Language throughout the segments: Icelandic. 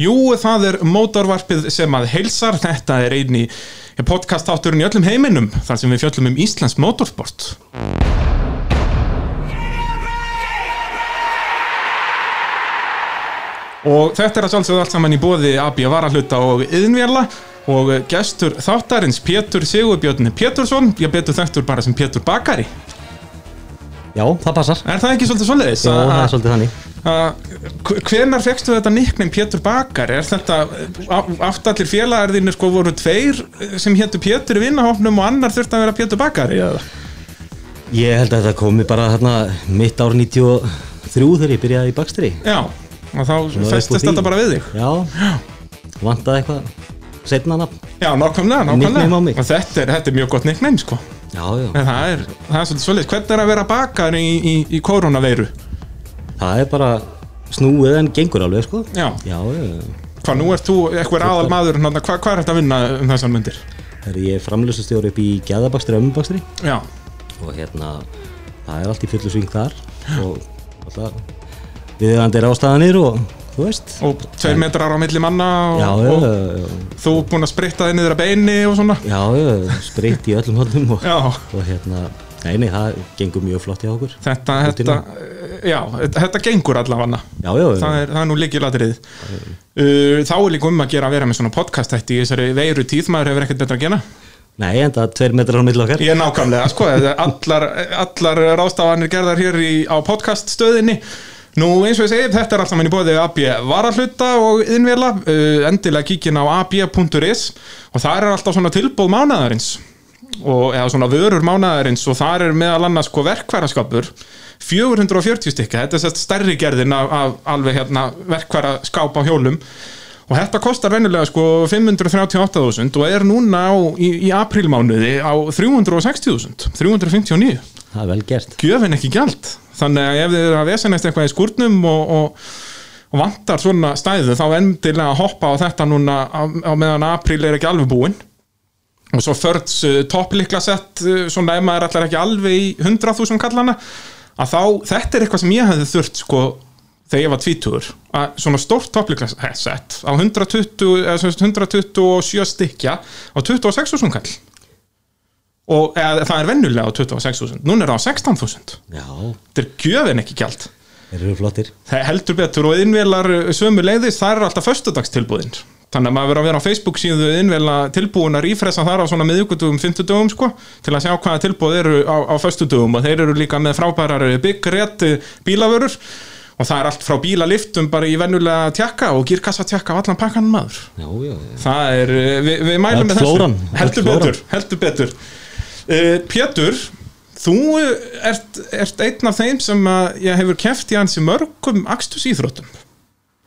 Jú, það er mótorvarpið sem að heilsar, þetta er eini podcast-átturinn í öllum heiminum þar sem við fjöllum um Íslands motorsport. Og þetta er að sjálfsögðu allt saman í bóði AB Varahluta og Yðnvjalla og gestur þáttarins Pétur Sigurbjörn Pétursson, ég betur þekktur bara sem Pétur Bakari. Já, það passar Er það ekki svolítið svoleiðis? Já, Að- það er svolítið þannig hvenar fegstu þetta nickname Pétur Bakar er þetta, aftallir félagar þínir sko voru tveir sem héttu Pétur í vinnahofnum og annar þurfti að vera Pétur Bakar eða? Ég held að þetta komi bara hérna mitt ár 93 þegar ég byrjaði í bakstri. Já, og þá festist þetta bara við þig. Já, vantaði eitthvað setna nafn? Já, nákvæmlega, nákvæmlega. Þetta er, þetta er mjög gott nickname sko. Já, já, það er, það er svolítið svolítið hvernig er að vera bakar í, í, í koronaveiru það er bara snúið en gengur alveg sko. Já, Já, hvað nú ert þú eitthvað aðal maður hvað, hvað er þetta að vinna um þessar myndir þegar ég er framlösustjóri upp í gæðabakstri og ömmubakstri? Já, og hérna, það er allt í fullu sving þar. Og alltaf viðeigandi rástaðanir og þú veist. Og tveir metrar á milli manna og, Já, og já, þú búinn að spritta þig niður að beini og svona. Já, já, sprit í öllum hóllum og, og hérna, nei, nei, það gengur mjög flott hjá okkur. Þetta, þetta já, þetta gengur allavega. Já, já, já, það er, það er nú líkilatrið uh, þá er líka um að gera að vera með svona podcast hætti í þessari veiru tíð, maður hefur ekkert betra að gera. Nei, en það er tveir metrar á milli okkar. Ég er nákvæmlega, sko, allar, allar rástafanir gerðar hér í, á podcast stöðinni Nú eins og ég segi, þetta er allt saman í bóði AB varahluta og innvela, uh, endilega kíkin á ab.is og það er alltaf svona tilbúð mánaðarins og, eða svona vörur mánaðarins og það er meðal annars sko verkværaskapur 440 stykka, þetta er sérst stærri gerðin af, af alveg hérna verkværaskáp á hjólum. Og þetta kostar venjulega sko 538.000 og er núna á, í, í aprílmánuði á 360.000 359 Það er vel gert. Gjöfin ekki gjald. Þannig að ef þið eru að vesenast eitthvað í skúrnum og, og, og vantar svona stæðu þá endilega hoppa á þetta núna á, á meðan apríl er ekki alveg búinn og svo förds uh, topplikla sett uh, svona ef maður ætlar ekki alveg í 100.000 kallana að þá, þetta er eitthvað sem ég hefði þurft sko þegar ég var tvítugur að svona stórt topplikla sett á 120, eða sem sagt 127 stykja á 26.000 kall. Og eða, það er vennulega á 26.000 núna er það á 16.000 Já, þetta er gjöfin ekki flottir. Það heldur betur og innvelar sömu leiðis, það er alltaf föstudagstilbúðin þannig að maður verður að vera á Facebook síðu innvela tilbúin að rífresa þar á svona miðugudugum, fymtudugum sko, til að sjá hvaða tilbúð eru á, á föstudugum og þeir eru líka með frábærar Big Red bílavörur. Og það er allt frá bílaliftum bara í vennulega tjakka og girkassa tjakka á allan pakkan maður. Já, já, já. Það er, eh, við, við mælum með þessu. flóran, öll heldur betur, heldur betur. Uh, Pétur þú ert, ert einn af þeim sem ég hefur keft í hansi mörgum akstus íþróttum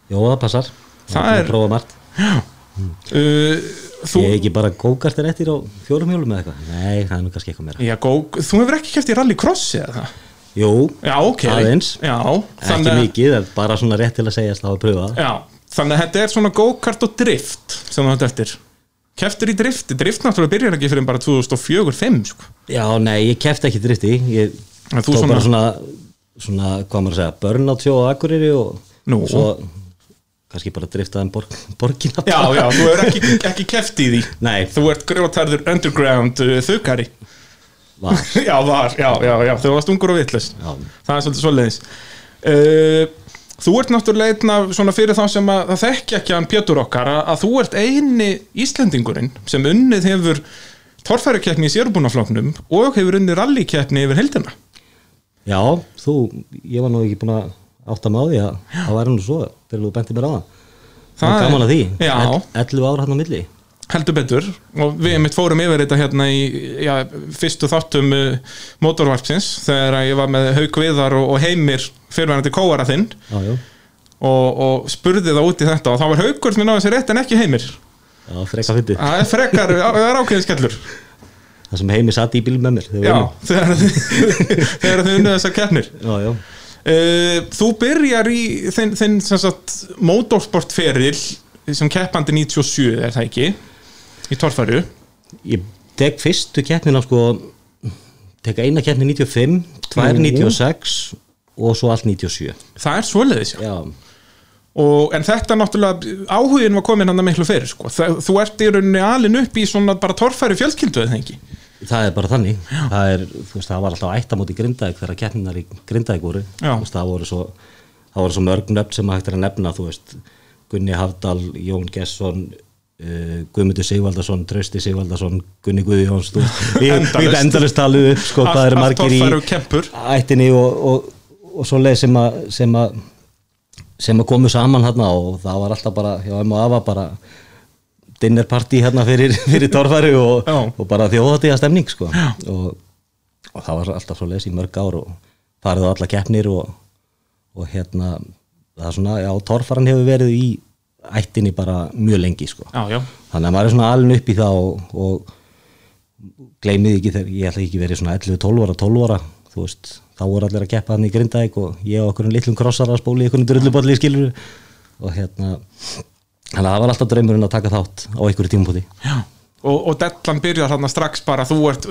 Jó, það passar. Það er er- margt uh, þú, Ég er ekki bara gókartir eftir á fjórum hjólum eða eitthvað? Nei, það er nú kannski eitthvað meira. Já, gó, þú hefur ekki keft í rallycrossi eða það? Jú, já, ok. Aðeins. já, ekki þannig, að- mikið, bara svona rétt til að segjast þá að það já, þannig að þetta er svona go-kart og drift sem þú hætti eftir. Keftur í drifti, drift náttúrulega byrjar ekki fyrir bara 2004-05 sko. Já, nei, ég kefti ekki drifti. Ég tók svona- bara svona, svona, hvað maður að segja burnout sjó á Akureyri og Nú. svo kannski bara driftaði um borg, borgina já, já, þú hefur ekki, ekki keft í því. Nei, þú ert grjótarður underground uh, þukari var. Já, var, já, já, já, þú varst ungur og vitlust Já, það er svolítið svoleiðis. Uh, þú ert náttúrulega einn af svona fyrir þá sem að það þekki ekki hann Pétur okkar að, að þú ert eini Íslendingurinn sem unnið hefur torfærukeppni í sérbúnafloknum og hefur unnið rallikeppni yfir heldina Já, þú, ég var nú ekki búin að átta mig á því að það væri nú svo þegar þú benti mér á það. Það er gaman að því. Ell- 11 ára hann á milli. Heldur betur. Og við mitt fórum yfir þetta hérna í já, fyrstu þáttum uh, motorvarpsins þegar ég var með Hauk Viðar og, og Heimir fyrirvæðandi kóara þinn. Já, já, og, og spurði það út í þetta og þá var Haukur sem náði sér rétt en ekki Heimir. Já, freka fyndi það er frekar, það er ákveðin skellur. Það sem heimi satt í bíl með mér já, þegar þið unnið þessar keppnir. Já, já þú byrjar í þinn, þinn motorsportferil sem keppandi 97 er það ekki í torfæru Ég tek fyrstu keppnina sko tek eina keppni 95 tvær Nú. 96 og svo allt 97 það er svoleiðis já. Já, og, en þetta náttúrulega áhugin var komin hann að miklu fyrir sko. Þú ert í rauninni alin upp í svona bara torfæri fjölskyldu eða ekki það er bara þannig. Það, er, veist, það var alltaf ættamóti Grindavík þegar keppninar í Grindavík voru. Já. Veist, það voru svo, það svo mörg nöfn sem hægt er að nefna veist, Gunni Hafdal, Jón Gesson uh, Guðmundur Sigvaldason Trausti Sigvaldason, Gunni Guðjóns við endalist talið upp sko, hvað eru margir í ættinni og, og, og svo leið sem að sem að komu saman hérna og það var alltaf bara hjá M og Ava bara dinnerparty hérna fyrir, fyrir torfæri og, og bara þjóðatíða stemning sko. og, og það var alltaf svo leys í mörg ár og farið á alla keppnir og, og hérna það er svona, já, torfæran hefur verið í ættinni bara mjög lengi sko. já, já, þannig að maður er svona alveg upp í það og, og gleymið ekki þegar ég ætla ekki verið svona 11-12 ára 12 ára, þú veist, þá voru allir að keppa hann í Grindavík og ég og okkur um litlum krossar að spóli í einhvern drullubolli skilur. Og hérna þannig að það var alltaf draumurinn að taka þátt á einhverju tímpúti já. Og, og dellan byrjar þarna strax bara þú ert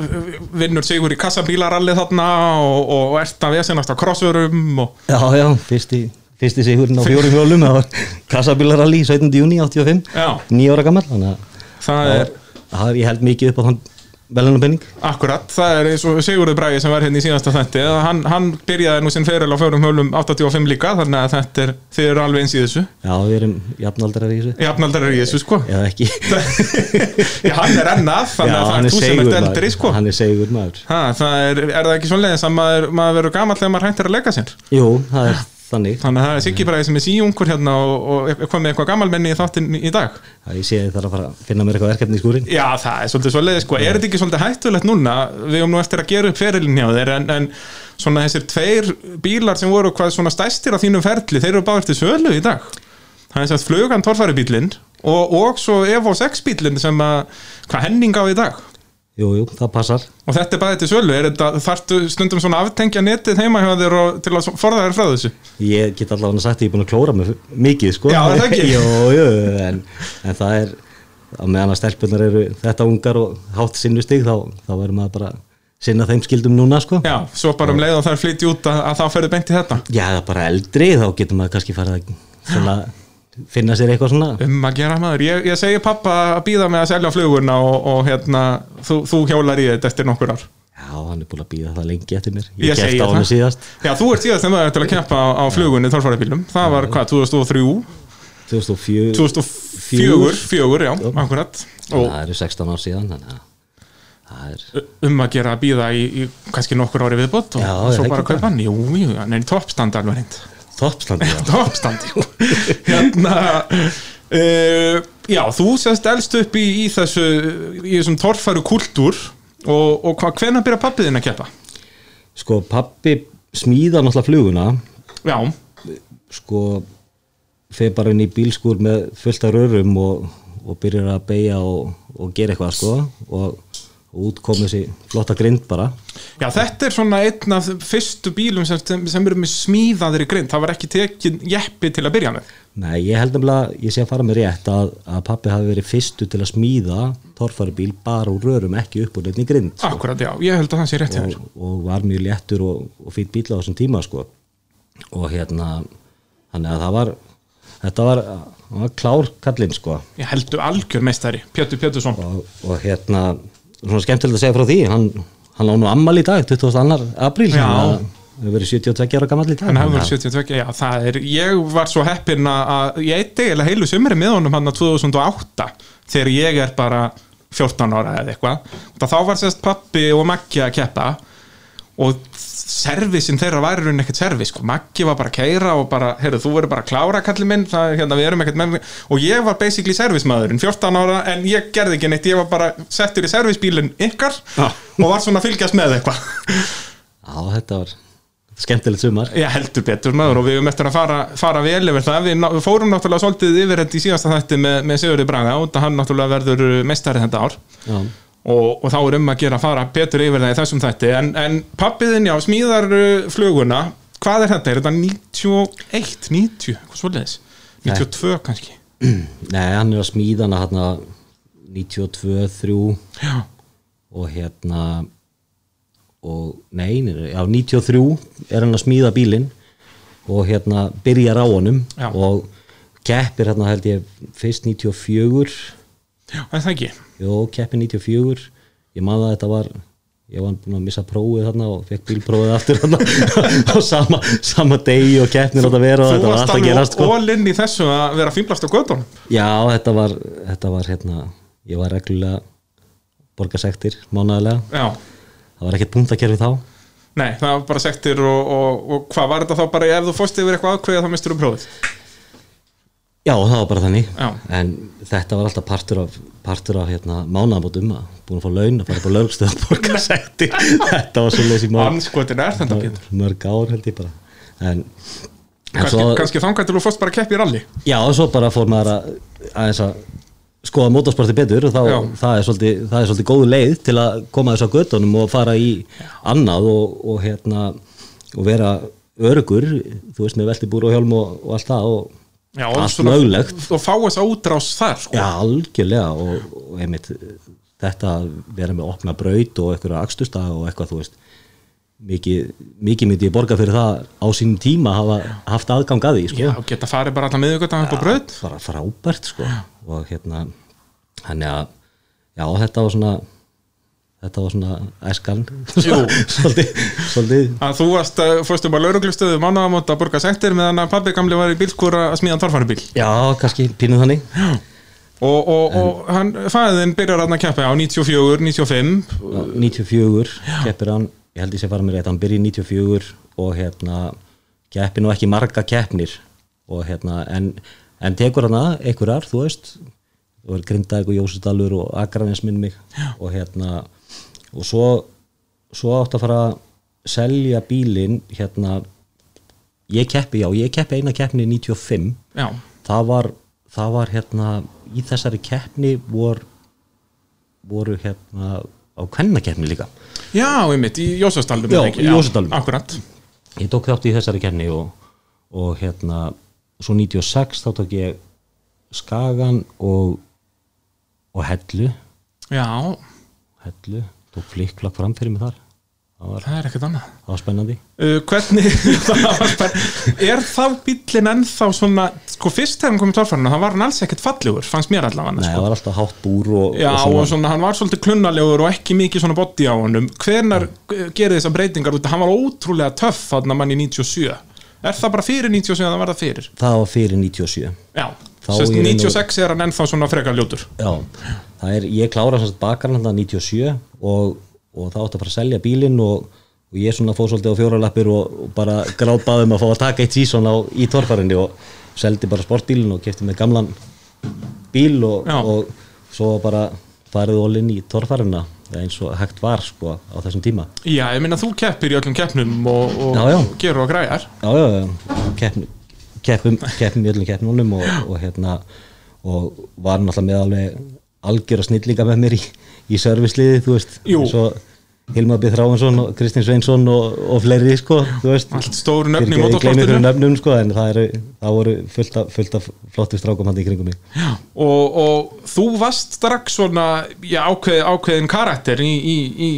vinnur sigur í kassabílaralli þarna og, og ert að vesenast á krossörum og Já, já, fyrsti, fyrsti sigurinn á fjórum hjólum það var kassabílaralli 17. júni 85 Já. nýja ára gammal þannig að það er er ég held mikið upp á þann velunarpenning Akkurat, það er eins og Sigurður Bragi sem var hérna í síðasta þætti hann, hann byrjaði nú sinn feril á fjórum hölum 85 líka, þannig að þetta er þið eru alveg eins í þessu. Já, við erum jafnaldrar í þessu. Jafnaldar er í þessu sko. Eða ekki. Já, hann er ennað, þannig að það er þú sem ert eldri sko. Hann er segur maður ha, það er, er það ekki svoleiðis að maður, maður verður gamall þegar maður hættir að leika sér? Jú, það er þannig. Þannig að það er Siggi Bragi sem er síungur hérna og, og komið eitthvað gammalmenni í þáttinn í dag. Það ég sé þarf að fara að finna mér eitthvað verkefni í skúrin Já, það er svolítið svoleiðis sko, er þetta ekki svolítið hættulegt núna? Við höfum nú eftir að gera upp ferilin hjá þér en, en svona þessir tveir bílar sem voru hvað svona stæstir á þínum ferli þeir eru báðir til sölu í dag. Það er þess að flugan torfæri bílinn og, og svo Evo 6 bílinn sem að hvað Henning á í dag Jú, jú, það passar og þetta er til sölu, er þetta þarftu stundum svona aftengja netið heima hjá þér og til að forða þér frá þessu Ég get allavega sagt að ég er búin að klóra mig mikið sko. Já, er það ekki? Jú, jú, en, en það er á meðan að stelpunar eru þetta ungar og hátt sinnustig þá, þá verður maður bara sinna þeim skildum núna sko. Já, svo bara um leið og það er flytja út að, að þá ferðu beint í þetta Já, það er bara eldri þá getur maður kannski farið að svona, finna sér eitthvað svona. Um að gera maður, ég, ég segi pappa að býða með að selja flugurna og, og hérna, þú, þú hjólar í þetta eftir nokkur ár. Já, hann er búin að býða það lengi eftir mér. Ég Ég kefti á hann síðast. Já, þú ert síðast þegar maður til að keppa á, flugunni þorfarabílum, það var hvað, 2003 2004 2004, fjögur, já, akkurat. Og Það eru 16 ár síðan þannig að er um að gera að býða í, í kannski nokkur ári viðbót og Já, svo er bara kaupa hann, jú, jú, hann er í toppstand alveg toppstandi já. toppstand, jú hérna uh, já, þú sést elst upp í, í þessu í þessum torfæru kultúr og, og hvenær byrja pappiðinn að keppa? Sko, pappi smíða náttúrulega fluguna Já, sko feð bara inn í bílskúr með fullt af rörum og, og byrjar að beigja og, og gera eitthvað sko og, og út kom þessi flotta grind bara. Já, þetta er svona einn af fyrstu bílum sem, sem, eru með smíðaðir í grind. Það var ekki tekin jeppi til að byrja með. Nei, ég held nefnilega, ég sé að fara með rétt að, að pappi hafi verið fyrstu til að smíða torfæri bíl bara úr rörum ekki upp úr nefni grind sko. Akkurat, já, ég held að það sé rétt og, og var mjög léttur og, og fýtt bíl á þessum tíma sko. Og hérna þannig að það var þetta var, var klár kallinn sko. Ég heldur algjör meistari, Pjötur Pjötursson og, og hérna svona skemmtilegt að segja frá því. Hann, hann á nú ammal í dag 22. apríl hann hefur verið 72 ára gammal í dag. Hann hefur að- 72, já, það er ég var svo heppinn að- ég eitt eiginlega heilu sömri með honum hann að 2008 þegar ég er bara 14 ára eða eitthvað. Þá var sérst pappi og Maggi að keppa og servisin þeirra var í rauninni ekkert servis sko. Maggi var bara að keira og bara heyrðu, þú verður bara að klára kallið minn það, hérna, með og ég var basically servismaðurinn 14 ára en ég gerði ekki neitt ég var bara settur í servisbílinn ykkar Já. og var svona að fylgjast með eitthvað Já, þetta var skemmtilegt sumar Já, heldur betur maður og við höfum eftir að fara, fara vel yfir það. Við, við fórum náttúrulega svolítið yfir þetta í síðasta þætti með, með Sigurði Braga og hann náttúrulega verður meistari þetta ár Já, og, og þá er um að gera að fara betur yfir það í þessum þætti. En, en pappiðin, já, smíðar uh, fluguna, hvað er þetta? Er þetta 91, 90, hvað svoleiðis? 92 kannski? nei, hann er að smíða hana hérna 92, 3 Já, og hérna og nei, nei, já, 93 er hann að smíða bílinn og hérna byrjar á honum Já. og keppir hérna held ég fyrst 94 Já, það ekki? Jó, keppi 94 ég man að þetta var ég var búin að missa prófið þarna og fekk bílprófið aftur þarna. Á sama, sama degi og keppnir átt að vera og Þú þetta var varst alltaf að gerast alveg sko. all in í þessu að vera fínblast á göttunum Já, þetta var, þetta var hérna, ég var reglulega borgarsektir mánaðarlega. Já, það var ekkert punktakerfi þá. Nei, það var bara sektir og, og, og hvað var þetta þá bara ef þú fórst yfir eitthvað ákveðið þá mistur um prófið Já, það var bara þannig. Já. en þetta var alltaf partur af, partur af hérna, mánaðamótum að búin að fá laun að fara upp á laugstöð að borga sektir þetta var svo leysi mörg, Anskotin er þetta Pétur. mörg ár held ég bara. En, en Kannski, svo, kannski þangar til þú fórst bara að keppi í rally. Já, og svo bara fór maður að aðeins að skoða motorsporti betur og þá, það er, svolítið, er svolítið góðu leið til að koma þess að göttunum og fara í annað og, og hérna og vera örugur þú veist með veltibúr og hjálm og, og allt það og Já, allt mögulegt Og fá þess útrás þar sko. Já, algjörlega og, og einmitt þetta að vera með opna braut og eitthvað akstusta og eitthvað þú veist mikið, mikið myndi ég borga fyrir það á sínum tíma hafa haft aðgang að því sko. Já, geta farið bara alltaf miðugötan upp á bröð bara frábært sko. og hérna þannig að já, þetta var svona þetta var svona æskan svolítið, þú varst, uh, fórst um að lauruglustöðu mánaðamót að borga sektir meðan að pabbi gamli var í bílskúr að smíða torfærubíl já, kannski pínuð þannig. Og, og, og hann, fæðin byrjar að keppa á 94, 95 Já, 94 keppir hann, ég held ég sé fara mér rétt hann byrja í 94 og hérna keppir nú ekki marga keppnir. Og hérna en, en tekur hann að einhverjar, þú veist. Var Grindavík og Jósundalur og Akranes minn mig. Já. og hérna og svo, svo átt að fara að selja bílinn hérna ég keppi, já, ég keppi eina keppni í 95 Já, það var, það var hérna í þessari keppni vor, voru hérna á kvennakeppni líka. Já, einmitt, í Jósastalum Já, í Jósasdalnum. Akkurat. Ég tók þátt í þessari keppni og, og hérna svo 96 þá tók ég Skagan og og Hellu. Já, Hellu, tók flikkflakk fram fyrir mig þar. Það var, það er ekkert annað. það var spennandi. Uh, Hvernig Er þá bílinn ennþá svona Sko fyrst þegar hann kom í torfærinu Það var hann alls ekkert fallegur, fannst mér allavega Nei, sko. það var alltaf hátt búr og, Já, og og svona, hann var svolítið klunnalegur og ekki mikið svona body á honum. Hvenar gerir þessar breytingar út? Hann var ótrúlega töff þarna mann í 97 Er það bara fyrir 97 að það var það fyrir? það var fyrir 97 Já, sérst í raun og- 96 er hann ennþá svona frekar ljótur. Já, það er, ég klára sagt bakarlanda 97 og, og það átti að fara að selja bílinn og, og ég svona fóð svolítið á fjóralappir og, og bara gráðbaðum að fá að taka eitt sísón á í torfarinni og seldi bara sportbílinn og kefti með gamlan bíl og svo bara farið all inn í torfarina eins og hægt var sko á þessum tíma Já, ég minna þú keppir í öllum keppnum og, og Já, já. gerur og græjar Já, já, já, keppni keppum, keppum í öllum keppnunum og, og hérna og var náttúrulega með alveg algjör og snillinga með mér í, í servisliði, þú veist Jú. eins og Hilmar B. Þráinsson og Kristinn Sveinsson og, og fleiri, sko, þú veist Allt stóru nöfn í motorsportinu. nöfnum, sko, en það, eru, það voru fullt af, fullt af flottu strákum hann í kringum mig og, og þú varst strax svona já, ákveð, ákveðin karakter í, í, í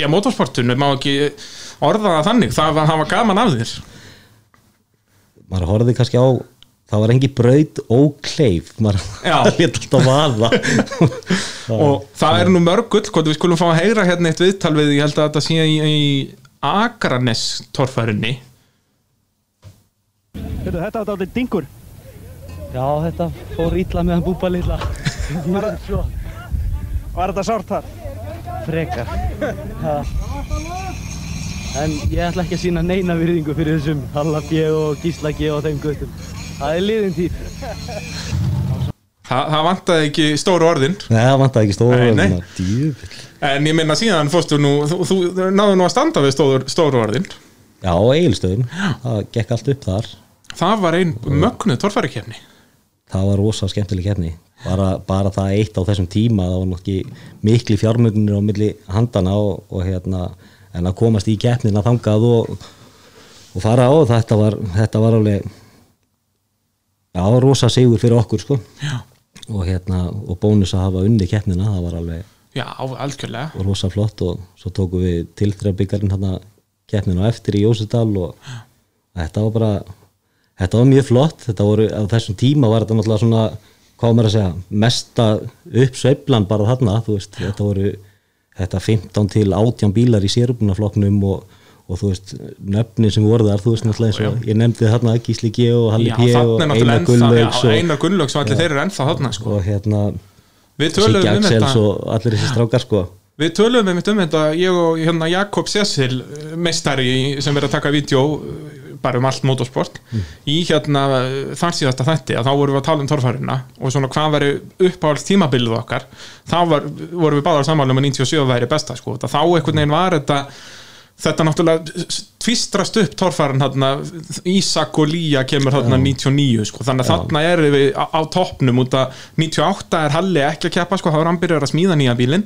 já, motorsportinu má ekki orða það þannig það var, það var gaman af þér maður horfði kannski á það var engi braut ókleif maður létt alltaf vaða. Og það er nú mörg gull hvað við skulum fá að heyra hérna eitt viðtal við ég held að þetta sé í, í Akranes torfærinni Heyrðu, Þetta var þetta dingur. Já, þetta fór ítla með hann búpa lilla Var þetta sárt þar? frekar. Ha. En ég ætla ekki að sína neina virðingu fyrir þessum Halla G og Gísla G og þeim guttum Það er liðin tíð. Þa, það vantaði ekki stóru orðin. Nei, það vantaði ekki stóru Nei, nei. orðin, djöfull. en ég minna síðan fórstu nú þú, þú náðu nú að standa við stóru, stóru orðin. Já, eigilstöðum Það gekk allt upp þar. Það var ein mögnuð torfærikefni Það var rosa skemmtileg keppni. Bara, bara það eitt á þessum tíma það var nokkið mikli fjármögnir á milli handana og, og hérna en að komast í keppnina þangað og, og fara á þetta var, þetta var alveg já, rosa sigur fyrir okkur sko. Já, og hérna, og bónus að hafa unni keppnina, það var alveg já algjörlega. Rosa flott og svo tókum við tilþrjabyggarinn hérna keppnina eftir í Jósudal og þetta var bara þetta var mjög flott. Þetta voru, á þessum tíma var þetta náttúrulega svona hvað maður að segja, mesta uppsveiflan bara þarna þú veist, þetta voru þetta 15 til 18 bílar í sérubunaflokknum og, og þú veist, nöfnin sem voru þar, þú veist náttúrulega eins og ég nefndi þarna Gísli G og Halli P og Einar Gunnlaugs og, Einar Gunnlaugs og allir þeir eru ennþá þarna sko. og hérna Siggi um Axels þetta og allir þessi strákar sko. Við töluðum um þetta, ég og hérna, Jakob Cecil, meistari í- sem verið að taka vídeo uh, bara um allt motorsport, í hérna þar síðasta þætti, að þá vorum við að tala um torfærina og svona hvað veri uppáhalds tímabilið okkar, þá var, vorum við báðar sammálum að 97 væri besta sko, þá einhvern veginn var þetta þetta náttúrulega tvistrast upp torfærin hérna, Ísak og Lía kemur hérna 99 sko, þannig að þarna erum við á, á toppnum út að 98 er Halli ekki að keppa sko, þá er hann byrjar að smíða nýja bílinn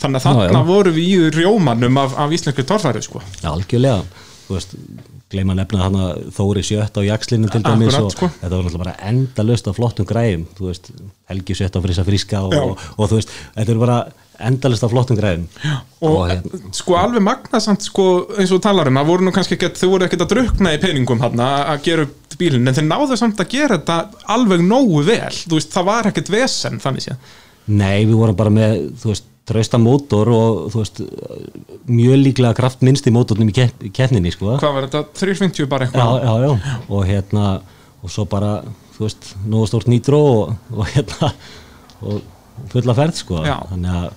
þannig að Já, þarna já. vorum við í rjómanum af, af íslenski torfæri sko. Já, algjörlega, þú veist gleyma að nefna hana Þóri Sjött á Jakslinu til Akkurat, dæmis og sko. þetta var náttúrulega bara endalaust af flottum græðum þú veist, Helgi Sjött á Frisa Fríska og, Já. og, og þú veist, þetta er bara endalaust af flottum græðum og, hérna, sko alveg magnasamt sko, eins og þú talar um, það voru nú kannski ekki þau voru ekkert að drukna í peningum hann að gera upp bílinn, en þeir náðu samt að gera þetta alveg nógu vel, þú veist, það var ekkert vesen þannig séð, Nei, við vorum bara með, þú veist, trausta mótor og þú veist, mjög líklega kraftminnsti mótornum í kepp- í keppninni, sko. Hvað var þetta? 350 bara já, eitthvað já, já, og hérna og svo bara, þú veist, nógu stórt nýtró og, og hérna og fulla ferð, sko. Já. þannig að,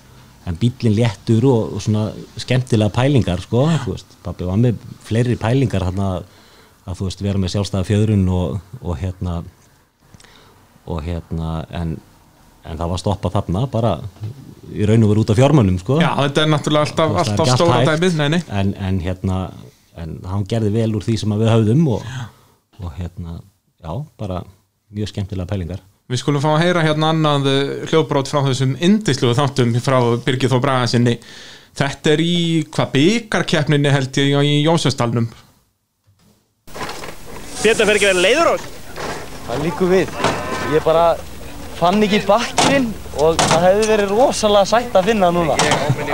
en bílinn léttur og, og svona skemmtilega pælingar, sko þú veist, pappi var með fleiri pælingar hérna að, þú veist, vera með sjálfstæða fjöðrun og, og hérna og hérna en, en það var stoppað þarna bara í raun og veru út af fjármönnum, sko. Já, þetta er náttúrulega alltaf, alltaf ekki allt stóra dæmið. En, en hérna en hann gerði vel úr því sem við höfðum og, og hérna já, bara mjög skemmtilega pælingar Við skulum fá að heyra hérna annað eh, hljóðbrot frá þessum indisluðu þáttum frá Birgir Þó Braga sinni. Þetta er í hvað byggarkeppninni held ég í Jósestalnum. Þetta fer ekki vera leiður ás. Það líkur við. Ég bara fann ekki bakkinn og það hefði verið rosalega sætt að finna núna.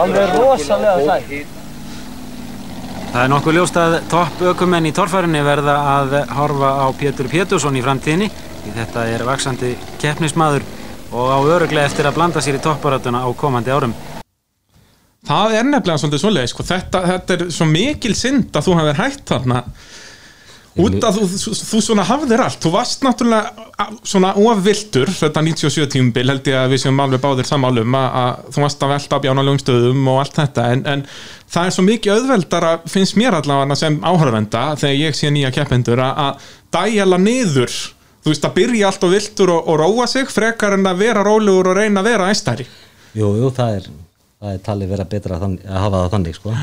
Alveg rosalega sætt. Það er nokkuð ljóst að topp ökumenn í torfærinni verða að horfa á Pétur Pétursson í framtíðinni því þetta er vaksandi keppnismadur og á öruglega eftir að blanda sér í topparáttuna á komandi árum. Það er nefnilega svolítið svoleiðis, sko. þetta, þetta er svo mikil synd að þú hafðir hætt þarna út að þú, þú, þú svona hafðir allt þú varst náttúrulega svona ofviltur þetta 97 tímubil held ég að við séum alveg báðir samálum að, að þú varst að velta á bjánalegum stöðum og allt þetta en, en það er svo mikið auðveldara finnst mér allavega sem áhörvenda þegar ég sé nýja keppendur að, að dæjala niður þú veist að byrja allt og viltur og, og róa sig frekar en að vera rólegur og reyna að vera æstari Jú, jú, það er, það er talið vera betra að, þannig, að hafa það þannig sko.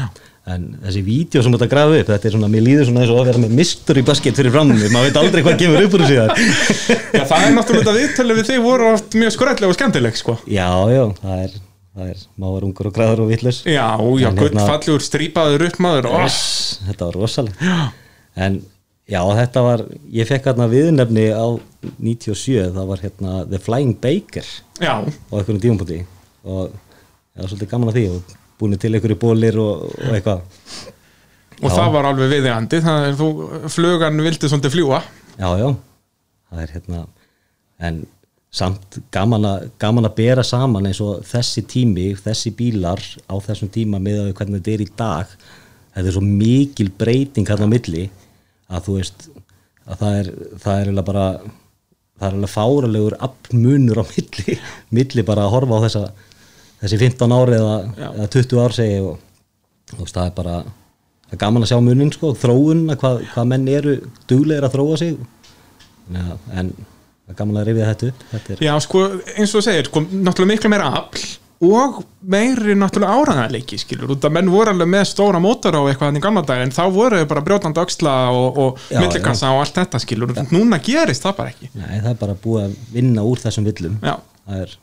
en þessi vídeo sem þetta grafa upp þetta er svona, mér líður svona eins og að vera með mystery basket fyrir fram mig, maður veit aldrei hvað kemur upp úr þar Já, það er náttúrulega viðtölu við þig voru oft mjög skrællega og skemmtileg sko. Já, já, það er, það er mávar ungur og græður og vitlaus. Já, já, En hérna- strípaður upp maður. Yes, þetta var rosalega en já þetta var ég fekk hérna viðnefni á 97 það var hérna The Flying Baker. Já, á einhvern tímapunkti. Og það var svolítið gaman að því og búin til einhverju bólir og, og eitthvað. Og Já. það var alveg viðeigandi það er þú, flugan vildi svolítið fljúa já já, það er hérna en samt gaman að, gaman að bera saman eins og þessi tími, þessi bílar á þessum tíma með að hvernig þetta er í dag. Þetta er svo mikil breyting hérna á milli að þú veist að það er, það er eiginlega bara það er alveg fáralegur appmunur á milli, milli bara að horfa á þessa þessi 15 ári eða, eða 20 ár segi og þú veist það er bara það er gaman að sjá munin sko, þróun hvað, hvað menn eru duglegir að þróa sig. Já, en það er gaman að rifja þetta upp þetta Já, sko, eins og þú segir, sko, náttúrulega miklu meira afl og meiri náttúrulega áræðanleiki, skilur, út að menn voru alveg með stóra mótor á eitthvað hann í gamla dag en þá voru þau bara brjótandi öxla og, og Já, millikassa og allt þetta, skilur núna gerist það bara ekki. Nei, það er bara búið að vinna úr þessum villum. Já. það er,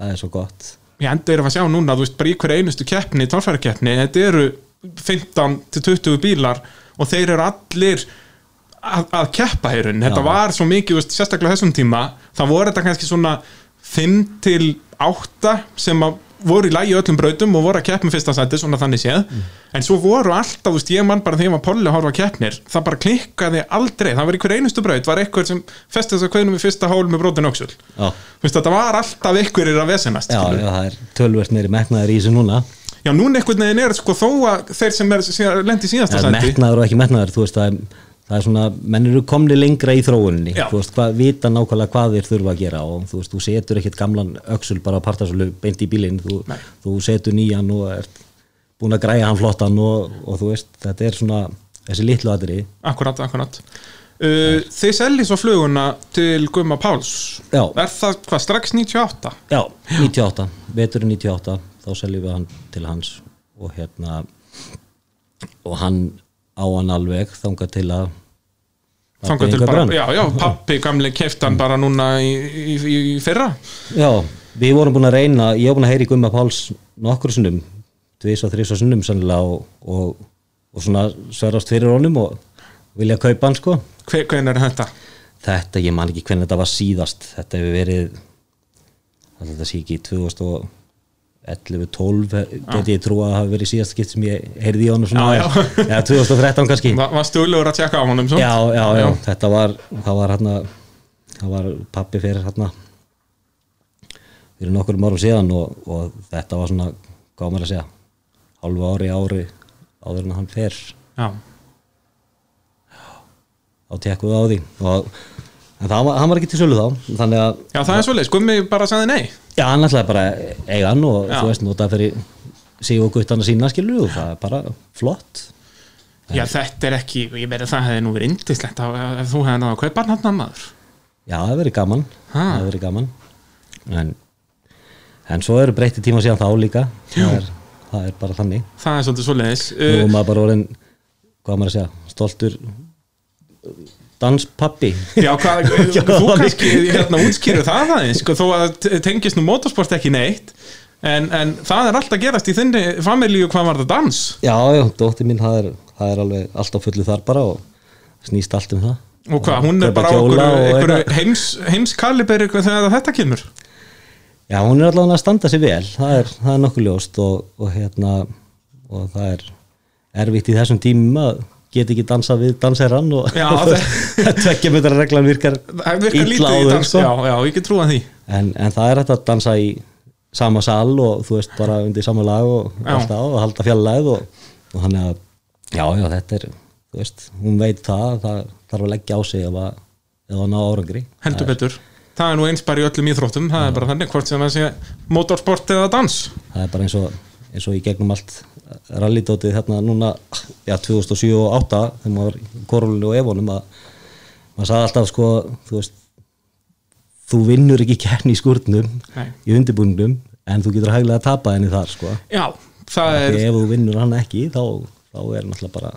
það er svo gott. Ég enda er að sjá núna, þú veist, bara í hverju einustu keppni, tólfærakeppni, þetta eru 15 til 20 bílar og þeir eru allir að, að keppa heyrun, þetta Já. var svo mikið, veist, sérstaklega þessum tíma, það voru þetta kannski svona 5 til 8 sem að voru í lægi öllum brautum og voru að keppna fyrsta sæti, svona þannig séð. En svo voru alltaf, þú veist, ég mann bara þegar maður Polli að horfa að keppnir, það bara klikkaði aldrei, það var einhver einustu braut, var eitthvað sem festið þess að kveðnum í fyrsta hól með brotin öxul. Já, þú veist, þetta var alltaf einhverjir að vesenast já, já, það er tölvert meiri metnaður í þessu núna. Já, núna einhvern veginn er sko þó að þeir sem er lendi í síðasta sæti Metnaður og ekki metnaður, þú veist það er, það er svona, menn eru komni lengra í þróuninni Já. þú veist, hvað, vita nákvæmlega hvað þeir þurfa að gera og þú veist, þú setur ekkert gamlan öxul bara á partasölu beint í bílinn þú, þú setur nýjan og ert búin að græja hann flottan og, og þú veist, þetta er svona þessi litlu aðri akkurat, akkurat uh, þið seljið svo fluguna til Gumma Páls Já. er það hvað, strax 98? Já, 98, veturinn 98 þá seljum við hann til hans og hérna og hann á hann alveg þangað til að Þangað til bara, já, já, pappi gamli keftan bara núna í, í, í, í fyrra. Já, við vorum búin að reyna ég var búin að heyri Gumma Páls nokkur sinnum tvís og þrís og sinnum sannlega og, og, og svona sverast fyrir honum og vilja kaupa hann sko. Hver, Hvernig er þetta? þetta, ég man ekki hvernig þetta var síðast. Þetta hefur verið þetta sé ekki 2011 12 geti ég trú að það hafi verið síðast skipt sem ég heyrði í honum svona Já, já. Já, 2013 kannski. Va, var stúlegur að tjekka á honum já, já, já, þetta var það var hérna það var pappi fyrir hérna fyrir nokkur árum síðan og, og þetta var svona, hvað maður að segja hálfu ári ári áður en hann fer. Já. á tekkuðu á því og, en það var, var ekki til sölu þá þannig að já, það er svolítið, Gummi bara sagði nei. Já, hann ætlaði bara að eiga hann og Já. þú veist, nota fyrir sig og guttana sína skilur og það er bara flott. Já, þetta er ekki, ég meina það hefði nú verið indislegt að, ef þú hefði náða að kaupa hann hann maður. Já, það hefur verið gaman. Ha. það hefur verið gaman. En, en svo eru breytti tíma síðan þá líka. Það er, það er bara þannig. Það er svolítið svoleiðis. Nú uh, maður bara orðin, hvað maður að segja stoltur danspappi Já, hvað, þú kannski hérna útskýru það aðeins sko, þó að tengist nú motorsport ekki neitt en, en það er alltaf gerast í þinni familíu hvað var það dans. Já, já, dóttir mín, það er, það er alveg allt á fullu þar bara og snýst allt um það. Og hvað, hún er bara á eitthvað. heims, heimskaliberi þegar þetta kemur? Já, hún er allavega að standa sig vel, það er, það er nokkuð ljóst og, og hérna og það er erfitt í þessum tímum að geta ekki dansað við danserann og Já, tvekja myndar reglan virkar, illa á dans sko. já, já, ég get trúa því. En, en það er hægt að dansa í sama sal og þú veist bara undir sama lag og á og halda fjallæð og, og hann er að, já, já, þetta er þú veist, hún veit það, það þarf að leggja á sig ef að, ef að ná árangri. Heldur betur. Það er nú eins bara í öllum íþróttum það er bara þannig hvort sem það sé motorsport eða dans. Það er bara eins og, eins og í gegnum allt rallydótið hérna núna já, 2007 og 2008 þegar maður var í korflunni og efonum að maður sagði alltaf sko þú veist þú vinnur ekki kærni í skurnum Nei. í undirbúningnum en þú getur hæglega að tapa henni þar sko. Já, það er ef þú vinnur hann ekki þá, þá er náttúrulega bara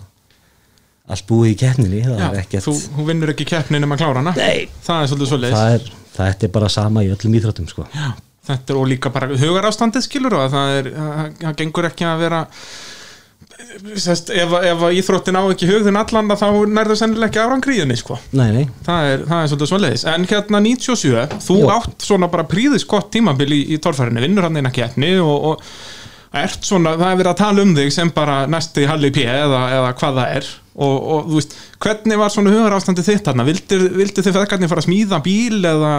allt búið í keppninni það já, er ekkert þú, þú vinnur ekki keppnin nema klára hana. Nei. það er svolítið svoleiðis. Það er, það er bara sama í öllum íþróttum sko. Já, þetta er og líka bara hugarástandið skilur og að það er, það, gengur ekki að vera sest, ef, ef íþróttin á ekki hugðun allan þá nærðu sennilega ekki árangríðinni sko. nei, nei, það, er, það er svolítið svoleiðis en hérna 97, þú Jú. átt svona bara príðis gott tímabil í, í torfærinni vinnur hann eina keppni og, og ert svona, það er verið að tala um þig sem bara næsti Halli P eða, eða hvað það er. Og, og þú veist, hvernig var svona hugarástandið þitt þarna, vildir, vildir þið feðgarnir fara að smíða bíl eða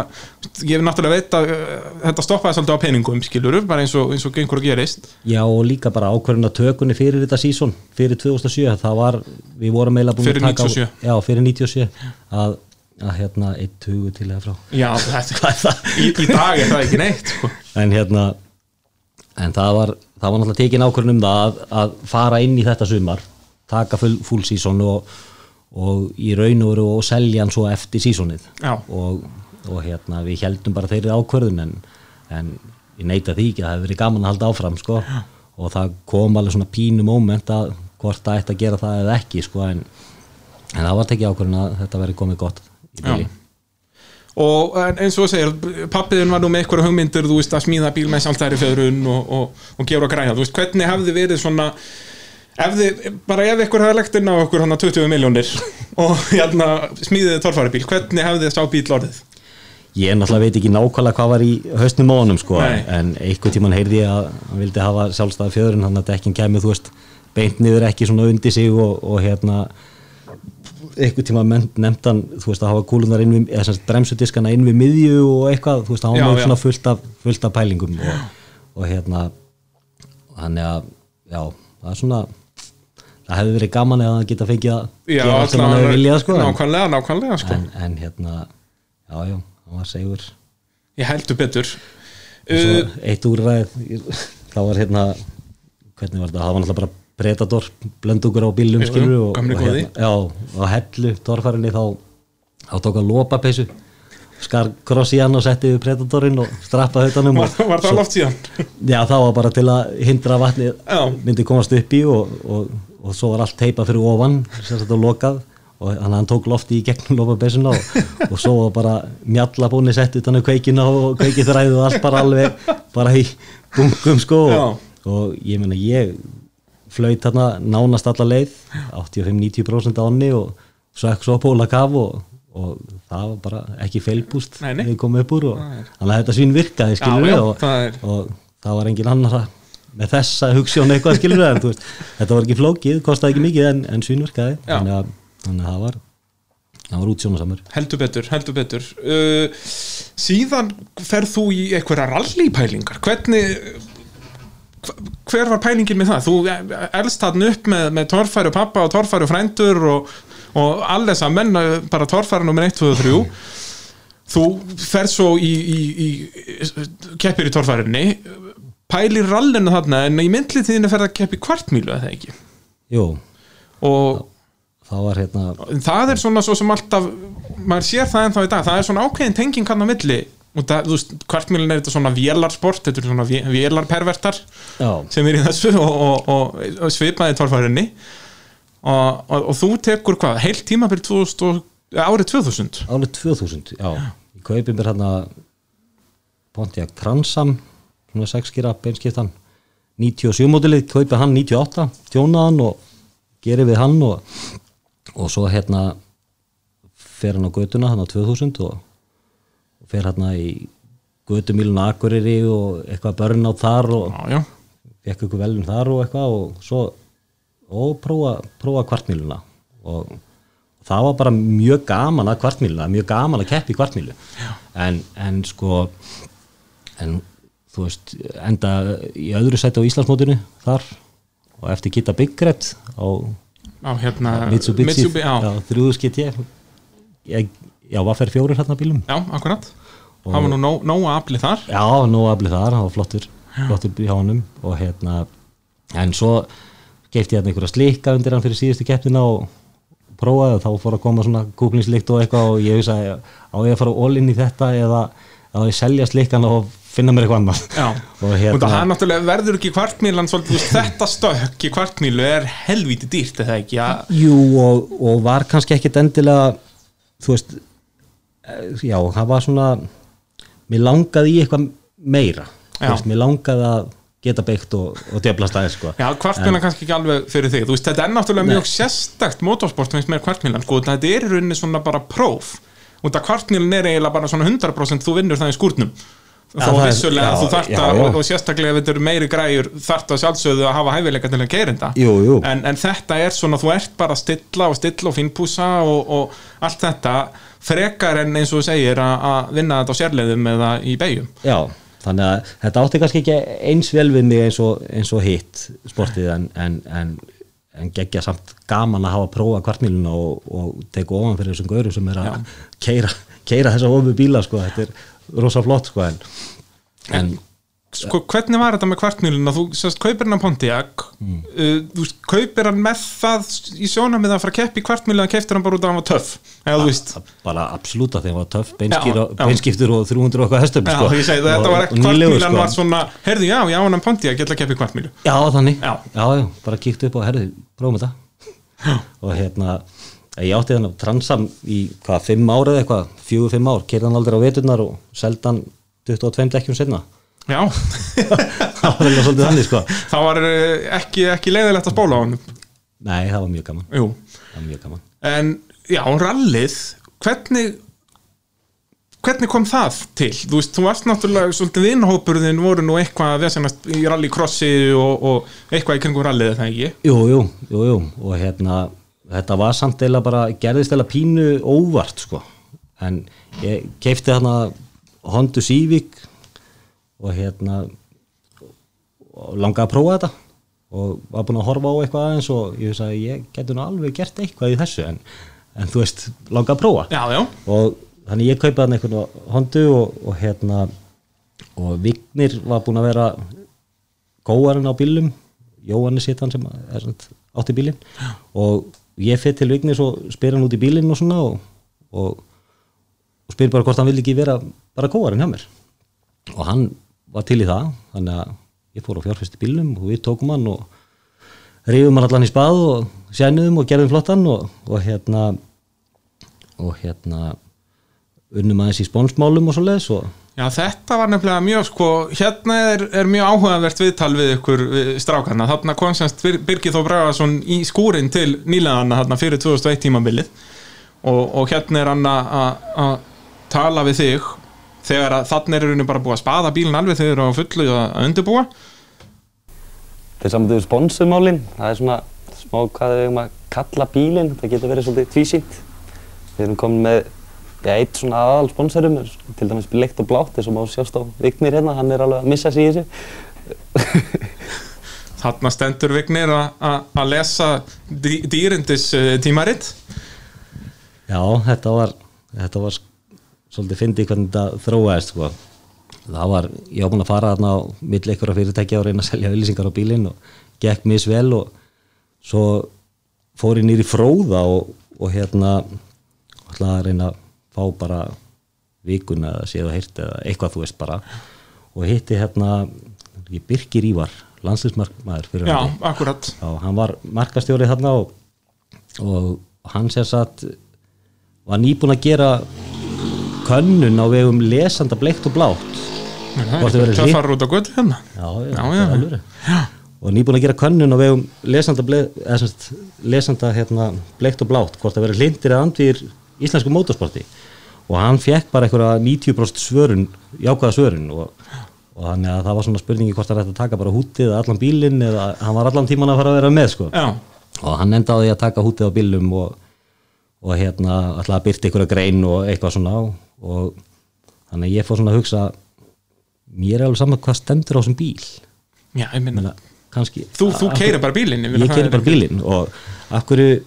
ég hef náttúrulega veit að uh, þetta stoppaði svolítið á peningum skiluru, bara eins og, eins og gengur að gerist. Já og líka bara ákvörðuna tökunni fyrir þetta sísón, fyrir 2007 það var, við vorum eiginlega búin að taka 97. á, já, fyrir 97 að, að hérna, eitt tugu til eða frá. Já, þetta, er í, í dag er það ekki neitt sko. en hérna en það var, það var náttúrulega tekin ákvörðun um það að, að fara inn í þetta sumar taka full, full season og, og í raun og veru og selja hann svo eftir seasonið Já. og, og hérna við heldum bara þeirri ákvörðun en, en ég neita því ekki, það hefur verið gaman að halda áfram sko og það kom alveg svona pínu moment að hvort það ætti að gera það eða ekki sko en, en það var tekið ákvörðun að þetta verið komið gott í Já. Og en eins og segir pappiðin var nú með eitthvað hugmyndir þú veist að smíða bíl með sjálfstæri fjöðrun og, og, og gera og græja, þú veist hvernig hefði verið svona ef þið, bara ef ykkur hefði lagt inn á okkur hann 20 miljónir og hérna smíðið torfæri bíl, hvernig hefði þið sá bíl orðið? ég náttúrulega veit ekki nákvæmlega hvað var í hausnum á honum sko, Nei. en einhvern tíman heyrði ég að hann vildi hafa sjálfstæða fjöðurinn hann að dekkin kemur, þú veist, beint niður ekki svona undir sig og, og hérna einhvern tíma nefnt hann þú veist að hafa kúlunar inn við eða sem sagt bremsudiskana inn við miðju og eitthvað þú veist að já. svona fullt af, fullt af pælingum og, og hérna þannig að já, það er svona það hefði verið gaman eða hann geta fengið að Já, gera sem hann hefði viljað sko nákvæmlega, nákvæmlega sko. en, en hérna já, já, hann var segur ég heldur betur uh, eitt úrræð það var hérna hvernig var þetta, það var náttúrulega bara Predator blöndugur á bílum skilur og, og hérna, já, og hellu torfærinni þá, þá tók að lopa peysu. Skar kross í hann og setti við Predatorinn og strappaði utanum var, var það loft síðan? Já, það var bara til að hindra að vatnið Já. myndi komast upp í og, og, og svo var allt teipa fyrir ofan sem þetta lokað. Og að hann tók lofti í gegnum lopabeysuna og, og svo var bara mjallabóni sett utan á kveikina og kveikithræðu og allt bara alveg bara í bunkum sko. Og, og ég meina ég flaut þarna nánast alla leið 85-90% á onni og sökk svo póla kaf og, og það var bara ekki feilbúst nei. við komum upp úr og þannig að þetta svín virkaði skilur já, og, er- og það var engin annar með þessa hugssjón eitthvað skilur en, þú veist, þetta var ekki flókið, kostaði ekki mikið en, en svín virkaði. Þannig að, þannig að það var það var útsjónasamur heldur betur, heldur betur. Uh, síðan ferð þú í einhverja rallypælingar hvernig hver var pælingin með það? Þú elst hann upp með, með torfæru pappa og torfæru frændur og, og alles að menna bara torfæru nummer 1, 2 og 3 þú ferð svo í, í, í keppir í torfærunni. Pælir rallinu þarna en í myndlið þínu ferð að keppi kvartmílu eða ekki? Jú, og það var hérna það er svona svo sem alltaf maður sér það ennþá í dag, það er svona ákveðin tenging hann á milli það, þú veist, kvartmílin er þetta svona vélarsport, þetta er svona vé- vélarpervertar já, sem er í þessu og, og, og, og svipaði tórfærinni og, og, og þú tekur hvað, heilt tímabil 2000 og, árið 2000 árið 2000 já, ég kaupi mér hérna Pontiac Transam svona 6 skýra beinskiptan. 97 mótilið, kaupi hann 98 tjónaðan og geri við hann og, og svo hérna fer hann á götuna hann á 2000 og, og fer hérna í götumílun Akureyri og eitthvað börn á þar og fekk ykkur velum þar og eitthvað og svo og prófa, prófa kvartmíluna. Og það var bara mjög gaman að kvartmíluna, mjög gaman að keppi kvartmílu. En, en sko en þú veist enda í öðru sæti á Íslandsmótinu þar og eftir Gitta Byggret á á hérna Mitsubishi, Mitsubishi 3000 GT ég, já, var fyrir fjórir hérna bílum já, akkurat það var nú nóg, nóg að afli þar. Já, nú aflið þar, það var flottur flottur hjá honum. Og hérna en svo geifti ég hérna einhverja slikka undir hann fyrir síðustu keppnina og prófaði og þá fór að koma svona kúklingslikt og eitthvað og ég hugsa á ég að fara all in í þetta eða að ég selja slikkan og finna mér eitthvað annað? Já, og hérna það náttúrulega verður ekki kvartmílan svolítið, þetta stökk í kvartmílu er helvíti dýrt, eða ekki? Ja, Jú og, og var kannski ekkit endilega þú veist eh, já, það var svona mér langaði í eitthvað meira veist, mér langaði að geta beitt og, og djöfla staðið sko. Já, kvartmílan kannski ekki alveg fyrir þig. Þú veist, þetta er náttúrulega mjög sérstakt motorsport finnst mér kvartmílan, sko, þetta er í rauninni svona bara próf. Og það kvartmílan er eiginlega bara svona 100% þú vinnur það í skúrnum. Það er- vissulega já, þú þarft já, að og, og sérstaklega ef þetta eru meiri græjur þarft að sjálfsögðu að hafa hæfileika til að gera þetta. En, en þetta er svona, þú ert bara stilla og stilla og finnpúsa og, og allt þetta frekar en eins og segir að vinna þetta á sérleiðum eða í beigjum Já, þannig að þetta átti kannski ekki eins vel við mig eins og, eins og hitt sportið en, en, en, en geggja samt gaman að hafa að prófa kvartmíluna og, og teka ofan fyrir þessum gaurum sem er að keira, keira þessa ofu bíla sko, þetta er rosa flott sko en, en Sko, hvernig var þetta með kvartmýluna? Þú sérst, kaupir hann á Pontiac Mm. uh, þú kaupir hann með það í sjónamið að fara að keppi í kvartmýluna keiptir hann bara út af að hann var töff eða veist, bara absoluta þegar það var töff beinskiptur og 300 og eitthvað hestum já, sko. þetta var nýlegur, kvartmýlan sko. var svona, herðu, já, já, hann á Pontiac ég ætla að keppi kvartmýlu Já, þannig, Já. já, já, bara kíkt upp og herði, prófum þetta og hérna ég átti þannig transam í hvað, fimm ár eða eitthvað, fjögur, fimm ár keirði hann aldrei á veturnar og seldi hann 22 dekkjum senna Já, það var svolítið þannig sko. Það var uh, ekki, ekki leiðilegt að spóla á hann Nei, það var mjög gaman, Jú, það var mjög gaman. En já, rallið hvernig hvernig kom það til? Þú veist, þú varst náttúrulega svolítið vinnhópurðin voru nú eitthvað að vesenast í rallycrossi og, og eitthvað í kringum rallið það ekki? Jú, jú, jú, jú. Og hérna, þetta var samt eða bara, gerðist eða pínu óvart sko, en ég keipti þarna Honda Civic og hérna og langaði að prófa þetta. Og var búinn að horfa á eitthvað aðeins og ég veist að ég getur nú alveg gert eitthvað í þessu en, en þú veist, langaði að prófa. Já, já, og þannig ég kaupaði hann einhvern hondu og, og hérna og Vignir var búinn að vera góðarinn á bílum Jóhannes hitt hann sem er, samt átti bílinn. Og ég fyrir til Vignir og spyr hann út í bílinn og svona og, og, og spyr bara hvort hann vil ekki vera bara góðarinn hjá mér. Og hann var til í það þannig að ég fór á fjárfesti bílnum og við tókum hann og rifum hann allan í spað og sjánuðum og gerðum flottan og, og hérna og hérna unnum aðeins í spónsmálum og svo leiðis og já, þetta var nefnilega mjög sko, hérna er, er mjög áhugavert viðtal við ykkur við strákarna, þarna kom semst Bir- Birgir Þó Bragason í skúrin til nýlegaðana þarna fyrir 2001 tímabilið og, og hérna er hann að tala við þig þegar að þarna er bara búið að spaða bílinn alveg þegar þeir eru á fullu að undirbúa Þeir samanlega sponsumálin, það er svona smá hvað við eigum að kalla bílinn, það getur verið svolítið tvísýnt. Við erum komin með ja, eitt svona aðal sponsorum, til dæmis Leikt og Blátt, eins og má sjást á Vignir hérna, hann er alveg að missa sig í þessu. þarna stendur Vignir að- að að lesa dý, dýrindis tímaritt já, þetta var þetta var svolítið fyndið hvernig þetta þróaðist sko. það var, ég var búinn að fara þarna á milli ykkur fyrirtækja og reyna að selja auðlýsingar á bílinn og gekk misvel og svo fór ég nýri fróða og, og hérna ætlaði að reyna að fá bara vikuna eða séð og heyrt eða eitthvað þú veist bara og hitti hérna Birkir Ívar, landslismarkmaður fyrir já, Rally. akkurat Já, hann var markastjóri þarna og, og hann sér satt var nýbúinn að gera könnun á vegum lesanda bleikt og blátt. Fara út á götu hérna? Já, já, Já, já. alvöru. og nýbúinn að gera könnun á vegum lesanda, ble, semst, lesanda hérna, bleikt og blátt hvort það verið hlindir eða andvýr íslensku mótorsporti og hann fekk bara einhverja 90% svörun jákvæða svörun og, og þannig að það var svona spurningi hvort það ætti að taka bara hútið eða allan bílinn eða hann var allan tíman að fara að vera með sko. Já, og hann endaði að taka hútið á bílum og, og hérna alltaf að byrta ykkur að grein og eitthvað svona og, og þannig að ég fór svona að hugsa mér er alveg saman hvað stendur á þessum bíl. Já, ég minna kannski, þú, þú keirir bara bílinn ég meina, ég það keiri er- bara bílinn og af hverju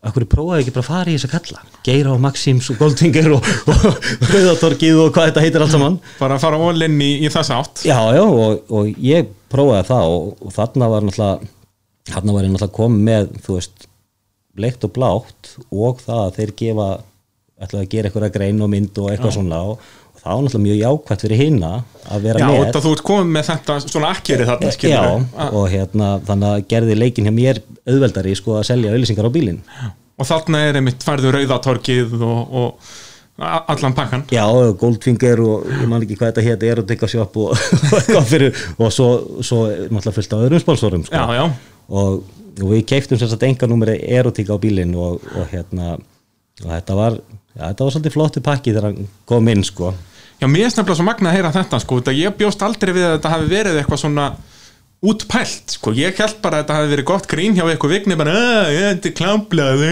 af hverju prófaði ekki bara að fara í þess að kalla? Geira og Maxims og Goldfinger og, og Rauðatorkið og hvað þetta heitir allt saman. Bara að fara in í, í þessa átt Já, já, og, og ég prófaði það og, og þarna var náttúrulega þarna var ég náttúrulega komið með þú veist, leikt og blátt og það að þeir gefa ætlaði að gera eitthvað grein og mynd og eitthvað svona og, og það var náttúrulega mjög jákvætt fyrir hinna að vera Já, með. þetta þú ert komið með þetta svona akkeri þarna, Já, skilur og hérna þannig að gerði leikin hjá mér auðveldari sko að selja auðlýsingar á bílinn. Og þarna er einmitt færðu rauðatorkið og, og allan pakkan. Já, Goldfinger og ég man ekki hvað þetta hétt Erotica Shop og, eitthvað fyrir og svo, svo náttúrulega fullt af öðrum sponsorum sko. Já, já, og, og við keiftum sagt enganúmeri erotík á bílinn og, og hérna og þetta var, já, þetta var svolítið flottu pakki þegar hann kom inn sko. Já, mér er snabla svo magna að heyra þetta sko, þetta ég bjóst aldrei við að þetta hafi verið eitthvað svona útpælt, sko, ég held bara að þetta hafi verið gott grín hjá eitthvað vigni bara, "Ah, ég endi klámblað.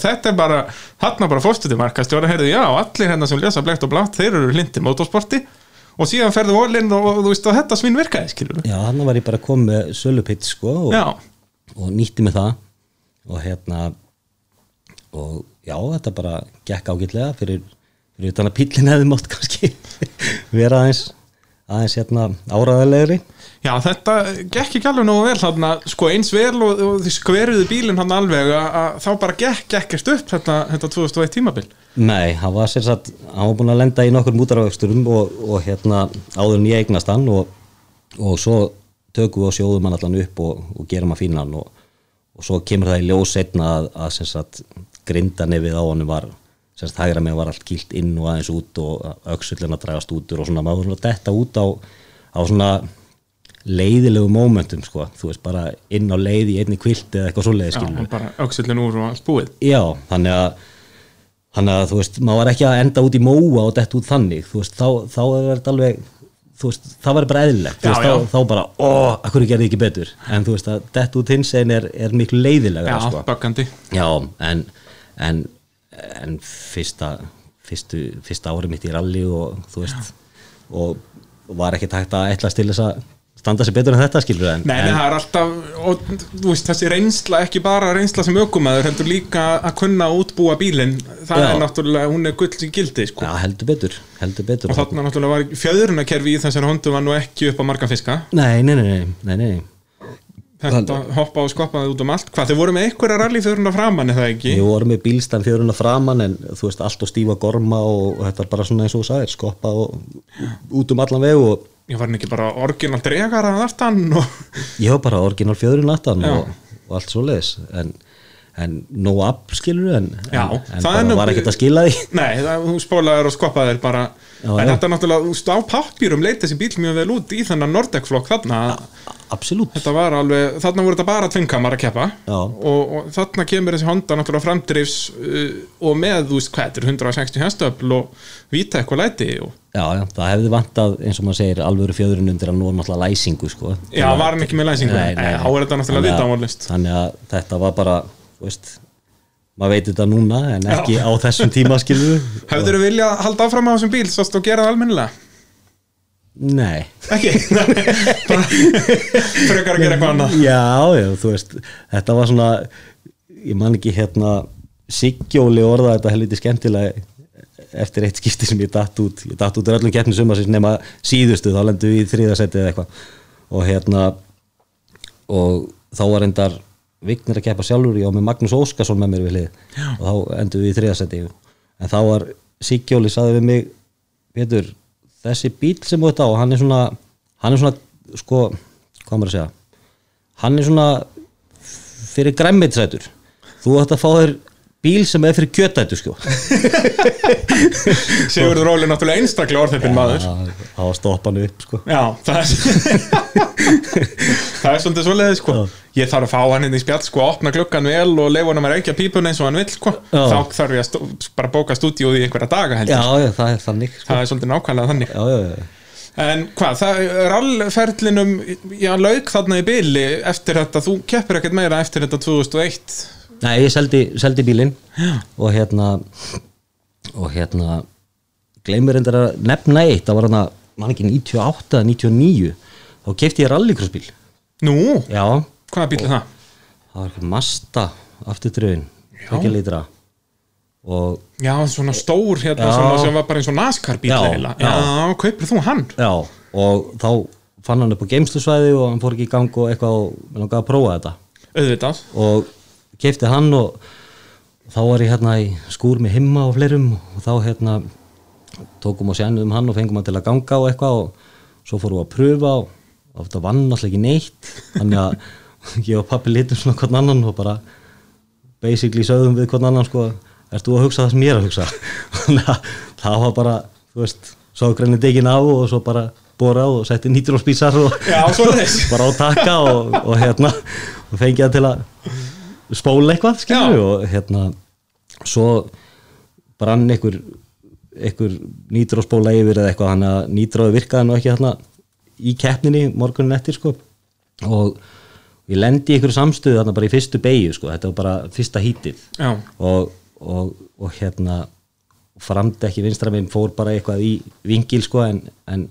Þetta er bara, þarna bara fórstuði markastjóra, heyrðu, já, allir hérna sem lesa blekt og blátt, þeir eru hlindi motorsporti og síðan ferðu volinn og, þú veist og þetta svinn virkaði, skilur Já, hann var ég bara komið með sölupitt sko og, og nýtti með það og hérna og já, þetta bara gekk ágætlega fyrir, fyrir utan að pílinn hefði mátt kannski vera aðeins aðeins hérna áraðalegri Já, þetta gekk ekki alveg nógu vel þarna, sko eins vel og, og þið skveruðu bílinn hann alveg að, að þá bara gekk ekkert upp þetta, þetta 2001 tímabil. Nei, hann var sér satt, hann var búinn að lenda í nokkur mútaraföxturum og, og hérna áður en ég eignast hann og, og svo tökum við og sjóðum hann allan upp og, og gerum hann fínan og, og svo kemur það í ljós setna að, að sem sagt grinda nefið á honum var sem sagt hægra með var allt kýlt inn og aðeins út og öxullin að dragast út og svona maður var detta út á, á svona leiðilegu mómentum sko, þú veist bara inn á leið í einni kvilti eða eitthvað svo leiði Já, bara auksillin úr og allt búið. Já, þannig að þannig að þú veist, maður var ekki að enda út í móa og dett út þannig, þú veist, þá, þá er þetta alveg, þú veist, það var bara eðlilegt, þú Já, veist, þá, þá bara ó, akkur gerði ég ekki betur, en þú veist að dett út hins einn er, er miklu leiðilega Já, sko. böggandi. Já, en, en, en fyrsta, fyrstu, fyrsta ári mitt í rally og þú veist, og var ekki takt að ætla til þess að standa sér betur en þetta skilur en, Nei, en það er alltaf, og, þú veist, þessi reynsla, ekki bara reynsla sem ökumæður, heldur líka að kunna útbúa bílinn, það Já. er náttúrulega, hún er gull sem gildi, sko. já, heldur betur, heldur betur Og þarna náttúrulega var fjöðrunakerfi í þessari hondu var nú ekki upp á marga fiska. Nei, nei, nei, nei, nei, nei. Þetta hoppa og skoppaði út um allt. Hvað, þau voru með einhverja rallyfjöruna framann, eða ekki? Við vorum með bílstæðan fjöruna framann en þú veist allt og stífa gorma og, og þetta er bara svona eins og þú sagðir skoppa og út um allan veg og Ég var ekki bara orginal dregar að þartan og... ég var bara orginal fjörun aftan og, og allt svo leiðis en, en no up skilur en, Já, en, en það bara var ekkert að skila því Nei, það, þú spólaðir og skoppaðir bara Já, En þetta er náttúrulega, þú veist, á pappýrum leit þessi bíl mjög vel út í þennan Nordec-flokk þarna Absolutt Þetta var alveg, þarna voru þetta bara tvinnkamar að keppa og, og þarna kemur þessi Honda náttúrulega framdrifs uh, og með, þú veist, hvað þetta er 160 hestöfl og víta eitthvað læti og, Já, já, það hefði vantað eins og maður segir alvöru fjöðurinn undir að nú náttúrulega læsingu sko. Já, var hann ekki með læsingu? Nei, nei, þá er þetta náttúrulega að- vitanvotlaust. Þannig að þetta var bara, þú veist maður veit þetta núna en ekki á þessum tíma skilur Hefur þú viljað halda áfram á þessum bíl? Sást og gera það almennilega? Nei. Ekki? Bara frekar að gera eitthvað annað. Já, já, þú veist þetta var svona, ég man ekki hérna Siggjóli orðaði þetta helviti skemmtilega eftir eitt skipti sem ég datt út. Ég datt út úr öllum keppni sumarsins nema síðustu þá lendu við í þriðasetti eða eitthvað. Og hérna og þá var endar Vignir að keppa sjálfur, ég á með Magnús Óskarsson með mér við hlið. Já. og þá endur við í þriðasetti en þá var Siggjóli saði við mig Pétur, þessi bíl sem þú ert á hann er svona, hann er svona sko, hvað maður að segja? Hann er svona fyrir græmmitsætur þú ætti að fá þér bíl sem er fyrir kjötætu sko Sigurður Róli er náttúrulega einstaklega orðheppin maður á að stoppa hann upp sko Já, það er Það er svolítið svoleiðið sko Já. Ég þarf að fá hann inn í spjall sko opna klukkan vel og leifa hann að reykja pípun eins og hann vill sko Já. Þá þarf ég að bara bóka stúdíu í einhverja daga held já, ég já, það er þannig sko. Það er svolítið nákvæmlega þannig já. En hvað, það er allferlinum Já, lauk þarna í byli eftir þetta Þú keppir ekkert meira eftir þetta 2001 Nei, ég seldi, seldi bílinn og hérna og hérna gleymur endur að nefna eitt það var hann að, mann ekki 98 eða 99 þá kefti ég rallycrossbíl. Nú, já, hvaða bíl er það? það var eitthvað Mazda afturdröðin, ekki litra. Og Já, svona stór hérna Já. svona, sem var bara eins og NASCAR bíl Já, já. já, kaupir þú hann? Já, og þá fann hann upp á geimslusvæði og hann fór ekki í gang og eitthvað og mér langaði að prófa þetta. Auðvitað. Og kefti hann og þá var ég hérna í skúr með himma og fleirum og þá hérna tókum og sjánuðum hann og fengum hann til að ganga og eitthvað og svo fórum við að pröfa og ofta vann alltaf ekki neitt þannig að ég og pappi litum svona hvern annan og bara basically sögðum við hvern annan sko erst þú að hugsa það sem ég er að hugsa? Þannig að það var bara þú veist, svo grænni degin á og svo bara borað og setti nýtur og spísar og Já, bara á taka og, og hérna og fengið það til að spóla eitthvað skilur og hérna svo brann einhver einhver nýtróspóla yfir eða eitthvað hann að nýtróði virkaði nú ekki þarna í keppninni morgunin eftir sko. Og ég lendi í einhverju samstöðu þarna bara í fyrstu beigju sko, þetta var bara fyrsta hítið og, og, og hérna framdi ekki vinstra minn fór bara eitthvað í vingil sko en, en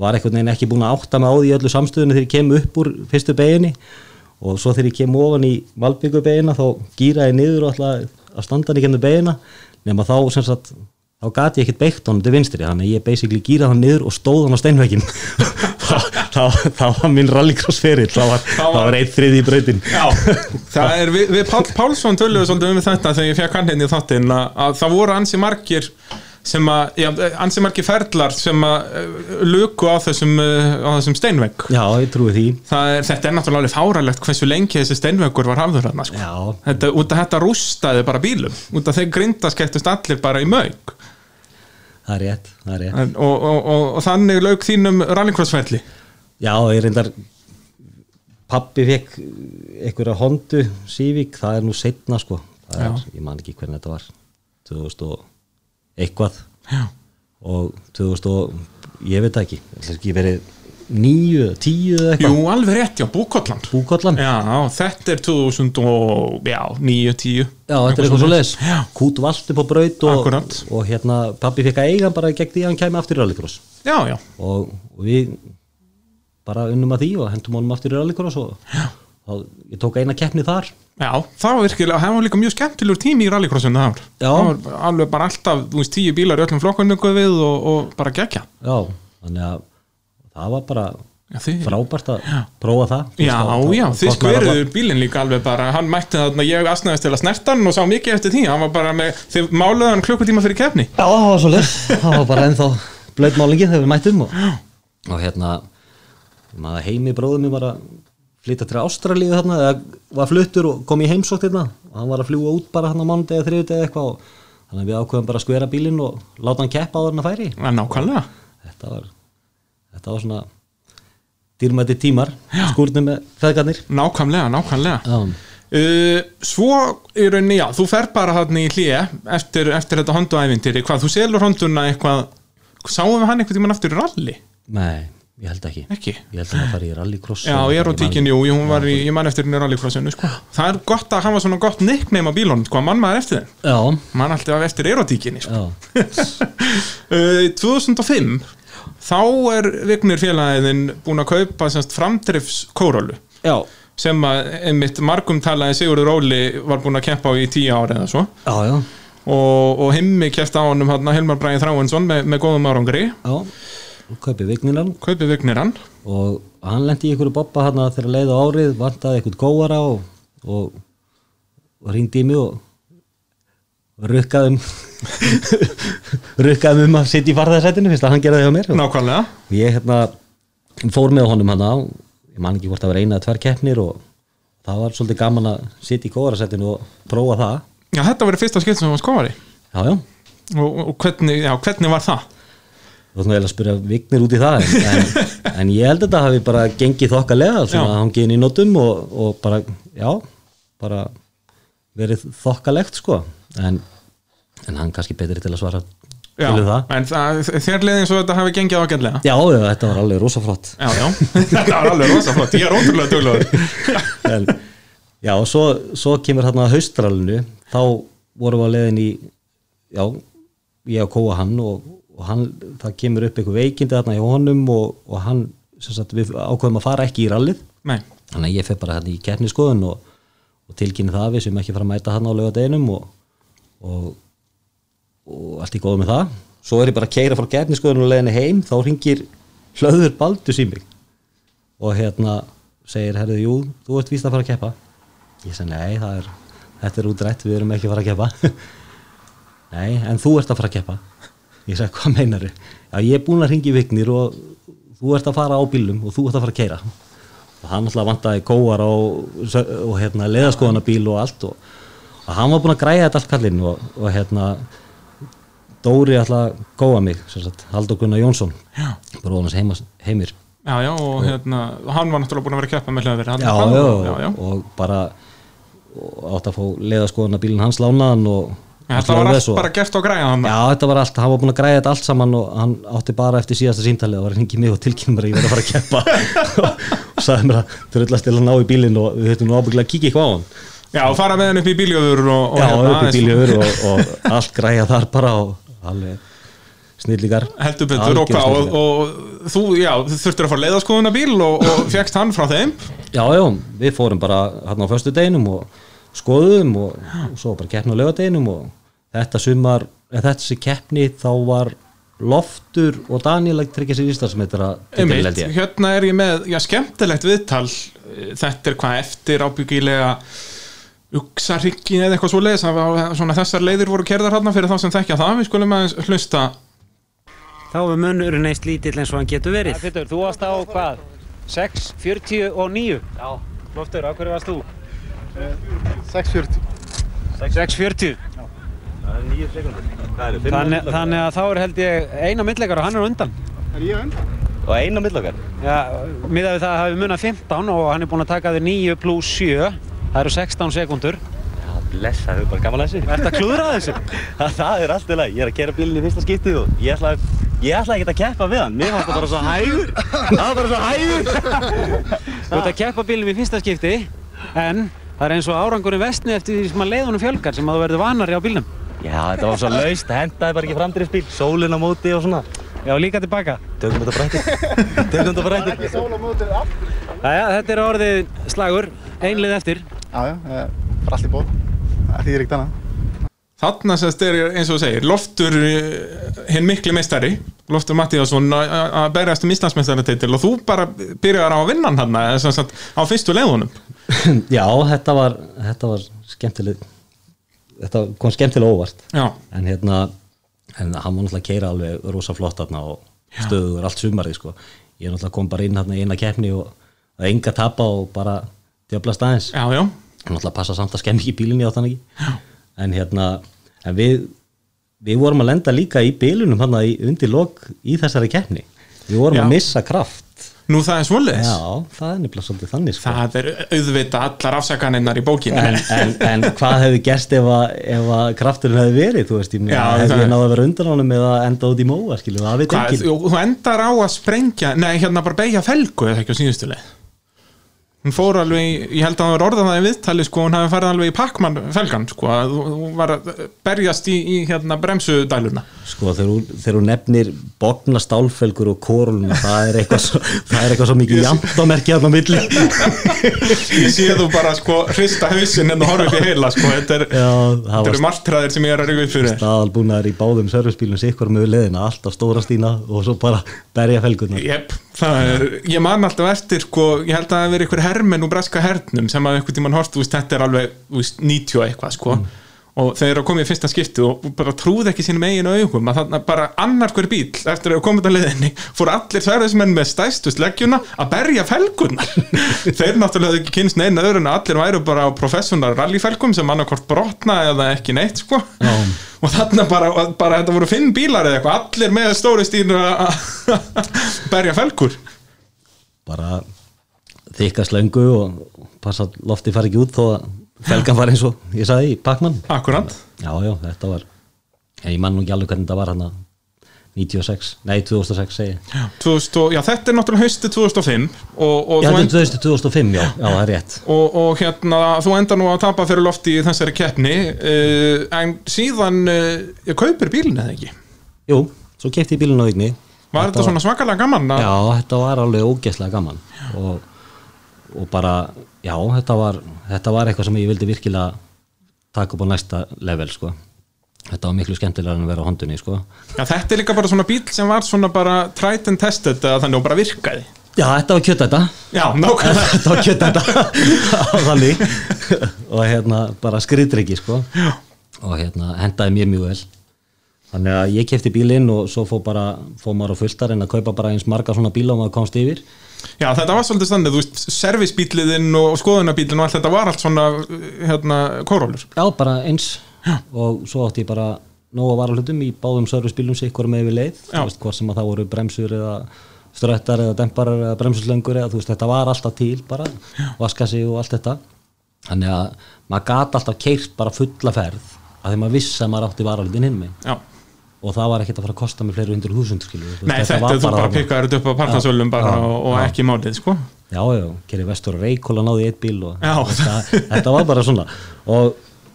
var einhvern veginn ekki búin að átta mig á því í öllu samstöðunni þegar ég kem upp úr fyrstu beginni og svo þegar ég kem ofan í Valbyggu begina þá gýra ég niður og ætla að standa hann í kemur begina nema þá sem sagt þá gati ég ekkert beitt honum til vinstri. Þannig ég basically gýra hann niður og stóð hann á steinvegin það var minn rallycross ferill. Það var, eitt þriði í brautin já Það er, við, Páll Pálsson töluðu svolítið um þetta þegar ég fekk hann hérna í þáttinn að, að það voru ansi margir sem að, já, ansi margir ferlar sem að uh, luku á þessum, uh, á þessum steinvegg. Já, ég trúi því. Er, þetta er náttúrulega fáralegt hversu lengi þessi steinveggur var hafður hann sko. já, þetta, út að þetta rústaði bara bílum. Út að þeir grindaskettust allir bara í mög það er rétt, það er rétt. En- og, og, og, og þannig lauk þínum rallycrossferli. Já, ég reyndar pappi fekk einhverja Hondu Civic, það er nú setna sko. Það er, ég man ekki hvernig þetta var 2000 og eitthvað. Já. og 2000 og ég veit ekki, það ekki verið níu, tíu eða eitthvað. Jú, alveg rétt, já, Búkolland Búkollan, já, þetta er 2000 og, já, 9, 10 þetta er eitthvað svo leis Já. kút vald upp á braut og, Akkúrat. og hérna pappi fekk að eiga bara gegn því að hann kæmi aftur í rallycross. Já, já, og, og við bara unnum að því og hendum honum aftur í rallycross og ég tók eina keppni þar já, það var virkilega það var líka mjög skemmtilegur tími í rallycrossinu það ár. Já. Það var alveg bara alltaf, þú veist, 10 bílar í öllum flokkunum við og, og bara gegja já, þannig að það var bara Já, þið- frábært að prófa það. Já, veist, það- já, þið alla- skveruðu bílinn líka alveg bara, hann mætti þarna, ég asnaðist til að snerta hann og sá mikið eftir því, hann var bara með, þið máluðu hann klukkutíma fyrir kefni. Já, það var svo leys, það var bara ennþá blöðmálingi þegar við mættum og, og hérna flytja til Ástralíu þarna eða var fluttur og kom í heimsótt hérna. Og hann var að fljúa út bara hann á mánuði eða þriðut eða eitthvað og þannig að við ákveðum bara að skvera bílinn og láta hann keppa á hann að færi. Er nákvæmlega. þetta var, þetta var svona dýrmæti tímar skúrnum með feðgarnir. Nákvæmlega, nákvæmlega. Já, Uh, svo í rauninni, já, þú fer bara hann í hlýja eftir, eftir þetta honduævintýri, hvað, þú selur honduna eitthvað, sáum við hann eitthvað tímann aftur í ralli? nei, ég held ekki. Ekki? ég held að það fari í rallycross Já, ég er á tíkin, jú, hún var í, ég man eftir henni í rallycrossinu, sko. Það er gott að hafa svona gott nickname á bílunum, sko, mann maður eftir þeim. Já, Man alltaf eftir erotíkinni, sko. já, Uh, 2005 þá er Vignir félagin búin að kaupa semst, framdrifs kórólu já, sem að einmitt margum talaði Sigurður Óli var búin að keppa á í tíu ári eða svo. Já, já, og, og himmi kæft á honum hann Hilmar Bræði Þráinsson með, með góðum árangri. Já kaupi vigninan kaupi Vignir hann og hann lendi í ykkur boppa hann þegar leið á árið, vantaði eitthvað góara og, og, og ringdi í mig og og rukkaði um að sitja í farðarsætinu fyrst að hann geraði hjá mér. Og nákvæmlega. Ég hérna fór með honum hann á ég man ekki hvort það var eina eða tvær keppnir og það var svolítið gaman að sitja í góðarsætinu og prófa það. Já, þetta verið fyrsta skipt sem hann skóari já, já, og, og hvernig, já, hvernig var það? Þú ætlum að spyrja vignir út í það en, en, en ég held að þetta hafi bara gengið þokkalega, svona Já. hangið inn í notum og, og bara, já bara verið þokkalegt sko. En, en hann kannski betri til að svara Já, til það. en það, þér leiði eins og þetta hafi gengið ágætlega. Já, þetta var alveg rosa flott Já, já, þetta var alveg rosa flott, ég er ótrúlega duglegur. En, já, og svo, svo kemur hérna haustralinu þá vorum við að leiðin í já, ég að kóa hann og, og hann, það kemur upp eitthvað veikindi þarna hjá honum og, og hann sem sagt, við ákveðum að fara ekki í rallið. Nei, þannig að ég fer bara hérna í keppniskoðun og, og tilkynni það við sem ekki fara að mæta hann á laugadeginum og, og, og allt í góðu með það. Svo er ég bara að keira frá keppniskoðun og leiðinni heim þá ringir hlöður Baldus í mig og hérna segir, herrðu, jú, þú ert víst að fara að keppa. Ég segi, nei, það er þetta er útrætt, við erum ekki að fara að keppa. Nei, en þú ert að fara að keppa ég segi, hvað meinar já, ég er búin að ringi í vignir og þú ert að fara á bílum og þú ert að fara að keira og hann alltaf vantaði kóar og, og hérna, leðaskoðanabíl og allt og, og hann var búin að græja þetta allt kallinn og, og hérna Dóri alltaf góða mig Haldur Gunnar Jónsson heima, heimir. Já, já, og hérna hann var náttúrulega búin að vera að keppa með já. og bara átt að fá leðaskoðanabílinn hans lánaðan og Þetta var allt bara gert og græða hann Já, þetta var allt, hann var búin að græja þetta allt saman og hann átti bara eftir síðasta símtalið og var hringi mig og tilkynna mér að ég verði að fara að keppa. Og sagði mér að þau rullast til að ná í bílinn og við höfum nú ábygglega að kíkja eitthvað á hann. Já, og fara með hann upp í bíljöfur og, og Já, hérna, upp í bíljöfur og, og allt græja þar bara og alveg snillíkar heldur betur og hvað og, og þú, já, þú þurftir að fara leiðaskoðuna bíl og, og fegst hann frá þeim? Já, já, við fórum bara hann á föstu deginum og skoðum og, og svo bara keppni á lögadeginum og þetta sumar, eða þetta sem keppni þá var Loftur og Daniel að tryggja sér ístar sem heitir að titil, held ég. hérna er ég með, já, skemmtilegt viðtal þetta er hvað eftir ábyggilega uksarryggi eða eitthvað svo leiðis svona þessar leiðir voru kerðar hann fyrir þá sem þekkja það, við skulum aðeins hlusta Þá er munurinn eist lítill eins og hann getur verið. Þú varst á hvað? 6.49? Já. Loftur, á hverju varst þú? 6.40 6.40? Þannig, þannig að þá er held ég eina myndleikar og hann er undan. Er ég undan? Og eina millokar. Já, miðað við það hafi munað 15 og hann er búinn að taka þér 9 pluss 7. Það eru 16 sekundur. blessa, þau bara gaman að þessu. Ertu að klúðra þessu? Það, það er allt í lagi, ég er að kera bílinn í fyrsta skiptið og ég ætla, ég ætla ekki að keppa við hann, mér fannst það bara svo hægur, það var bara svo hægur. Þú ert að keppa bílum í fyrsta skipti en það er eins og árangurinn vestni eftir því sem að leiðunum fjölgar sem að þú verður vanari á bílnum. Já, þetta var svo laust, það hendaði bara ekki framdriftsbíl, sólinn á móti og svona. Já, líka tilbaka. Tökum þetta brættir, tökum þetta brættir. Ekki sól á mótið aftur. Jæja, þetta er orðið slagur, einlið eftir. Já, já, eh, bara allt í ból. Það þýðir ekkert annað. Þarna sérst er eins og segir Loftur eh, hinn mikli meistari Loftur Mattíðarsson að berjast um Íslandsmeistaratitil og þú bara byrjar á að vinna hann á fyrstu leiðunum Já, þetta var, þetta var skemmtileg, þetta kom skemmtilega óvart. Já, En hérna, en hann var náttúrulega að keira alveg rosa flott þarna og stöður allt sumarið, sko. Ég náttúrulega kom bara inn hérna í eina keppni og það enga tapa og bara djöfla staðins. já, já Hann náttúrulega passa samt að skemmi ekki bílinni á þann ekki. En hérna, en við, við vorum að lenda líka í bílunum hann undir lok í þessari keppni. Við vorum Já. að missa kraft. Nú það er svoleiðis Já, það er nefnilega svolítið þannig, sko. Það er auðvita allar afsakaninnar í bókinu en, en, en hvað hefði gerst ef að, að krafturinn hefði verið þú veist, Já, hefði ég náðu að vera undan honum eða enda út í móa, skiljum, það veit ekki þú endar á að sprengja Nei, hérna bara beigja felgu eða ekki á síðustu leið Hún fór alveg, ég held að það var orðað það í viðtali sko, hún hafi farið alveg í pakkmann felgan sko, þú var að berjast í, í hérna bremsudæluna. Sko, þegar hún, hún nefnir bogna stálfelgur og kórluna það er eitthvað svo, það er eitthvað svo mikið hérna á milli. Ég sé þú bara sko hrista hausinn en þú horfið upp í heila sko, þetta er, eru margtræðir sem ég er að reyga upp fyrir staðalbúnaður í báðum servicebílum sikkur með leðina, alltaf stóra stína og svo bara berja felgurna Jep, það er, ég man alltaf eftir sko, ég held að það hermenn úr breska hernum sem að einhvern tímann hort, veist, þetta er alveg veist, 90 og eitthvað sko. Og þeir eru að koma í fyrsta skipti og bara trúði ekki sínum eiginu augum að þarna bara annar hver bíl eftir að koma þetta liðinni fór allir sverðismenn með stæstu sleggjuna að berja felgunar þeir náttúrulega ekki kynst neina öðru en að allir væru bara á professional rallyfelgum sem annarkort brotna eða ekki neitt sko. Já. og þarna bara, bara þetta voru fimm bílar eða eitthvað, allir með stóri stínu að berja felgur. Bara þykka slöngu og passa að lofti fari ekki út þó að felgan var eins og ég sagði í Pac-Man. Akkurat Já, já, þetta var ég man nú ekki alveg hvernig þetta var hann 96, nei 2006 segi ég. 2000, og- já, þetta er náttúrulega hausti 2005 og, og, Já, þetta er 2005, já, já, það er rétt. Og, og hérna þú endar nú að tapa fyrir lofti í þessari keppni uh, en síðan uh, ég kaupir bílinn eða ekki? Jú, svo kefti ég bílun á ykni var þetta svona svakalega gaman að, Já, þetta var alveg ógeðslega gaman. Og, og bara já, þetta var, þetta var eitthvað sem ég vildi virkilega taka upp á næsta level, sko. Þetta var miklu skemmtilega en að vera á hondunni, sko. Já, þetta er líka bara svona bíl sem var svona bara tried and tested þannig og bara virkaði. Já, þetta var kjöt þetta já, nákvæmlega. Þetta var kjöt þetta á þannig. Og hérna bara skriðdryggi sko. Og hérna hendaði mér mjög vel. Þannig að ég kefti bílinn og svo fór bara fór maður á fulltar en að kaupa bara eins marga svona bíla og maður komst yfir Já, þetta var svolítið standið, þú veist, servisbíliðinn og skoðunarbílinn og allt þetta var allt svona, hérna, kórólur. já bara eins og svo átti ég bara nóga varahlutum í báðum sig ykkur með við leið Já. þú veist hvort sem að það voru bremsur eða ströttar eða demparar eða bremsuslöngur eða þú veist þetta var alltaf til bara vaska sig og allt þetta þannig að maður gat alltaf keirt bara fulla ferð að því maður vissi að maður átti varahlutin hinn með Já. Og það var ekkert að fara að kosta mig fleiri hundur þúsund skilu Nei, þetta, þú bara pikkaður þetta upp á partasölum og, og já. ekki málið, sko. já, já, kerið vestur og reykóla náði eitt bíl og þetta, þetta var bara svona. Og,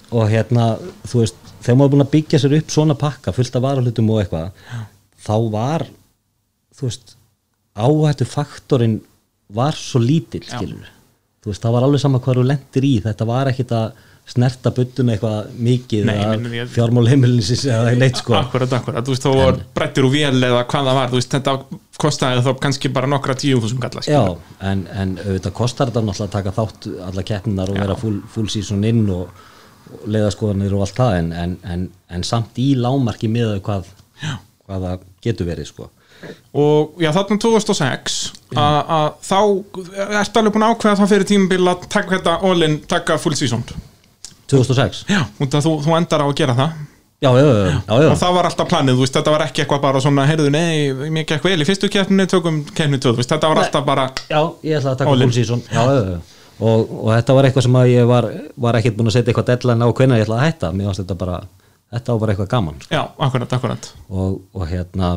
og hérna, þú veist þegar maður er búin að byggja sér upp svona pakka fullt af varahlutum og eitthvað þá var, þú veist áhættu faktorinn var svo lítill, skilur þú veist, það var alveg sama hvað þú lendir í þetta var ekkit að snerta buttuna eitthvað mikið ég- fjármál heimilinsins eða neitt sko. Akkurat, akkurat, þú veist, þá var brettir úr vél eða hvað það var, þú veist, þetta kostaði þá kannski bara nokkra tíu þúsum kalla, Já, en, en auðvitað kostar þetta náttúrulega að taka þátt alla keppninar og vera full, full season inn og, og leiðaskoðanir og allt það en, en, en, en samt í lámarki með hvað, hvað það getur verið sko. Og já, þarna 2006, að að þá ertu alveg búin að ákveða það fyrir tímabil að taka þetta all-in, taka full season. 2006 Já, þú, þú endar á að gera það. Já, já, já, já. Og það var alltaf planið, veist, þetta var ekki eitthvað bara svona, heyrðu, nei, mér gekk vel í fyrstu keppni, tökum keppni tvö, þú veist, þetta var alltaf bara, Já, ég ætla að taka full season já, já, já. og, og þetta var eitthvað sem að ég var, var ekkert búin að setja eitthvað deadline á hvenær ég ætla að hætta mér fannst þetta bara, þetta var bara eitthvað gaman sko. Já, akkurat, akkurat og, og hérna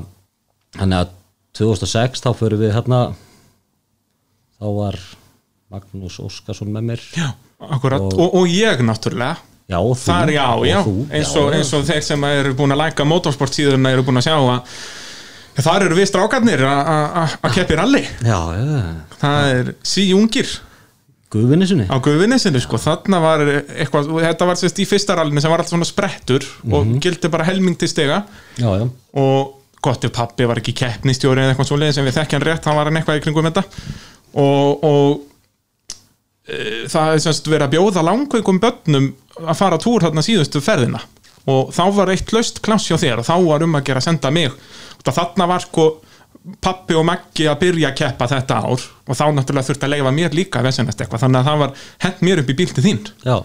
þannig að 2006 þá förum við hérna þá var Magnús Óskarsson með mér. Já, akkurat, og, og ég náttúrulega. Já, og þú, Þar já, og já, þú, eins, og, eins og þeir sem eru búin að læka motorsport síðuna eru búin að sjá að þar eru við strákarnir að- að að keppi rally. Já, já, það er síjungir guðvinnisunni á guðvinnesinu sko, þarna var eitthvað, þetta var sérst í fyrsta rallinu sem var alltaf svona sprettur og gildi bara helming til stiga. Já, já, og gott ef pappi var ekki keppnistjóri eða eitthvað svoleiðis sem við þekkjan rétt, hann var hann eitthvað í kringum þetta. Og, og það er semst verið að bjóða langveikum börnum að fara túr þarna síðustu ferðina. Og þá var eitt laust klass hjá þér og þá var um að gera að senda mig. Og þarna var sko pappi og Maggi að byrja að keppa þetta ár og þá náttúrulega þurfti að leifa mér líka eitthvað, þannig að það var hent mér upp í bíltið þín. Já.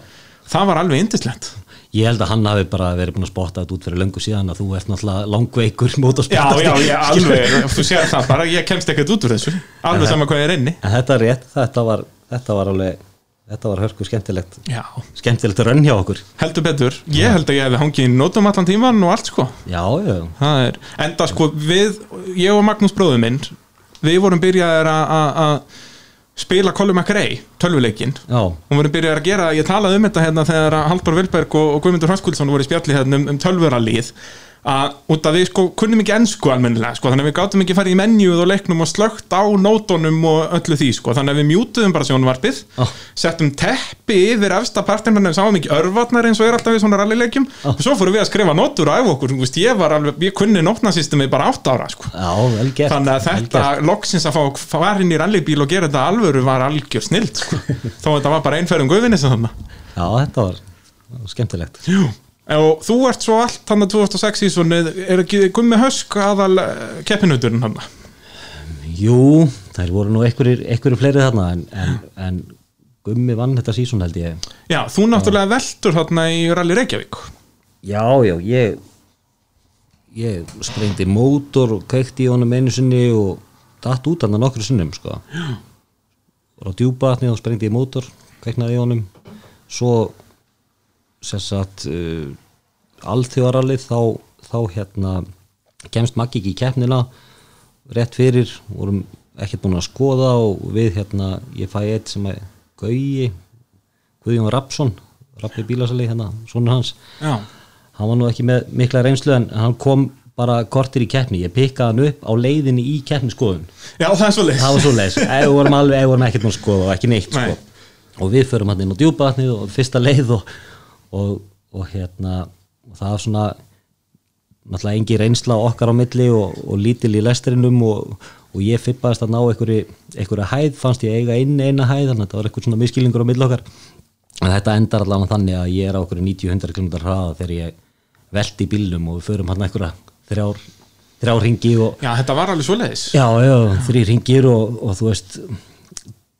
Það var alveg indislegt Ég held að hann hafi bara verið búin að spotta þetta út fyrir löngu síðan að þú ert náttúrulega langveikur Já, motorsportasti. já, ég alveg, þú sér það bara, ég kemst ekkert út úr þessu. Alveg sama hvað ég er inni. En þetta er rétt, þetta var, þetta var alveg, þetta var hörku skemmtilegt, Já, skemmtilegt rönn hjá okkur. heldur betur, ég held að ég hefði hangið í nótum allan tíman og allt sko. Já, er, enda sko við ég og Magnús bróður minn við vorum byrjaðir að- spila Colin McRae, tölvuleikin já, og vorum byrjaðir að gera, ég talaði um þetta hérna þegar Halldór Vilberg og, og Guðmundur Hranskuldsson voru í spjalli hérna um, um tölvuralíð að út af við sko kunnum ekki ennsku almennilega sko, þannig að við gátum ekki farið í menjuð og leiknum og slögt á nótunum og öllu því sko, þannig að við mjútuðum bara sjónvarpið Ah. settum teppi yfir efsta partin þannig að við sáum ekki örvarnar eins og er alltaf við svona rallileikjum og svo fórum við að skrifa nótur á okkur, þú veist, ég var alveg, ég kunni nótnasystemi bara átt ára sko já, gert. þannig að þetta loksins að fá fara inn í rallybíl og gera þetta alvöru var algjör snild sko. þó að þetta var bara einferðum guðvinni Já, þetta var skemmtilegt. Jú. Og þú ert svo allt hann að 2006 í svona er ekki Gummi Hösk aðal keppinuturinn hann Jú, þær voru nú einhverjir fleiri þarna en, en, en Gummi vann þetta sísón held ég. já, þú náttúrulega veltur þarna í Rally Reykjavík Já, já, ég, ég sprengdi mótor og kveikti í honum einu sinni og datt út hann nokkru sinnum, sko. Já. Og á djúbatni og sprengdi ég mótor, kveiknaði í honum. Svo, sem sagt, uh, alþjóðarallið þá, þá hérna kemst Maggi ekki í keppnina rétt fyrir, vorum ekkert búin að skoða og við hérna, ég fæ eitt sem er Gauji, Guðjón Rapsson, Rappi bílasali hérna, svona hans. Já, hann var nú ekki með mikla reynslu en hann kom bara kortir í keppni. Ég pikkaði hann upp á leiðinni í keppniskoðun já það er svo leys það var svo leiðis, við vorum vorum ekkert búin að skoða og ekki neitt Nei. sko. og við förum hann inn á djúpaðatnið og fyrsta leið og, og, og hérna og það var svona náttúrulega engi reynsla okkar á milli og, og lítil í lestrinum og, og ég fippaðist að ná einhverju, einhverju hæð fannst ég eiga inn eina hæð þannig að þetta var eitthvað svona miskilningur á milli okkar. En þetta endar allavega þannig að ég er á okkur 90-100 km hraða þegar ég velti í bílnum og við förum hann einhverja þrjár, þrjár ringi og já, þetta var alveg svo leys já, já, þrý ringir og, og þú veist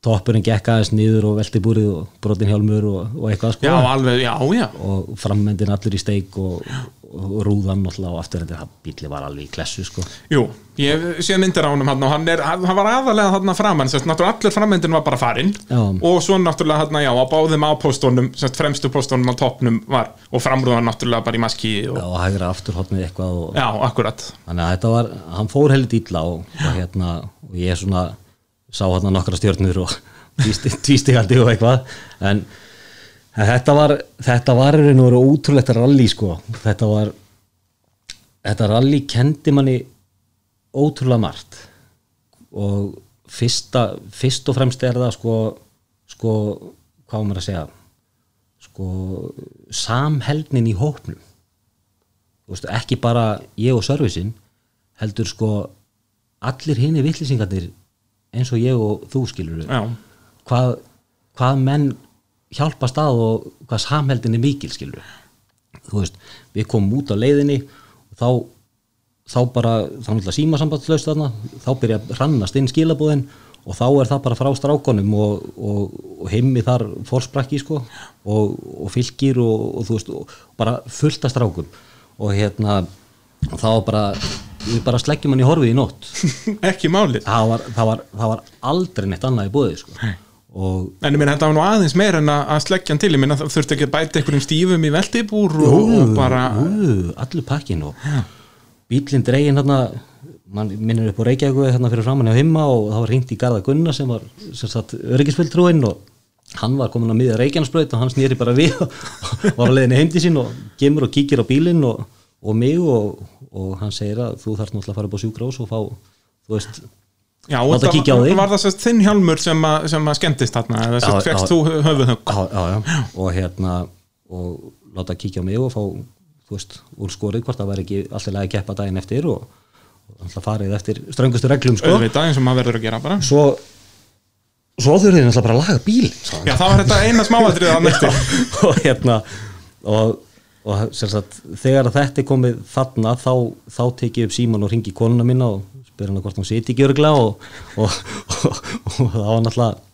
toppurinn gekk aðeins niður og velti búrið og brotin hjálmur og, og eitthvað sko. Já, alveg, já, já. Og frammendin allir í steik og, og rúðan náttúrulega og aftur þetta bíli var alveg í klessu sko. Jú, ég sé myndir á hann og hann, er, hann var aðalega hann framan sérst, náttúrulega allir framendin var bara farinn. Já. og svo náttúrulega hann, já, á báðum ápóstónum sérst, fremstu póstónum á toppnum var og framrúðan náttúrulega bara í maski og, og hægra afturhóttnið eitthvað og já, akkurat. Þannig að þetta var, hann fór sá hérna nokkra stjörnur og tvístigandi og eitthvað. En, en þetta var þetta var í og veru ótrúlegt rally sko, þetta var þetta rally kendi manni ótrúlega margt. Og fyrsta, fyrst og fremst er það sko, sko hvað maður að segja? Sko samhelgnin í veist, ekki bara ég og servicin heldur sko allir hinni vittlýsingarnir eins og ég og þú skilur hvað, hvað menn hjálpa stað og hvað samheldin er mikil skilur þú veist, við komum út á leiðinni og þá, þá bara þá náttúrulega símasambandslaust þarna þá byrja að hrannast inn skilabúðin og þá er það bara frá strákonum og, og, og heimmi þar fórsprakki sko og, og fylgir og, og þú veist, bara fullt af strákum. Og hérna þá bara, við bara sleggjum hann í horfið í nótt. Ekki málið. Það var, það var, það var aldrei neitt annað í búið sko. og En ég meina þetta var nú aðeins meir en að að sleggja hann til. Ég meina það þurfti ekki að bæta einhverjum stífum í veltibúr og, og bara jú, allur pakkin og bílinn dregin hérna mann minnir upp á Reykjavík hérna fyrir framann hjá himma og það var hringt í Garða Gunnar sem var sem sagt öryggisfjöldtrúinn og hann var komin að miða Reykjanesbraut og hann snýri bara við og var á leiðinni heimdi sín og gemur og kíkir á bílinn og, og mig og, og hann segir að þú þarf náttúrulega að fara upp á sjúkrós og fá, þú veist Já, og það var, var það sérst þinn hjálmur sem, að, sem að skemmtist þarna eða sérst fegst þú höfuðhögg? Já, já, já. og hérna og láta kíkja á mig og fá þú veist, úr skorið hvort það væri ekki alltaf að keppa daginn eftir og, og alltaf farið eftir ströngustu reglum sko. auðvitað eins og maður verður að gera bara. Svo svo þurfið þið náttúrulega bara að laga bíl Já, það var þetta eina smáatrið að næstu og hérna og, og sagt, þegar þetta er komið þarna þá, þá tek ég upp síman og ringi konuna mína og spyr hana hvort hún siti ekki örgla og, og, og, og það var náttúrulega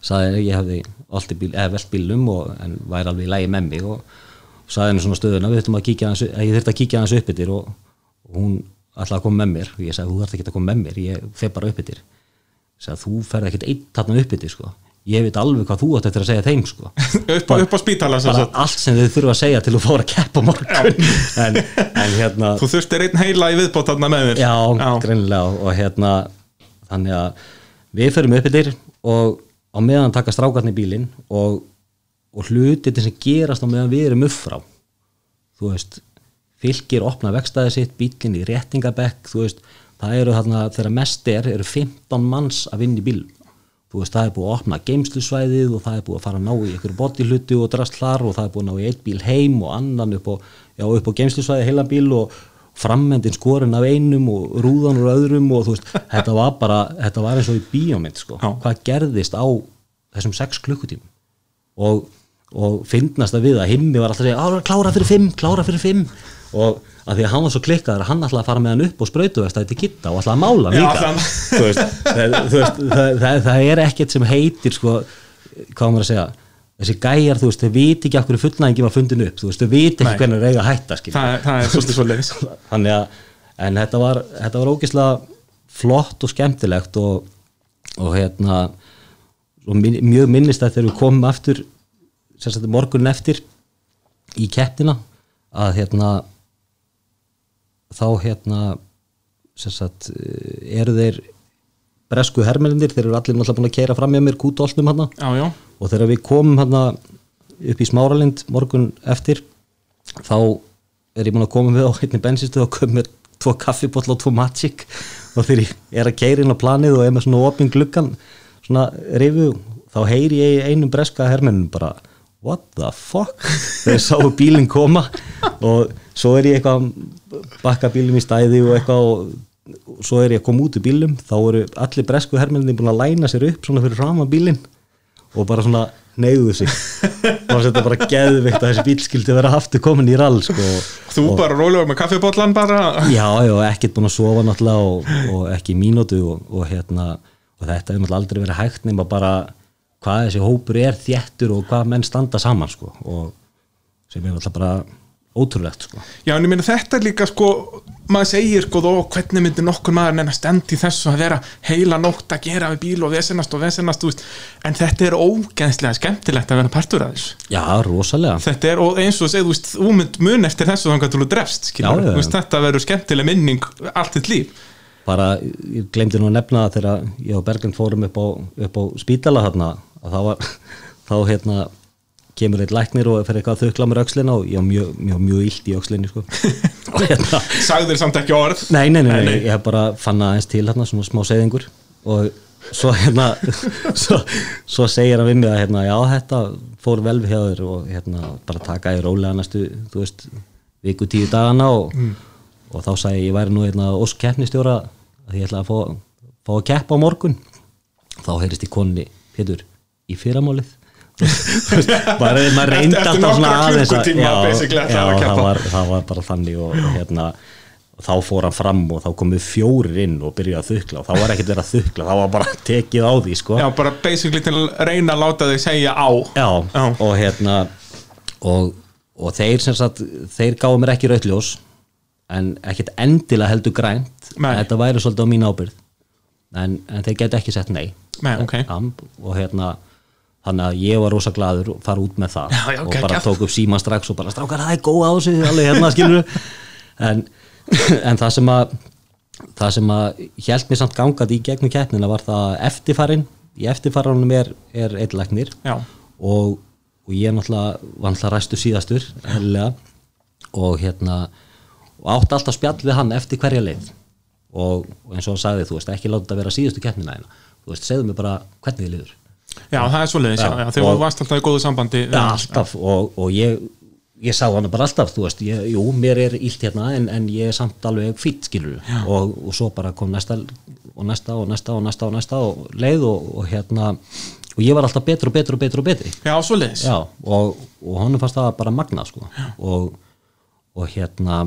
sagði ég hefði alltaf bíl, eða velt bílum en væri alveg í lægi með mig og sagði henni svona stöðuna við þurftum að kíkja að ég þurfti að kíkja aðeins upp yfir og, hún ætlaði að koma með mér og ég sagði þú þarf ekki að koma með mér, ég fer bara upp sagði þú ferð ekkert einn þarna upp yfir sko. Ég veit alveg hvað þú átt eftir að segja þeim sko. upp, upp á spítala allt sem þau þurfa að segja til að fóra að keppa morgun. En, en hérna Þú þurftir einn heila í viðbót þarna með þér. Já, greinilega. Og hérna þannig að við förum upp yfir og á meðan taka strákarni bílinn og, og hluti sem gerast á meðan við erum upp frá. Þú veist fylgir opna vekstæði sitt, bílinn í réttingabekk þú veist, það eru þarna þegar mest er, eru 15 manns að vinna í bílum þú veist, það er búið að opna geimslusvæðið og það er búið að fara að ná í ykkur bodyhluti og drast þar og það er búið að ná í eitt bíl heim og annan upp á, já, upp á geimslusvæði heilan bíl og frammendin skorin af einum og rúðan úr öðrum og þú veist, þetta var bara þetta var eins og í bíómynd sko. Hvað gerðist á þessum sex klukkutímum? Og, og finnast það við að himmi var alltaf að segja, "Á, klára fyrir fimm, klára fyrir fimm og að því að hann var svo klikkaður að hann ætlaði að fara með hann upp og sprautu eftir þetta gitta og ætlaði að mála líka. þú veist, það, þú veist það, það, það er ekkert sem heitir sko, hvað maður að segja þessi gæjar, þú veist, þau viti ekki okkur fullnæðingi var fundin upp, þú veist, þau viti ekki hvernig þeir eiga að hætta, það, er- það er svolítið svo leiðis þannig að en þetta var, þetta var ógeðslega flott og skemmtilegt og, og hérna og min, mjög minnist að þegar við komum aftur sagt morgun eftir í keppnina að hérna þá hérna sagt eh, eru þeir bresku hermelindir, þeir eru allir náttúrulega búin að keira fram með mér kútoltum hann Já, já, og þegar við komum hérna upp í Smáralind morgun eftir þá er ég búin að koma við á einni bensinstu og kom með tvo kaffibotla og tvo magic. Og þegar ég er að keira inn á planið og er með svona opin gluggan svona rifu, þá heyri ég einum breska hermennum bara what the fuck? Þegar sáu bílinn koma og svo er ég eitthvað að bakka bílum í stæði og eitthvað og svo er ég að koma út úr bílum þá eru allir bresku hermenninni búin að læna sér upp svona fyrir fram að bílinn og bara svona neyðu sig. Og þetta bara geðvikt að þessi bíl skildi vera aftur komin í rall sko. þú og, bara rólegur með kaffibotlan bara? Já, já, ekkert búin að sofa náttúrulega og, og ekki í mínútu og, og hérna og þetta hefur náttúrulega aldrei verið hægt nema bara hvað þessi hópur er þéttur og hvað menn standa saman sko. og sem er náttúrulega bara ótrúlegt sko. Já, en ég meina þetta er líka sko maður segir sko, þó hvernig myndi nokkur maður nenn að stend í þessu að vera heila nótt að gera við bíl og vesenast og vesenast, veist, en þetta er ógeðslega skemmtilegt að vera partur af þessu. Já, rosalega. Þetta er, og eins og segið, þú mynd mun eftir þessu þannig að þú drefst, Já, þú veist, þetta verður skemmtileg minning allt þitt líf. Bara, ég glemdi nú að nefna það þegar ég og Berglind fórum upp á, upp á spítala þarna, að það var þá hérna kemur eitt læknir og fer eitthvað að þukla mér öxlina og ég var mjög, mjög, mjög illt í öxlinni sko. og hérna sagðir samt ekki orð? Nei, nei, nei, Nei, ég hef bara fann aðeins til hérna, svona smá segðingur og svo hérna svo, svo segir hann við mig að hérna, já, þetta fór vel við hjá þér og hérna, bara taka í rólega næstu, þú veist viku tíu dagana og, og þá sagði ég, ég væri nú hérna ósk keppnistjóra að ég ætla að fá, fá að keppa á morgun. Þá heyrist í konni, Pétur, í fyrramálið bara maður reyndi Eftir- eftir alltaf svona aðeins að- já, að það var, það var bara þannig og, hérna og þá fór hann fram og þá komu fjórir inn og byrjuði að þukla og þá var ekkert verið að þukla þá var bara tekið á því sko já, bara basically til að reyna að láta þig segja á Já, Já. og hérna og, og þeir sem sagt þeir gáðu mér ekki rautljós en ekkert endilega heldur grænt Nei. þetta væri svolítið á mín ábyrð en, en þeir geta ekki sett nei Nei, ok. amp, og hérna þannig að ég var rosa gladur að fara út með það Já, já, og geggjað. bara tók upp síma strax og bara strákar það er góð á þessu hérna en, en það sem að það sem að hjælt mér samt gangað í gegnum keppnina var það að eftirfarin í eftirfaranum er, er eitthlæknir Já. og, og ég náttúrulega var náttúrulega ræstur síðastur eðlilega, og hérna og átti alltaf spjall við hann eftir hverja leið. Og, og eins og hann sagði þú veist ekki láta þetta vera síðustu keppnina þú veist segðu mér bara hvernig þið liður Já, það er já, Já, já, þegar þú varst alltaf í góðu sambandi hann. alltaf og, og ég ég sá hann bara alltaf, þú veist, ég, jú, mér er illt hérna en, en ég er samt alveg fýtt skilur og, og svo bara kom næsta og næsta og næsta og næsta og næsta og leið og, og hérna og ég var alltaf betur og betur og betur og betri. Já, svoleiðis. Já, og, og honum fannst það bara magna sko. og, og hérna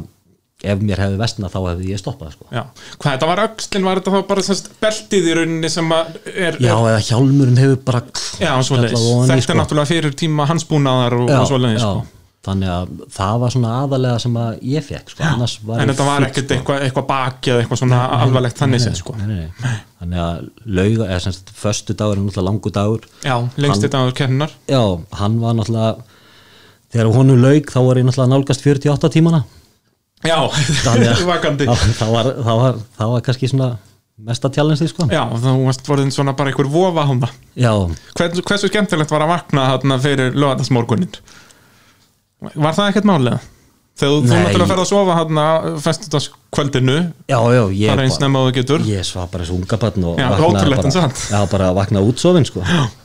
ef mér hefði vestna þá hefði ég stoppað sko. Hvað þetta var öxlin, var þetta þá bara semst beltið í rauninni sem að er, Já, eða hjálmurinn hefur bara já í, þetta er náttúrulega fyrir tíma hansbúnaðar og, og já, sko. þannig að það var svona aðalega sem að ég fekk sko. En þetta var ekkert sko. eitthvað eitthva baki eða eitthvað svona alvarlegt þannig séð sko. nei, nei, nei. þannig að lauga, eða semst föstu dagur er náttúrulega langu dagur Já, lengst þetta áður kennar já, hann var náttúrulega þegar honum laug þá var ég náttúrulega nálgast 48 tímana Já, vakandi það, var, það, var, það var kannski svona mesta challenge sko. Já, þá varst vorðin svona bara einhver vofa já, Hvers, Hversu skemmtilegt var að vakna þarna fyrir lögadagsmorgunin? Var það ekkert málega? Þegar þú, þú náttúrulega ferð að sofa þarna festudagskvöldinu já, já ég, þú getur ég svaf bara svo unga barn og Já, ótrúlegt en satt. já, bara að vakna útsofin sko.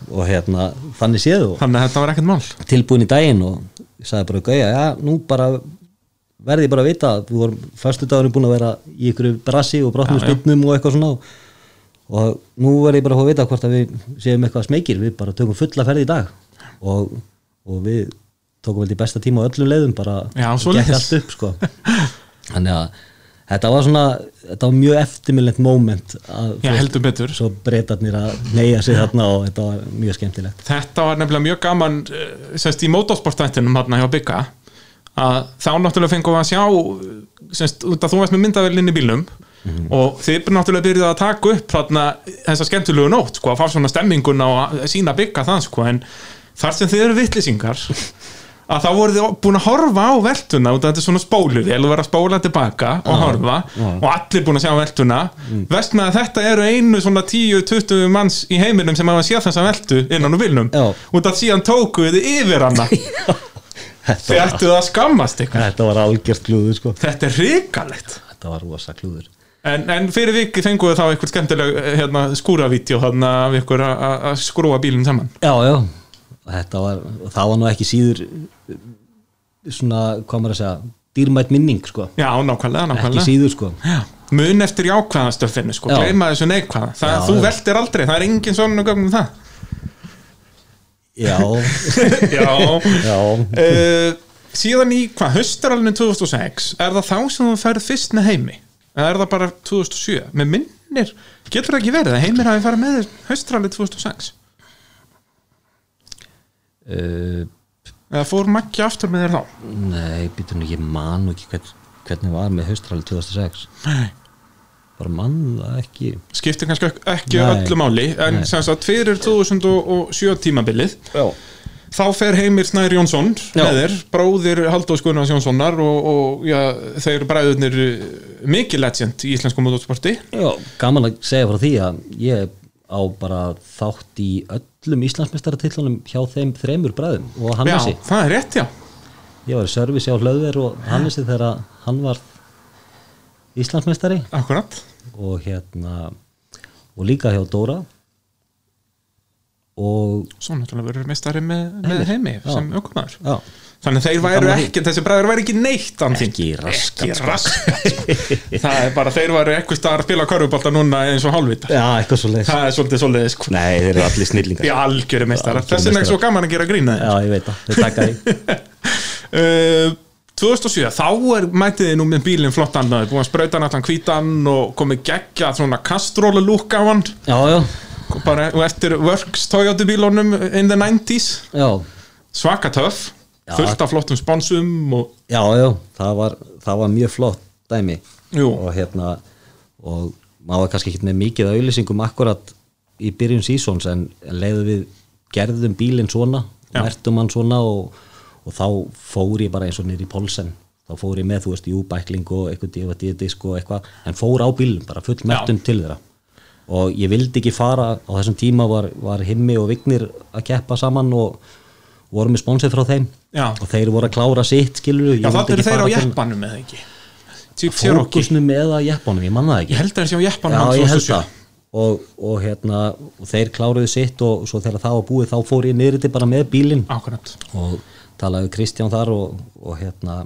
og hérna, þannig séð og Þannig að þetta var ekkert mál tilbúin í daginn og ég sagði bara gauja, já, nú bara verði bara að vita að við vorum fyrstu dagurinn búin að vera í ykkur brassi og brotnum spinnum og eitthvað svona og, nú verði ég bara að vita hvort að við séum eitthvað smekir, við bara tökum fulla ferð í dag. Og, og við tókum vel í besta tíma á öllum leiðum bara svoleiðis. allt upp sko. Þannig að þetta var svona þetta var mjög eftirminnlegt moment að Já, heldur betur. svo breytarnir að neyja sig þarna og þetta var mjög skemmtilegt. Þetta var nefnilega mjög gaman eh, semst í motorsportættinum hérna hjá Bygga að þá náttúrulega fengum við að sjá semst þú varst með myndavelin í bílnum og þið náttúrulega byrjuðu að taka upp þarna þessa skemmtilegu nótt sko, að fá svona stemminguna og sína Bygga það sko, en þar sem þið eru vittlisingar að þá voru þið búin að horfa á veltuna út af þetta er svona spólur, ég vil vera að spóla tilbaka og horfa og allir búin að sjá veltuna. Vest með að þetta eru einu svona 10-20 manns í heiminum sem hafa séð þessa veltu innan úr vilnum Já. út af síðan tókuðu yfir hana. Þetta þið var, ættuðu að skammast ykkur þetta var algjört klúður sko. Þetta er hrikalegt. Þetta var rosa klúður. En, en fyrir viki fenguðu þá eitthvað skemmtileg eh, hérna, skúravídeó þarna af ykkur að- skrúa bílinn saman? Já, já, þetta var það var nú ekki síður svona, hvað maður að segja dýrmætt minning sko, já, nákvæmlega, ekki nákvæmlega. síður sko. Já, mun eftir jákvæða stöffinu sko, Já. gleyma þessu neikvæða. Það, Já, þú já. veltir aldrei, það er engin svona gögnum það já, já, já, uh, síðan í hvað, höstaralinu 2006 er það þá sem þú ferð fyrst með heimi? Eða er það bara 2007 með minnir, getur það ekki verið að heimir hafi farið með höstaralinu 2006 uh, eða fór Maggi aftur með þér þá? Nei, býtum ekki man nú ekki hvern, hvernig var með haustræli 2006 Nei. Bara mann það ekki skiptir kannski ek- ekki Nei. öllu máli en Nei. sem sagt fyrir 2007 tímabilið já, þá fer Heimir Snær Jónsson Já. með þér, bróðir Halldórs Gunnars Jónssonar og, og já, þeir bræðurnir eh, mikið legend í íslensku motorsporti já, gaman að segja frá því að ég á bara þátt í öllum Íslandsmeistaratillunum hjá þeim þremur bræðum og Já, Hannesi það er rétt, já ég var í service hjá Hlöðver og Hannesi þegar hann var Íslandsmeistari. Akkurat. Og hérna og líka hjá Dóra. Og Svo náttúrulega verður meistari með, með heimi Já. sem já, Þannig þeir væru ekki, þessi bræður væru ekki neitt án þín. Ekki raskat, Ekki raskat. Sko. Það er bara, þeir væru staðar að spila körfubolta núna eins og hálfvita. Já eitthvað svo leiðis Það er svolítið svolítið sko. Nei, þeir eru allir snillingar. Í algjöru meistarar. Algjörir Þess vegna er meistarar. svo gaman að gera grína já, ég veit það, þeir taka því. Uh, 2007, þá er mætiði nú með bílinn flottan það er búin að sprauta allan hvítan og komið geggja svona kastróla lúk á hann. Já, já, bara og eftir Works Toyota bílunum in the 90s já. Svaka töff, Já. fullt af flottum sponsum og Já, já, það var, það var mjög flott dæmi. Jú. og hérna og maður var kannski ekki með mikið auðlýsingum akkurat í byrjun sísons en leiðu við gerðum bílinn svona mertum hann svona og, og þá fór ég bara eins og niður í polsen þá fór ég með, þú veist, júbækling og eitthvað DVD-disk og eitthvað en fór á bílinn, bara full mertum til þeirra. Og ég vildi ekki fara á þessum tíma var, var himmi og vignir að keppa saman og voru með sponsið frá þeim. Já. og þeir voru að klára sitt skilur Já, það eru þeir á jeppanum eða ekki? Fókusnum eða jeppanum, ég manna það ekki. Ég held að þeir sé á jeppanum Já, ég held 2007. það. Og, og hérna, og þeir kláruðu sitt og svo þegar það var búið þá fór ég niður til bara með bílinn. Akkurat. Og talaði við Kristján þar og, og hérna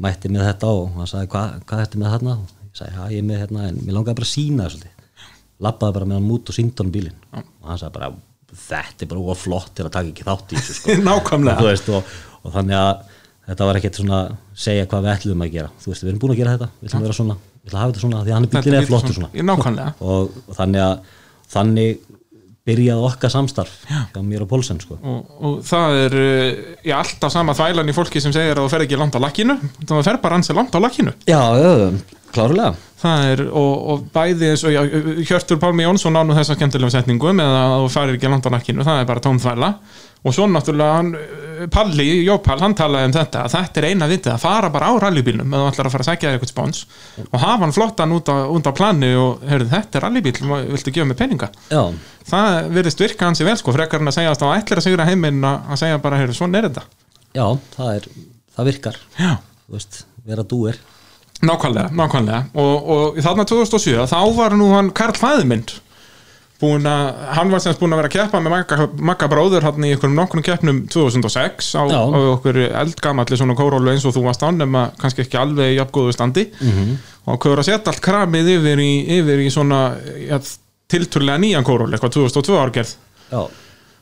mætti með þetta og hann sagði hvað hva ertu með þarna? Og ég sagði, já ég er með hérna en mér langaði bara að sína það svolítið. Lappaði bara með hann út og síndi hann bílinn. Og hann sagði bara, þetta er bara of flott til að taka ekki þátt í þessu sko. Nákvæmlega. Veist, og, og þannig að þetta var ekkert svona segja hvað við ætlum að gera. Þú veist, við erum búin að gera þetta, við ætlum að vera svona. Við ætlum að hafa þetta svona, því hann er bílinn eða flottur svona. Nákvæmlega. Og, og þannig að þannig byrjaði okkar samstarf hjá mér og Pólsen sko. og, og það er uh, já, alltaf sama þvælan í fólki sem segir að þú fer ekki langt á lakkinu það fer bara ansi langt á lakkinu. Já, klárlega. Það er, og, og bæði eins og já, Hjörtur Pálmi Jónsson á nú þessa skemmtilega setningum eða að þú farir ekki langt á lakkinu það er bara tóm þvæla og svo náttúrulega hann, uh, Palli, Jópal, hann talaði um þetta að þetta er eina vitið að fara bara á rallybílnum eða ætlar að fara að sækja þér eitthvað spons. Og hafa hann flottan út á, á plani og heyrðu, þetta er rallybíl, viltu gefa mig peninga? Já, það virðist virka hansi vel sko frekar en að segja að það ætlir að sigra heiminn að segja bara, heyrðu, svona er þetta. Já, það er það virkar, Já, þú veist, vera dúir. Nákvæmlega, nákvæmlega. Og, og þarna 2007 þá var nú hann Karl Fæðmynd búin að, hann var semst búin að vera að keppa með Magga, Magga bróður hann í einhverjum nokkrum keppnum 2006 á, á okkur eldgamalli svona kórólu eins og þú varst á nema kannski ekki alveg í jafngóðu standi. -hmm. og hvað er að setja allt kramið yfir í, yfir í svona ja, tilturlega nýjan kórólu, eitthvað 2002 árgerð já,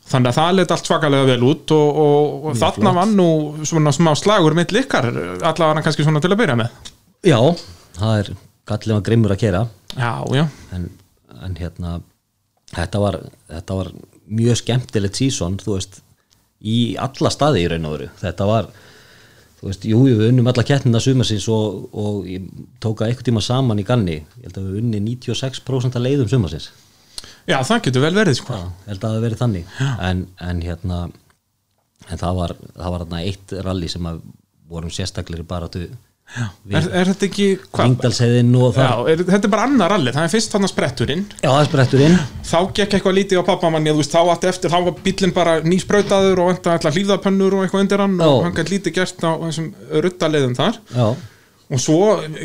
Þannig að það leit allt svakalega vel út og, og, og þarna var nú svona smá slagur mitt ykkar, allavega kannski svona til að byrja með. já, það er gallið var grimmur að kera Já, já, en, en hérna þetta var, þetta var mjög skemmtilegt sísón, í alla staði í raun og veru. Þetta var, þú veist, jú, við unnum alla keppnina sumarsins og, og ég tók að eitthvað tíma saman í ganni ég held að við unni 96% að leiðum sumarsins. Já, það getur vel verið, sko. Já, ég held að það verið þannig. En, en hérna en það var, það var eitt rally sem að vorum sérstaklega bara til Er, er þetta ekki? Vingdalsheiðin og Já, það er, þetta er bara annar rally, það er fyrst þarna spretturinn, Já, það er sprettur inn þá gekk eitthvað lítið á pappamanni, veist, þá eftir, þá var bílinn bara nýsprautaður og ætla hlýðapönnur og eitthvað undir hann og Já. hann gæti lítið gert á þessum ruttaliðum þar. Já, Og svo,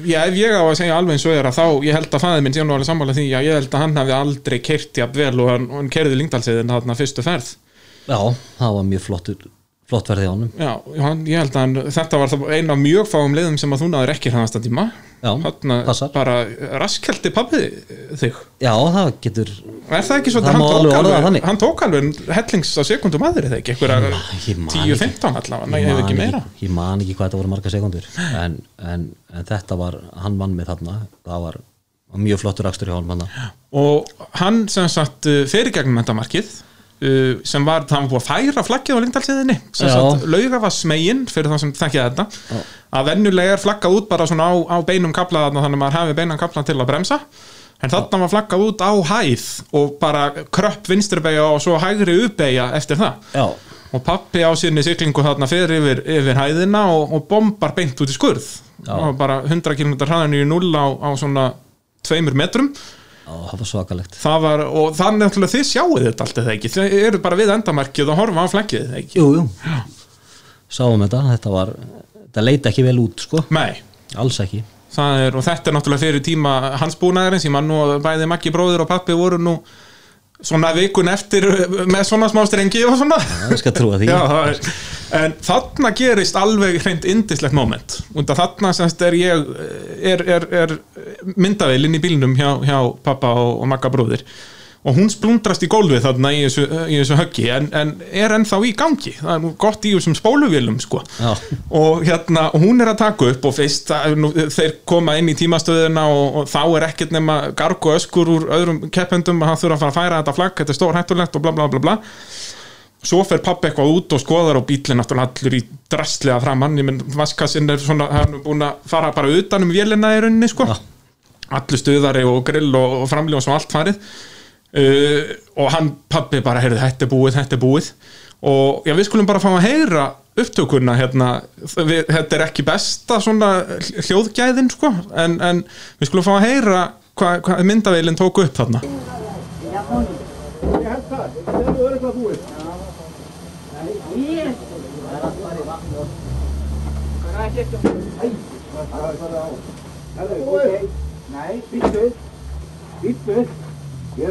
já, ef ég á að segja alveg eins og er að þá, ég held að fæði minn sé nú alveg sammála því að ég held að hann hafi aldrei keirt jafn vel og hann, og hann kerði lingdalsiðin þarna fyrstu ferð. já, það var mjög flottur flott verði á honum Já, hann, ég held að hann, þetta var einn af mjög fáum leiðum sem að þú náður ekki hraðasta tíma. Já, Þarna passar. bara raskelti pabbi þig. Já, það getur Er það ekki svo Það hann má tók, alveg orða það alveg, þannig. hann tók alveg hellings á sekundum aðri þegar ekki, einhverja ég man 10-15 allavega, næ, ég hef man ekki meira. Ég man ekki hvað þetta voru marga sekundur en, en, en þetta var, hann vann með þarna það var mjög flottur akstur hjá honum hann Og hann sem sagt uh, fer í gegnum mentamarkið uh, sem var, það var búið að færa flaggið á Lindalsiðinni, sem Já. sagt lauga var smegin fyrir það sem þekkja þetta. Að venjulega er flaggað út bara svona á, á beinum kapla þarna þannig að maður hafi beinan kapla til að bremsa. En þarna var flaggað út á hæð og bara kröpp vinstribeigja og svo hægri uppbeigja eftir það. Já, og pappi á sinni siglingu þarna fyrir yfir, yfir hæðina og, og bombar beint út í skurð. Já. og bara 100 km hraðinu í null á, á svona tveimur metrum já, það var svakalegt. Það var, og þannig að þið sjáu þetta allt eða ekki, þið eru bara við endamarkið og horfa á flekkið eða ekki? Jú, jú, sáum þetta þetta var, þetta leita ekki vel út sko, Nei, alls ekki. Það er, og þetta er náttúrulega fyrir tíma hans búnaðarins, ég man nú að bæði Maggi bróðir og pappi voru nú svona vikun eftir með svona smá strengi og svona. Já, það er, en þarna gerist alveg hreint indislegt moment. Og þarna semst er ég er, er, er myndavél inn í bílnum hjá, hjá pappa og, og Magga bróðir og hún splundrast í gólfið þarna í þessu, í þessu höggi en, en er ennþá í gangi. Það er nú gott í þessum spóluvélum sko. Og hérna, hún er að taka upp og fyrst, nú, þeir koma inn í tímastöðuna og, og þá er ekkert nema garg og öskur úr öðrum keppendum að það þurfa að fara að færa þetta flagg, þetta er stór hættulegt og bla bla bla bla. Svo fer pappi eitthvað út og skoðar og bílinn náttúrulega allur í drastlega framann. Ég menn vaskassinn er svona, hann er búin að fara bara utan um vélina í rauninni sko. Allur stuðari og grill og, og framljós og allt farið uh, og hann pappi bara, heyrðu, þetta er búið, þetta er búið. Og já, við skulum bara fá að heyra upptökurna hérna, við, þetta er ekki besta svona hljóðgæðin sko, en, en við skulum fá að heyra hvað hva myndaveilin tók upp þarna. Já,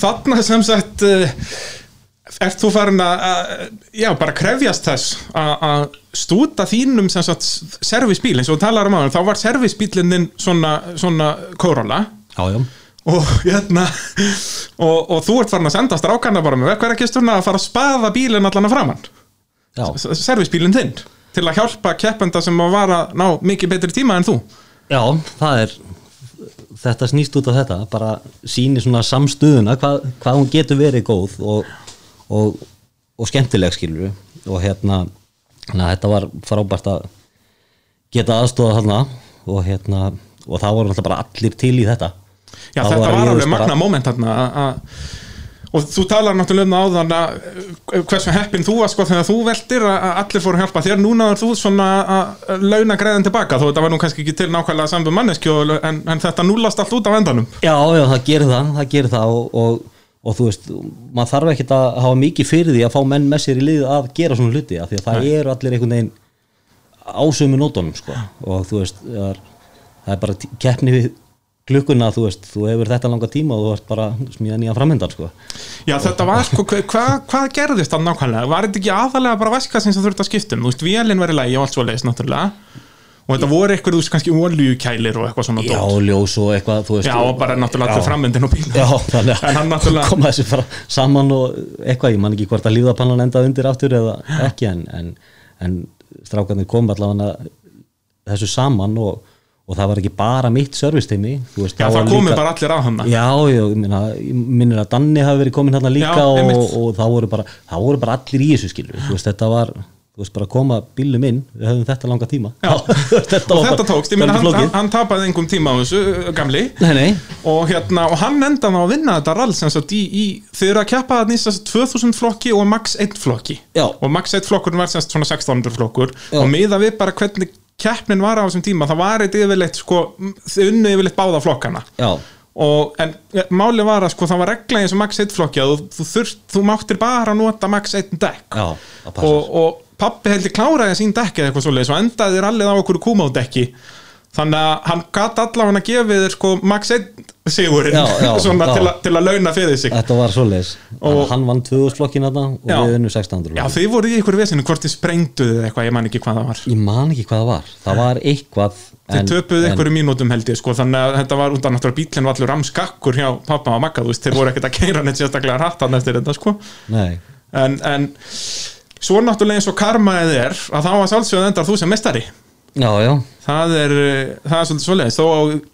þarna sem sagt ert þú farin að já, bara krefjast þess að- stúta þínum sem sagt servisbíl, eins og talar um á þá var servisbílinn þinn svona, svona Corolla. Já, já, og hérna og, og þú ert farin að senda strákana bara með verkværakistuna að fara að spaða bílinn allan að framann já, servisbílinn þinn til að hjálpa keppenda sem að vara ná mikið betri tíma en þú. Já, það er þetta snýst út á þetta bara síni svona samstöðuna hvað, hvað hún getur verið góð og, og, og skemmtileg skilur og hérna na, þetta var frábært að geta aðstóða þarna. Og hérna og það voru náttúrulega bara allir til í þetta. Já, Það þetta var, ég alveg magna moment þarna að- og þú talar náttúrulega um það áðan að uh, hversu heppin þú var sko þegar þú veldir að allir fóru að hjálpa þér. Núna er þú svona að launa greiðin tilbaka. Þó þetta var nú kannski ekki til nákvæmlega saman manneskju en, en þetta núlast allt út á endanum. Já, já, það gerir það, það gerir það og, og, og þú veist, maður þarf ekkert að hafa mikið fyrir því að fá menn með sér í liðu að gera svona hluti, af því að það eru allir einhvern veginn ásömu nótunum sko. og þú veist, það er, það er bara keppni við klukkuna þú veist, þú hefur þetta langa tíma og þú ert bara smíða nýja framhundar sko. Já, þetta var sko, hva, hva- hvað gerðist það nákvæmlega? Var þetta ekki aðalega bara vaskassin sem þurfti að skipta um? Þú veist, vélinn var í lagi og allt svo leiðis náttúrulega og þetta voru eitthvað, þú veist, kannski oljukælir og eitthvað svona Já, dót. ljós og eitthvað þú veist, Já, og bara náttúrulega Já. framöndin og bílinn Já, þannig En hann náttúrulega- koma þessu bara saman og eitthvað, ég man ekki hvort að lífðapannan enda undir aftur eða ekki en, en, en strákarnir kom allavega þessu saman og, og það var ekki bara mitt veist, Já, það komið líka- bara allir á hana Já, já, ég minna, minnir að Danni hafi verið komin hérna líka Já, og, og það voru bara, það voru bara allir í þessu skilur, þú veist, þetta var þú veist, bara að koma bílum inn, við höfum þetta langa tíma. Þetta og þetta tókst, ég meina hann, hann, hann tapaði engum tíma á þessu, uh, gamli. Nei, nei, og, hérna, og hann endaði á að vinna þetta rall sem sagt í, í þau eru að keppa það nýst 2000 flokki og max 1 flokki. Já. og max 1 flokkur var semst svona 1600 flokkur. Já. og miða við bara hvernig keppnin var á þessum tíma, það var eitthvað yfirleitt sko, þau unnu yfirleitt báða flokkana. Já, og, en ja, máli var að sko, það var regla í þessu max 1 flokki að þú, þú, þurft, þú máttir bara nota max 1 dekk. Og, og pappi heldur kláraði sín dekki eða eitthvað svoleiðis og endaði rallið á okkur kúmáldekki þannig að hann gat allavega að gefa þér sko max 1 sigurinn Já, já. Til, að, til að launa fyrir sig. Þetta var Og- Hann vann 2000 flokkin þarna og Já. við unnum 1600 Já, þið voru í ykkur vesinu, hvort þið sprengduðu eitthvað, ég man ekki hvað það var. Ég man ekki hvað það var. Það var eitthvað Þið töpuðu ykkur mínútum held ég sko, þannig að þetta var undan náttúrulega bílinn var allur ramskakkur hjá pappa og makka, þú veist, þeir voru ekkert að keira neitt sérstaklega rattan eftir þetta sko. Nei, en, en svo náttúrulega eins og karmaðið er að þá að sjálfsögðu endar þú sem mestari já, já. Það er, eh, það er svolítið svoleiðis. Þó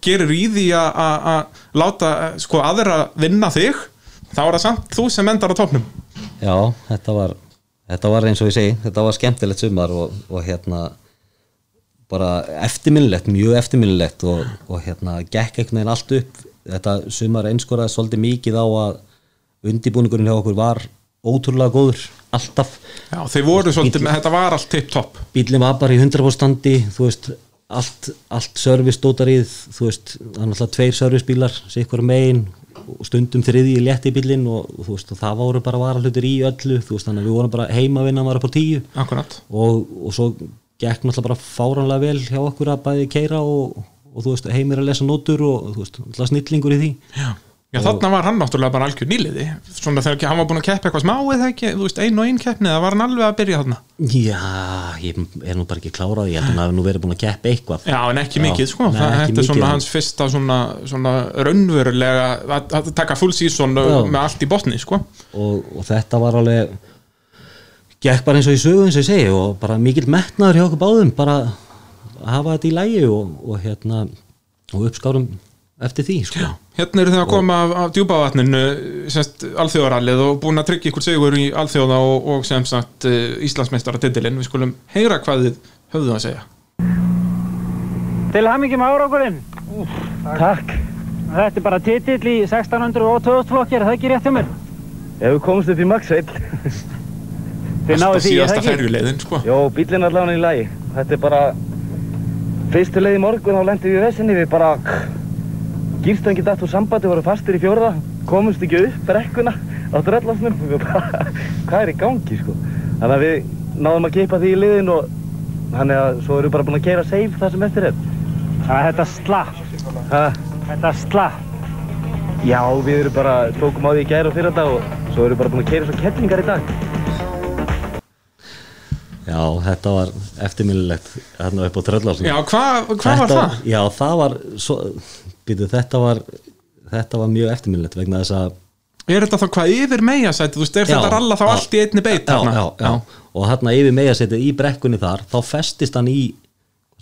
gerir í því að- láta eh, sko aðra vinna þig þá er það samt þú sem endar á topnum Já, þetta var Þetta var eins og ég segi, þetta var skemmtilegt sumar og, og hérna bara eftirminnilegt, mjög eftirminnilegt og, og hérna gekk einhvern veginn allt upp. Þetta sumar einskoraði svolítið mikið á að undibúningurinn hjá okkur var ótrúlega góður, alltaf. Já, þeir voru svolítið, með þetta var allt tipp topp bílinn var bara í 100% standi þú veist, allt, allt service stótarið, þú veist, það er náttúrulega tveir servicebílar, sikkur megin og stundum þriði í létti bílinn og, og þú veist, og það voru bara varahlutir í öllu þú veist, þannig að við vorum bara heima að vinna var upp á tíu. Akkurat. Og, og svo gekk náttúrulega bara fáránlega vel hjá okkur að bæði keira og, og þú veist, heimir að lesa nótur og þú veist, náttúrulega snillingur í því. Já, Já þarna var hann náttúrulega bara algjör nýliði. Svona þegar hann var búin að keppa eitthvað smá eða ekki, þú veist, ein og ein keppni það var hann alveg að byrja þarna? Já, ég er nú bara ekki klárað ég held að hann hafi nú verið búin að keppa eitthvað. Já, en ekki Já, mikið, sko, nei, það, mikið, svona hans fyrsta svona, svona raunverulega að, að taka full season Já. með allt í botni, sko. Og, og þetta var alveg gekk bara eins og í sögu eins og ég segi og bara mikill metnaður hjá okkur báðum bara hafa þetta í lægi og, og hérna og uppskárum eftir því sko. Hérna eru þið að koma af, af djúbavatninu semst alþjóðarallið og búin að tryggja ykkur sigur í alþjóða og, og sem sagt uh, Íslandsmeistara titilinn. Við skulum heyra hvað þið höfðu að segja. Til hamingi með árákurinn. Takk. Þetta er bara titill í 1600 og 2000 flokkir, er það ekki rétt hjá mér? Ef við komumst upp í Maxeil. Þið náðu því, er síðasta það ekki? sko. Jó, bílinn er allavega í lagi. Þetta er bara... Fyrstu leið í morgun þá lendum við í vesinni. Við bara... Gýrstöðin geta aftur sambandi, voru fastir í fjórða. Komumst ekki upp brekkuna á bara... Hvað er í gangi, sko? Þannig að við náðum að keipa því í liðin og... Þannig að svo erum við bara búin að keira safe það sem eftir er. Það er þetta slapp, Ha? þetta slapp. Já, við erum bara... Tókum á því í gæri og fyrir dag og svo erum við bara búin að keira svo kettlingar í dag. Já, þetta var eftirminnilegt hérna upp á Tröllásni Já, hvað hva var það? Já, það var svo, býtu, þetta var þetta var mjög eftirminnilegt vegna þess að Er þetta þá hvað yfir megasæti? Þú veist, er þetta ralla þá já. allt í einni beit? já, já, já, og hérna yfir megasetið í brekkunni þar þá festist hann í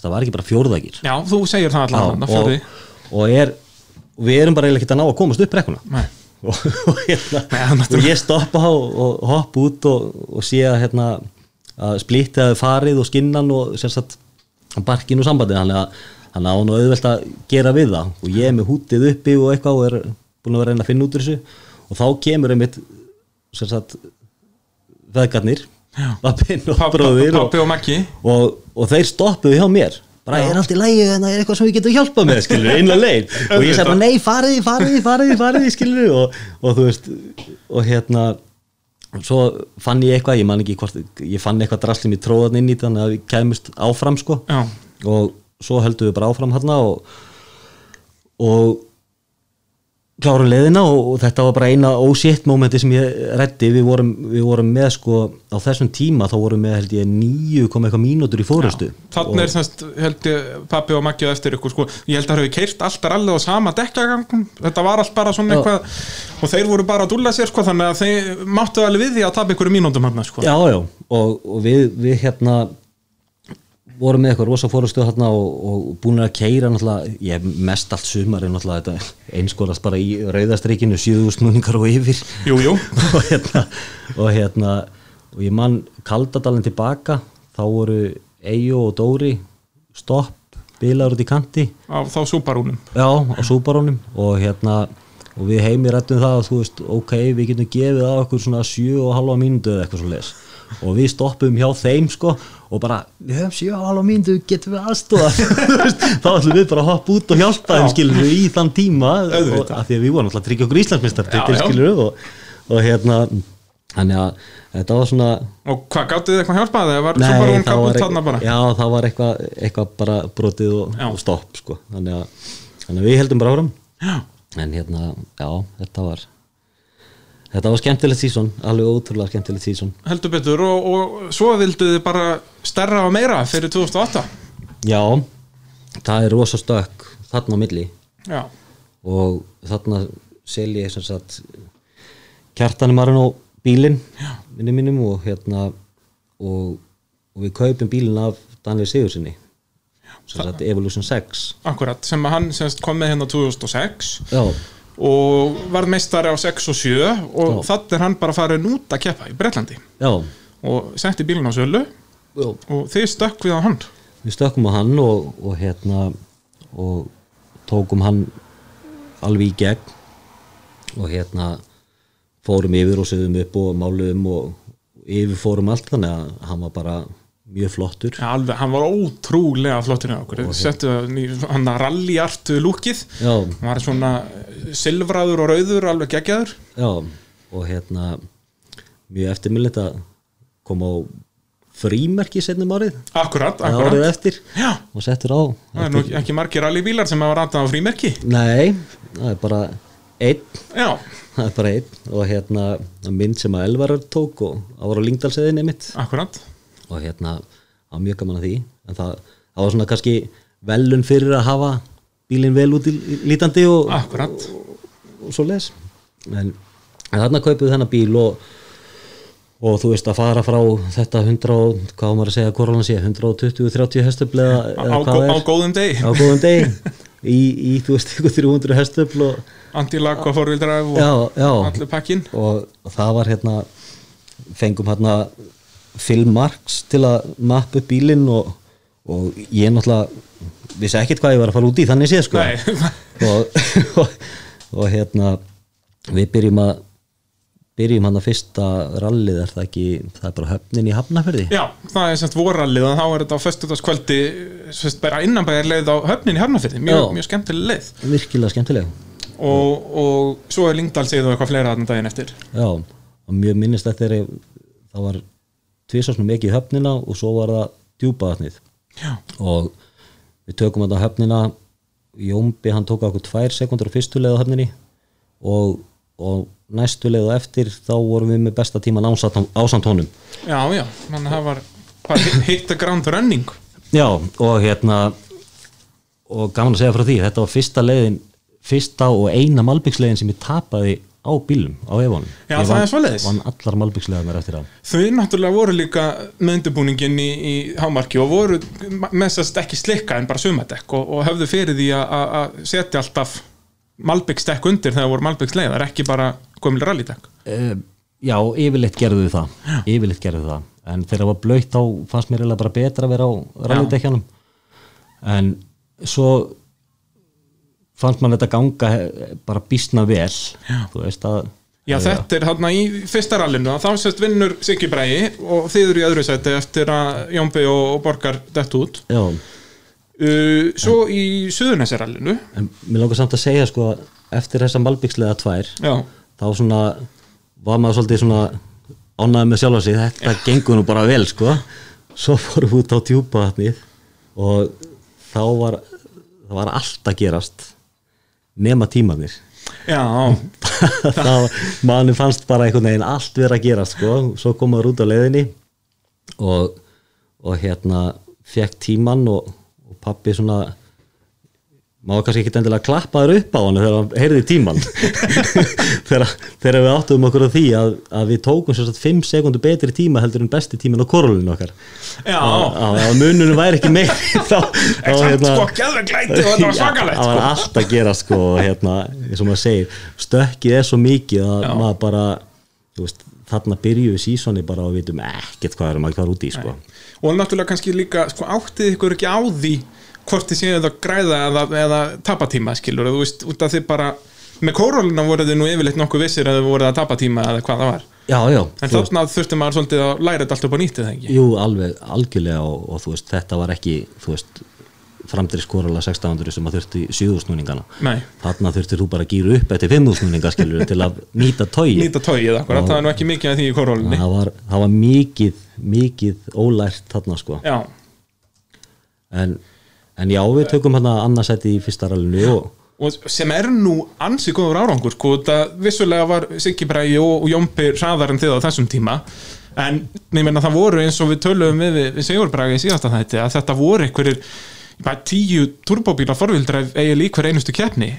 það var ekki bara fjórðagir Já, þú segir það fjóri. og, og er og við erum bara eiginlega ekki að ná að komast upp brekkuna Nei. og, og, hérna, Nei, og ég stoppa og, og hoppa út og, og sé að, hérna, að splitti að farið og skinnan og sem sagt barkinu sambandið þannig að hann á nú auðvelt að gera við það. Og ég er með hútið uppi og eitthvað og er búin að vera að reyna að finna út úr þessu. Og þá kemur einmitt sem sagt veðgarnir pappinn og bróðir og, og og, og þeir stoppuðu hjá mér. Bara er allt í lægi en það er eitthvað sem við getum hjálpað með? Skilur, einlega leið. Og ég segi bara nei fariði, fariði, fariði, fariði skilur og, og þú veist og hérna svo fann ég eitthvað, ég man ekki hvort ég fann eitthvað draslim í tróðan inn í þannig að við kæmust áfram sko. Já. og svo heldum við bara áfram hérna og, og klárum leiðina og, og þetta var bara eina ósétt momenti sem ég reddi við vorum, við vorum með sko á þessum tíma þá vorum með held ég níu koma eitthvað mínútur í fórustu Þannig er semst, held ég, pappi og Maggi á eftir ykkur, sko, ég held að það hefur keirt alltaf rallið á sama dekkjagangum, þetta var allt bara svona Já. eitthvað, og þeir voru bara að dúlla sér, sko, þannig að þeir máttu alveg við því að tapa ykkur mínúndum hann, sko. Já, já, og, og við, við hérna vorum með eitthvað rosa fórustu og, og búin að keira ég mest allt sumar einskólast bara í rauðastrikinu, sjöðu snúningar og yfir Jú, jú. og hérna og hérna, og ég man kaldadalinn tilbaka, þá voru Eyjó og Dóri stopp, bilaður út í kanti Á þá súparúnum. Já, á súbarónum og hérna og við heimi rættum það að þú veist ok, við getum gefið á okkur svona 7,5 mínútu eða eitthvað svo les og við stoppum hjá þeim sko og bara, við höfum 7,5 mínútu getum við aðstofa þá ætlum við bara að hoppa út og hjálpa þeim skilur við í þann tíma og, að því að við vorum alltaf að tryggja okkur við og, og hérna þannig að þetta var svona Og hvað gáttu þið eitthvað hjálpað? Það var súparún það var, þarna bara. já, það var eitthvað, eitthvað bara brotið og, og stopp sko. þannig, að, þannig að við heldum bara áram Já. en hérna, já, þetta var þetta var skemmtilegt sísón alveg ótrúlega skemmtilegt sísón Heldur betur og, og svo vildu þið bara stærra og meira fyrir 2008. já, það er rosa stökk þarna á milli. Já. og þarna sel ég sem sagt kjartanum marinn á bílinn minni mínum og hérna og, og við kaupum bílinn af Daniel Sigursinni sem sagt Evolution 6 Akkurat, sem að hann semst kom með hérna 2006 já, og varð meistari á 6 og 7 og þannig er hann bara farin út að keppa í Bretlandi. Já, og setti bílinn á sölu já. og þið stökk við á hann. Við stökkum á hann og, og hérna og tókum hann alveg í gegn. Og hérna fórum yfir og sögðum upp og máluðum og yfir fórum allt þannig að hann var bara mjög flottur. Alveg, hann var ótrúlega flottur hann að rallyartu lúkið hann var svona silfraður og rauður alveg geggjaður. Já og hérna mjög eftirmillet að koma á frímerki setnum árið. Akkurat, árið akkurat. eftir. Já. og settur á. Það er nú ekki margir rallybílar sem hafa ratað á frímerki. Nei, það er bara einn. Já, það er bara einn. Og hérna mynd sem að Elvarar tók og var á Lingdalseðinni mitt akkurat og hérna það var mjög gaman að því. En það, það var svona kannski velun fyrir að hafa bílinn vel út í lítandi og, akkurat, og svo les en, en þarna kaupuðu þennan bíl og, og þú veist að fara frá þetta 100, og- hvað á maður að segja að koronan sé 120-30 hestufl eða, á, eða á, hvað á er. góðum degi. Á góðum degi. Í, í þú veist ykkur 300 hestufl og, antilag og fórvildræf og já, já, allir pakkin og, og það var hérna fengum hérna Phil Marks til að mappa upp bílinn og, og ég náttúrulega vissi ekkert hvað ég var að fara út í þannig séð sko. Og, og, og hérna við byrjum að byrjum hann að fyrsta rallið er það ekki, það er bara höfnin í Hafnafjörði Já, það er semst vorallið og þá er þetta á föstudagskvöldi semst bara innanbæðar leið á höfnin í Hafnarfirði. Mjög, mjög skemmtileg leið. Virkilega skemmtileg. Og, og svo er Lingdal segið og eitthvað fleira þarna daginn eftir? Já, og mjög minnist þetta er það var tvisasnum ekki í höfnina og svo var það djúpaðatnið og við tökum þetta höfnina. Jómbi hann tók okkur tvær sekundur á fyrstu leið á höfninni og, og næstu leið og eftir þá vorum við með besta tíman ásand honum. Já, já þannig að það var bara hitt að ground running. Já og hérna og gaman að segja frá því þetta var fyrsta leiðin fyrsta og eina malbyggsleiðin sem ég tapaði á bílum á Evónum Já, það er svoleiðis. vann allar malbyggsleiðanar eftir það. Þau náttúrulega voru líka með undirbúningin í, í hámarki og voru með sérst ekki slikka en bara sumadekk og, og höfðu fyrir því að- setja alltaf malbyggsdekk undir þegar voru malbyggsleiðar, ekki bara gömul rallydekk. Uh, já, yfirleitt gerðu það. Yfirleitt gerðu það. En þegar það var blöytt þá fannst mér bara betra að vera á rallydekjanum en svo fannst mann þetta ganga eh, bara býstna vel veist að Já, þetta er hérna í fyrsta rallinu að þá sérst vinnur Siggi Bræi og þið eru í öðru sæti eftir að Jómbi og, og Borgar dett út. já, Uh, svo í Suðurnesarallinu, en mér langar samt að segja sko að eftir þessa malbyggslega tvær já, þá svona var maður svolítið svona ánæði með sjálfa sig þetta gengur nú bara vel sko. Svo fórum við út á djúpaðatnið og þá var það var allt að gerast nema tímanir já, þá manni fannst bara einhvern veginn allt vera að gerast sko. Svo kom maður út á leiðinni og, og hérna fekk tíman og, og pappi svona maður kannski ekki endilega klappaður upp á hann þegar hann heyrði tíman þegar, þegar við áttum okkur á því að, að við tókum svo 5 sekundur betri tíma heldur en besti tíman á korulinu okkar. Já, að, mununum væri ekki meir þá, Exakt, sko, glæti og þetta var sko. allt að gera sko hérna, eins og maður segir stökkið er svo mikið að Já. maður bara veist, þarna byrjuðu sísoni bara og við vitum ekkert hvað erum að fara út í sko. Og náttúrulega kannski líka sko, áttið ykkur ekki á því hvort þið séu það græða eða, eða tapa tíma skilur, þú veist, út af þið bara með kórólina voru þið nú yfirleitt nokkuð vissir að þið voru að tapa tíma eða hvað það var. Já, já, en veist, þarna þurfti maður svolítið að læra þetta allt upp á nýttið ekki? Jú, alveg algjörlega og, og þú veist, þetta var ekki þú veist, framdri skóralega 1600 sem að þurfti 7000 snúningana þarna þurftir þú bara að gýra upp eftir 5000 snúninga skilur til að nýta tói nýta tóið akkurat, það er nú ekki mikið af því í kórólinni það var, það var mikið mikið ólært þarna sko. Já, en, en já, við tökum hérna annarsæti í fyrsta rallinu og og sem er nú ansi góður árangur sko, það vissulega var Siggi Bræi og, og Jómpi hraðar en þið á þessum tíma. En ég meina það voru eins og við töluðum við, við, Sigur Bræi í síðasta þætti að þetta voru einhverjir tíu turbóbíla forvildræf eigi lík hver einustu keppni.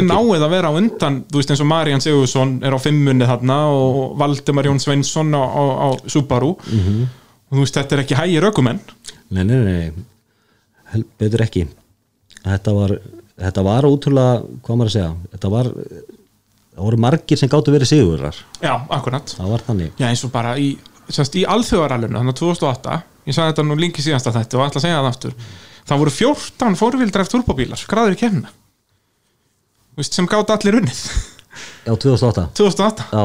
Margir. náið að vera á undan þú veist eins og Marian Sigursson er á fimmunni þarna og Valdemar Jón Sveinsson á, á, á Subaru. Mhm. og þú veist þetta er ekki hægir ökumenn. Nei, nei, nei, betur ekki. Þetta var þetta var útrúlega, hvað maður að segja þetta var, það voru margir sem gáttu verið sigurar, já, akkurat. Það var þannig. Já, eins og bara í, í alþjóðarallinu, þannig að 2008 ég sagði þetta nú linki síðasta þetta og ætla að segja það aftur það voru 14 fórvildræft turbóbílar skráður í kemna sem gátt allir unnið. Já, 2008, 2008 já,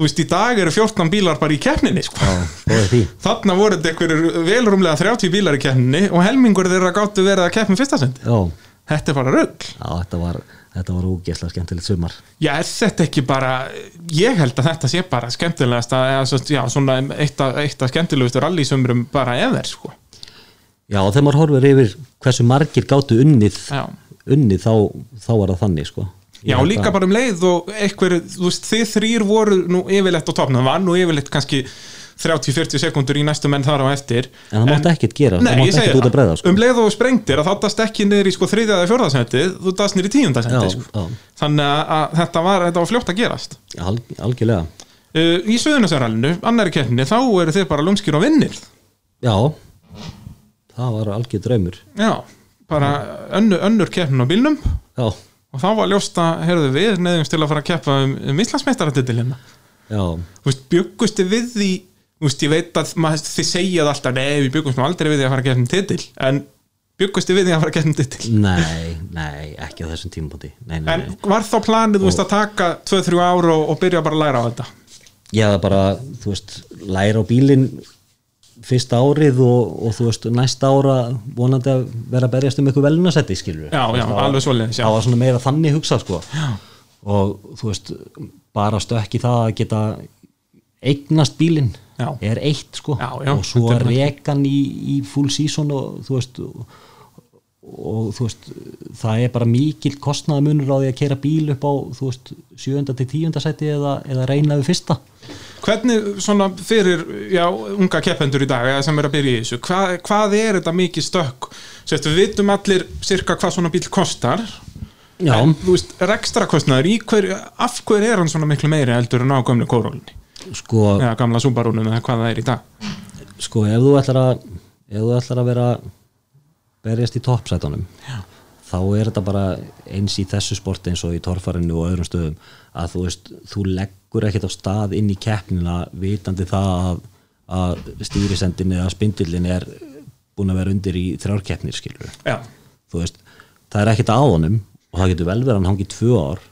Þú veist, í dag eru 14 bílar bara í keppninni sko. þarna voru þetta einhverjur velrumlega 30 bílar í keppninni og helmingur þeirra gáttu verið að keppna fyrsta sendi já, þetta er bara rögl já, þetta var þetta var ógeðslega skemmtilegt sumar Já, er þetta ekki bara ég held að þetta sé bara skemmtilegast já, svona eitt af, af skemmtilegustu rallysumrum bara ever sko. já, og þegar maður horfir yfir hversu margir gáttu unnið Já. unnið þá, þá var það þannig sko Já, held líka bara um leið og einhver, þú veist, þið þrýr voru nú yfirleitt á topnum, það var nú yfirleitt kannski 30-40 sekundur í næstu menn þar á eftir. En það mátti ekkert gera, það Nei, mátti ég segi ekkert út að bregða, sko. Um leið og sprengtir að þá dast ekki niður í sko þriðja eða fjórðasendi, þú dast niður í tíundasendi Já, sko. já. Þannig að, þetta, var, þetta var fljótt að gerast. Al, algjörlega. Uh, í Suðunarsarallinu, annari keppni þá eru þið bara lúmskir og vinnir. Já, það var algjör draumur. Já, bara önnur, önnur keppnin á bílnum. Já, og þá var ljóst að, heyrðu við neðumst til að fara að keppa um, um Íslandsmeistaratitilina já, bjöggustu við því? Veist, ég veit að maður, þið segjað alltaf nei, við bjöggumst nú aldrei við því að fara að keppa um titil. En bjöggustu við því að fara að keppa um titil? Nei, nei, ekki á þessum nei, en nei. var þá planið, þú veist, að taka 2-3 ár og, og byrja bara að læra á þetta? Hafði bara, þú veist, læra á bílinn fyrsta árið og, og þú veist, næsta ára vonandi að vera að berjast um eitthvað velunasetti, skilur Já, já, alveg svoleiðis, já. Það var svona meira þannig hugsað, sko. Já. og þú veist, bara stökki það að geta eignast bílinn er eitt, sko. Já, já, og svo að reka hann í, í full season og þú veist og, og þú veist það er bara mikill kostnaðamunur á því að kera bíl upp á þú veist, sjöunda til tíunda seti eða, eða reyna við fyrsta. Hvernig svona fyrir já, unga keppendur í dag sem er að byrja í þessu, hvað, hvað er þetta mikið stökk? Sérst, við vitum allir cirka hvað svona bíl kostar. Já, en þú veist, rekstra kostnaður í hver, af hver er hann svona miklu meiri heldur en á gömlu kórólunni sko, eða gamla súbarúnum eða hvað það er í dag? Sko ef þú ætlar að ef þú ætlar að vera berjast í toppsætunum. Þá er þetta bara eins í þessu sporti eins og í torfarinu og öðrum stöðum að þú veist, þú leggur ekkert á stað inn í keppnina vitandi það að, að stýrisendin eða spindillin er búin að vera undir í þrjárkeppnir skilur Já, þú veist, það er ekkert á honum og það getur vel verið að hann hangi tvö ár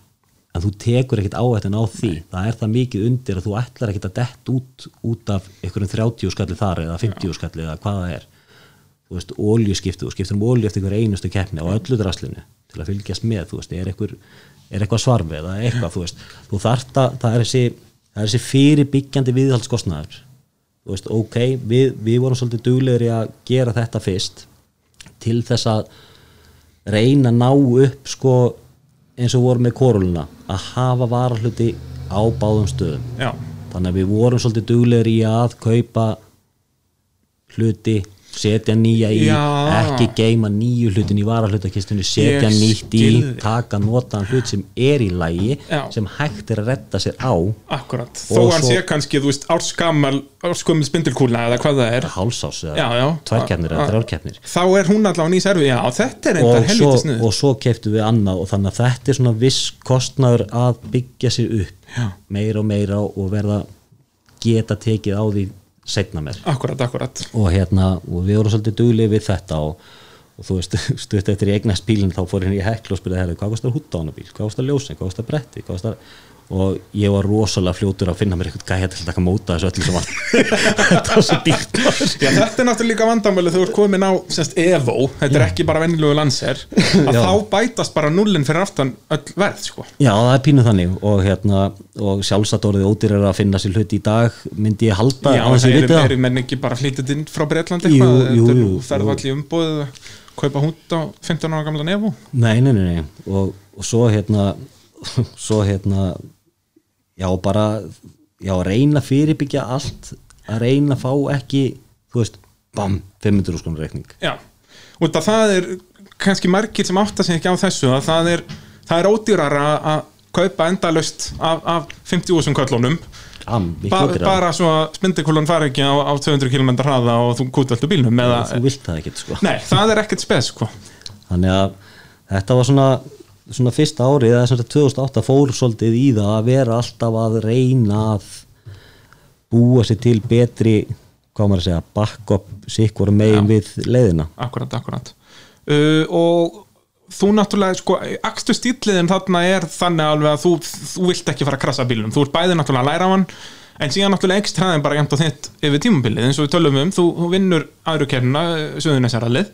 en þú tekur ekkert áhættin á því. Það er það mikið undir að þú ætlar ekkert að dett út, út af einhverjum 30 skalli þar eða 50 skalli eða hvað það er óljuskiptu, þú skiptur um ólju eftir einhver einustu keppni á öllu draslinu til að fylgjast með, þú veist, er eitthvað er eitthvað svarfi eða eitthvað, þú veist. Þú þarft að, það er þessi það er þessi fyrirbyggjandi viðhaldskostnaður. Þú veist, ok, við, við vorum svolítið duglegri að gera þetta fyrst til þess að reyna að ná upp sko eins og vorum með koruluna að hafa varahluti á báðum stöðum. Já, þannig að við vorum svolítið duglegri í að kaupa hluti setja nýja í, Já. ekki geima nýju hlutin í varahlutakistunni setja Ég nýtt í, skil þig. taka notaðan hlut sem er í lægi Já. sem hægt er að retta sér á akkurat Og þó hann svo- sé kannski, þú veist, árskammal árskumil spindilkúla eða hvað það er hálsás Já, eða já. tværkeppnir eða þrjárkeppnir þá er hún allavega ný servi, já, þetta er og svo, helviti snið og svo keftu við annað og þannig að þetta er svona viss kostnaður að byggja sér upp Já. meira og meira og verða geta tekið á því setna mér akkurat, akkurat. Og hérna, og við vorum svolítið duglega við þetta og, og þú veist, stutt eftir ég eignast bílinn þá fór hérna í heklu og spyrði hvað kostar hútt á hana bíl, hvað kostar ljósin, hvað kostar bretti? Hvað kostar, og ég var rosalega fljótur að finna mér eitthvað gæja til að taka móta þessu öllu sem var þetta var svo dýrt. Já, þetta er náttúrulega líka vandamölu þegar þú ert komin á semst, Evo, þetta er ekki bara venjulegu lanser að Já. þá bætast bara nullin fyrir aftan öll verð, sko. Já, það er pínu þannig. Og hérna, og sjálfsagt orðið ódýrar að finna sér hluti í dag myndi ég halda Já, það það eru menn ekki bara flýtið inn frá Breitlandi ferðu allir umbúið kaupa húnt á 15 ára gamla Evo. Nei, nei, nei, nei. Og, og svo hérna svo hérna já, bara já, reyna fyrirbyggja allt að reyna að fá ekki þú veist, bam, 500 skona reikning. Já, út að það er kannski margir sem átta sig ekki á þessu að það er, það er ódýrar að kaupa endalaust af, af 50.000 köllunum. Am, ba bara svo að spindikúlan fari ekki á, á 200 km hraða og þú kútveldu bílnum eða, þú vilt það ekkert sko. Nei, það er ekkert spes sko. þannig að þetta var svona svona fyrsta árið, eða sagt 2008 fór svolítið í það að vera alltaf að reyna að búa sér til betri hvað maður að segja, backup sikkur megin við leiðina. Akkurat, akkurat. Uh, og þú náttúrulega, sko, akstu stíliðin þarna er þannig alveg að þú, þú vilt ekki fara að krasa bílum, þú ert bæði náttúrulega að læra á hann en síðan náttúrulega ekst hraðin bara jæmt og þitt yfir tímabilið, eins og við tölum um þú, þú vinnur aðru kernina, Suðunesarallið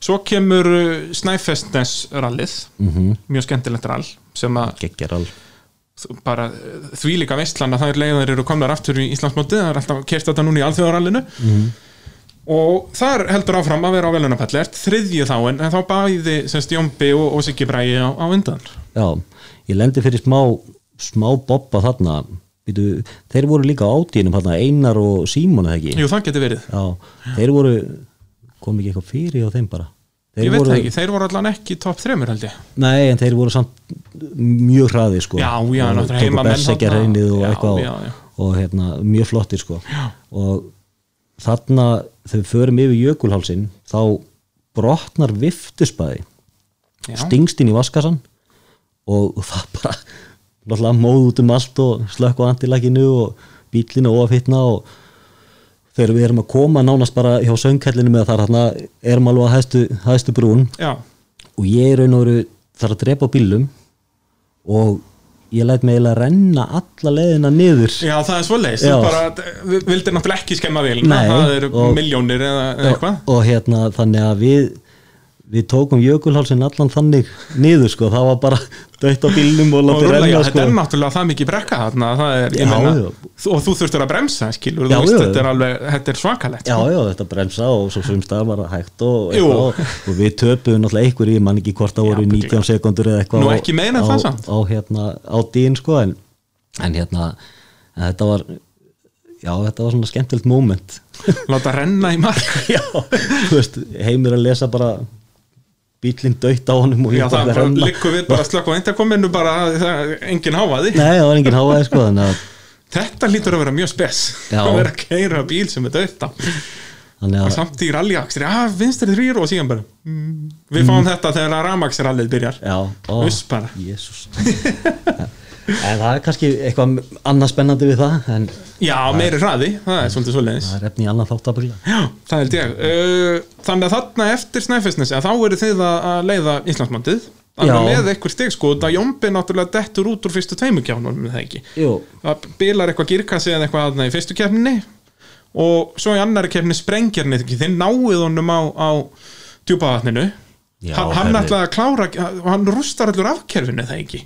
svo kemur Snæfestnesrallið mm -hmm. mjög skemmtilegt rall sem að bara eh, því líka veistlan að það er leiðar eru komnar aftur í Íslandsmótið, það er alltaf kert þetta núna í alþjóðarallinu. Og þar heldur áfram að vera á velunapalli ert þriðju þá en þá bæði semst Jómbi og, og Siggi Bræði á, á undan. Já, ég lendi fyrir smá smá bobba þarna. Býtu, þeir voru líka á átínum þarna Einar og Símon eða ekki? Jú, það getur verið, Já, þeir voru kom ekki eitthvað fyrir á þeim bara. Þeir ég veit voru, ekki, þeir voru allan ekki topp þremur held ég. Nei, en þeir voru samt mjög hraði sko. Já, já, Og tóku þarna. hreinnið og Já, eitthvað já, já. og hérna, mjög flottir sko. Og þarna þegar við förum yfir jökulhálsin þá brotnar viftusbæði stingst inn í vaskassan og það bara náttúrulega móð út um allt og slökk á antilaginu og bílinu og ofafittna og þegar við erum að koma nánast bara hjá söngkellinu með þar hérna erum alveg að hæstu, hæstu brún. Já, og ég er raun og veru þarf að drepa bílum og ég læt mig eiginlega renna alla leiðina niður. Já, það er. Þú bara, við vildir náttúrulega ekki skemma Nei, Það eru og- miljónir eða, eða eitthvað. og, og hérna þannig að við við tókum jökulhálsin allan þannig niður sko, það var bara dött á bílnum og látið renna þetta sko er náttúrulega það mikið brekka þarna það er, Já, meina, þú- og þú þurftur að bremsa skilur, Já, þú veist, já. þetta er alveg, þetta er svakalegt Já, sko. já, þetta bremsa og svo var það hægt og, og, og við töpuðum náttúrulega einhver ég man ekki hvort það voru byrju. 19 sekundur eða eitthvað Nú, ekki á, það samt. á, hérna, á dín sko en, en hérna en þetta var já, þetta var svona skemmtilegt moment láta renna í mark já, þú veist, heimir að lesa bara bílinn döytt á honum og ég bara bara renna. liggur við bara slökk á eintakominu bara, það, engin hávaði. Nei, það var engin háaði sko að, Þetta lítur að vera mjög spes. Já. að vera að keira bíl sem er dögt á. Þannig og að samt í rallyakstri, já, vinstri þrýr og síðan bara mm, Við fáum þetta þegar að ramaksrallið byrjar. Já, ó, Uss bara. En það er kannski eitthvað annað spennandi við það en Já, meiri hraði, það er svolítið svoleiðis. það er efni í annað þáttabrýla Já, það held ég. Þannig að þarna eftir Snæfellsnesi að þá eru þið að að leiða Íslandsmandið Já. Alveg með eitthvað stig sko Það Jómbi náttúrulega dettur út úr fyrstu tveimu kjánum það ekki? Það bilar eitthvað girkassi eða eitthvað þarna í fyrstu keppninni og svo í annari keppni sprengjar þið náið honum á, á djúpavatninu. Já, hann, hann ætlaði að klára hann rústar allur afkerfinu það ekki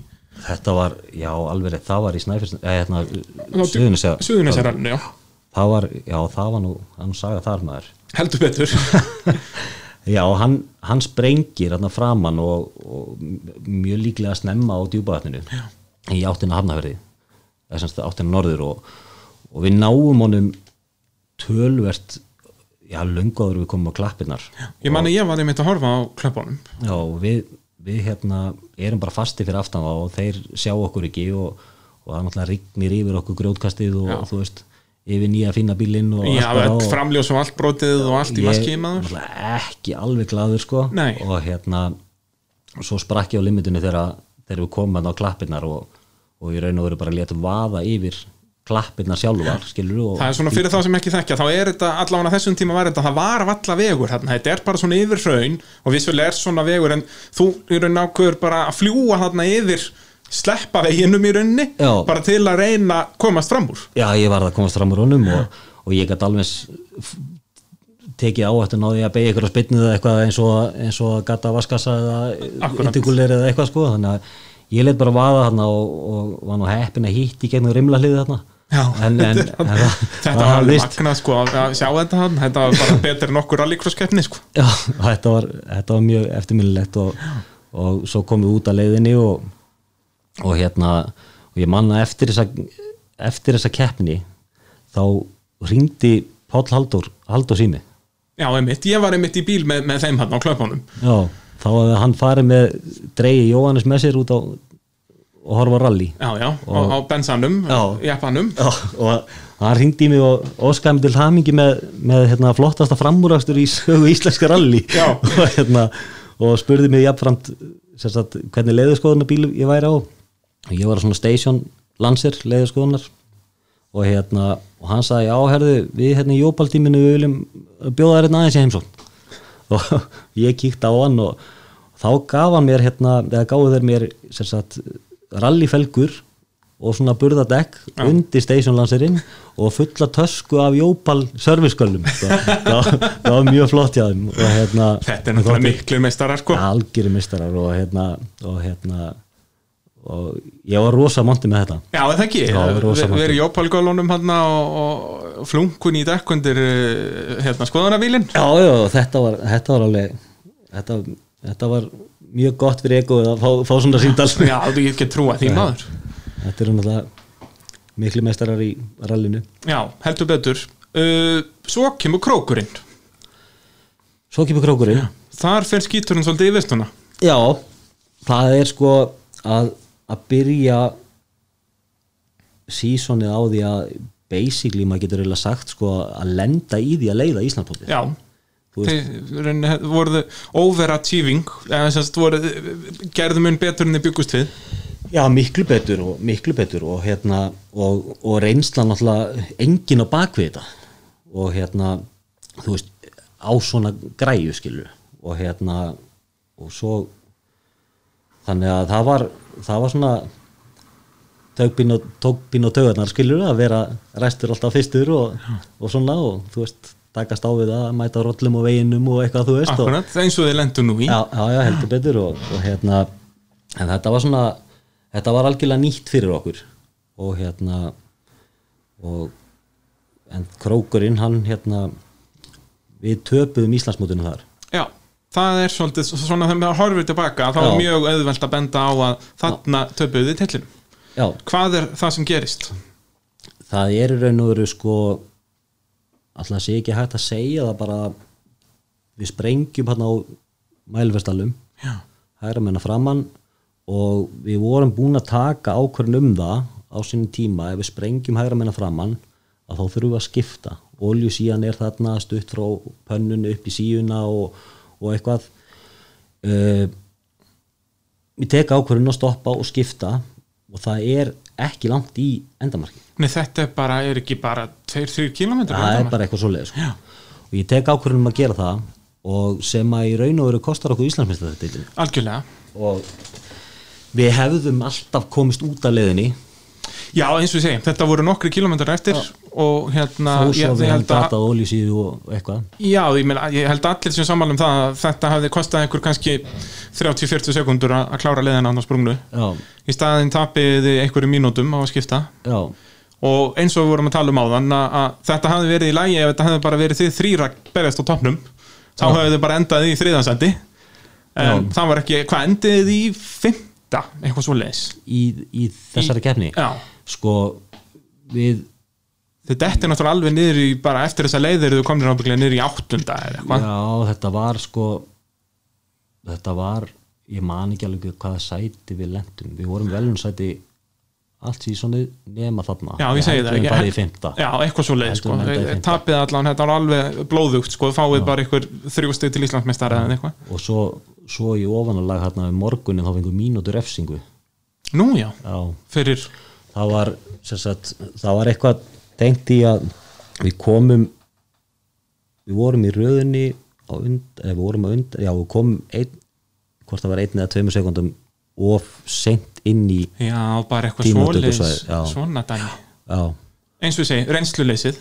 þetta var, já, alveg rétt, það var í Snæfjörns eða hérna, Suðunisja Suðunisarallinu, já, það var, já, það var nú hann saga þar maður. Heldur betur. Já, hann, hann sprengir hérna framann og, og mjög líklega snemma á djúpavatninu í áttina hafnaferði áttina norður og, og við náum honum tölvert já, en við komum á klappirnar. Ég man að ég var einmitt að horfa á klöpunum Já, við, við hérna erum bara fasti fyrir aftan og þeir sjá okkur ekki og, og það náttúrulega rignir yfir okkur grjótkastið og Já. þú veist, yfir nýja fína bílinn og Já, allt og- framljós og allt brotið og allt í maski maður náttúrulega ekki alveg glaður sko Nei. og hérna svo sprakk ég á limitinu þegar, þegar við komum hérna á klappirnar og, og í raun og veru bara létum vaða yfir klappirnar sjálfar skilur Það er svona fyrir þá sem ekki þekkja þá er þetta allavega þessum tíma var þetta það var valla vegur þarna, þetta er bara svona yfir hraun og vissulega er svona vegur en þú í raun ákveður bara að fljúa þarna yfir sleppa veginum í rauninni Já. bara til að reyna að komast fram úr. Já, ég var að komast fram úr honum og, og ég gæti alveg tekið áhættun á því að beigja ykkur spynnið eða eitthvað eins og, eins og að gata vaskassa eða intikulir eða eitthvað sko. Þannig að ég leitt bara vaða þarna og, og var nú heppin að hýtti gegnum rimla hliði þarna Já, en, en, en, þetta, það- þetta var alveg magnað sko að sjá þetta hann, þetta var bara betur en okkur rallycross-keppni sko. Já, þetta var, þetta var mjög eftirminnilegt og, og svo komum við út að leiðinni og, og hérna og ég manna eftir þessa eftir þessa keppni þá ringdi Páll Halldór Halldór sími. Já, einmitt, ég var einmitt í bíl með, með þeim hann á klöpunum Já, þá hafði hann farið með Dregi Jóhannes með sér út á og horfa á rally. Já, já, Og- á bensanum, Já, og hann ringdi í mig og óskaði mig til hamingi með, með hérna, flottasta framúrakstur í sögu íslenska rally. Og, hérna, og spurði mig jafnframt sagt, hvernig leiðurskoðunarbíl ég væri á. Og ég var svona station landsir leiðurskoðunar og hérna og hann sagði já herðu við hérna í jópaldíminu við viljum bjóða þér hérna aðeins í heimsókn. Og ég kíkti á hann og þá gaf hann mér hérna eða gáðu þeir mér sem sagt rallyfelgur og svona burðadekk undir stationlanserinn og fulla tösku af jópal servisköllum það, það, var mjög flott hjá þeim hérna Þetta er náttúrulega miklu meistarar sko. Algjöri mistarar og hérna og hérna og ég var rosa monti með þetta. Já, það ekki, við erum jópalgólunum hann og, og flunkun í dekk undir eh, hérna skoðanabílin Já, já, þetta var, þetta var alveg þetta, þetta var mjög gott fyrir egoið að fá, fá svona síndal Já, ég get trúa því maður. Þetta eru náttúrulega miklu meistarar í rallinu. Já, heldur betur. Uh, Svo kemur krókurinn. Svo kemur krókurinn. Þar fer skíturinn svolítið í vistuna Já, það er sko að, að byrja sísonið á því að basically maður getur eiginlega sagt sko að lenda í því að leiða Íslandpótið Já, Þú þeir voruðu overachieving eða sem sagt voru gerðu mun betur en þið byggust við. Já, miklu betur og miklu betur og hérna og, og reynsla náttúrulega engin á bakvið þetta. Og hérna þú veist, á svona græju skilur og hérna og svo þannig að það var það var svona tókbín og, tókbín og tögarnar skilur að vera restur alltaf fyrstur og, og svona og þú veist takast á við að mæta rollum og veginum og eitthvað þú veist og, Akkurat, eins og þið lendu nú í. Já, já, já, heldur betur og, og hérna en þetta var svona þetta var algjörlega nýtt fyrir okkur og hérna og en krókurinn hann hérna við töpuðum Íslandsmótinu þar. Já, það er svolítið svona þegar maður horfir tilbaka þá er mjög auðvelt að benda á að þarna töpuðu þið já, Hvað er það sem gerist? það er raun og veru sko alltaf sé ekki hægt að segja það bara við sprengjum hérna á mælverstallum Já, hægra menna framann og við vorum búin að taka ákvörðin um það á sinni tíma. Ef við sprengjum hægra menna framann að þá þurfum við að skipta. Oljusían er þarna stutt frá pönnunu upp í síuna og, og eitthvað. Uh, við teka ákvörðin að stoppa og skipta og það er ekki langt í endamarki Nei, þetta er bara, er ekki bara 2-3 km það er bara eitthvað svoleiðis sko. og ég tek ákvörðin um að gera það og sem að í raun og veru kostar okkur Íslandsmeistaratitlin Algjörlega. Og við hefðum alltaf komist út af leiðinni Já, eins og við segjum, þetta voru nokkri kilometrar eftir og hérna þó svo ég, við ég held að, ólísíðu og eitthvað. Já, ég, meina, ég held allir sem sammála um það að þetta hafði kostað einhver kannski 30-40 sekundur að klára leiðina á sprungnu já, í staðin tapiði einhverju mínútum á að skipta. Já, og eins og við vorum að tala um áðan að, að þetta hafði verið í lægi ef þetta hefði bara verið þið þrýra berjast á toppnum þá Já. hefði þið bara endað í þriðansæti en Já. það var ekki, hvað endiði í fymta, eitthvað svo leiðis í, í þessari keppni? Já, sko við þið detti náttúrulega alveg niður í bara eftir þessa leiðir þið komnir ábygglega niður í áttunda eða eitthvað. Já, þetta var sko þetta var ég man ekki alveg hvaða sæti við lendum við vorum velun sæti allt sísonið nema þarna. Já, ég segi það í fymta Já, eitthvað svo leið, sko. í. Tapið allan, þetta var alveg blóðugt, sko. Fáið bara ykkur þrjú stið til Íslandsmeistara eða eitthvað. Og svo, svo í ofanalag hérna um morgunin þá fengum mínútur refsingu. Nú, já, já, fyrir það var sagt, það var eitthvað tengt í að við komum við vorum í eða við vorum að und, já við komum ein, hvort það var einn eða tveimur sekundum of seint inn í Já, bara eitthvað já. Svona dæmi já, Eins og við segjum, reynsluleysið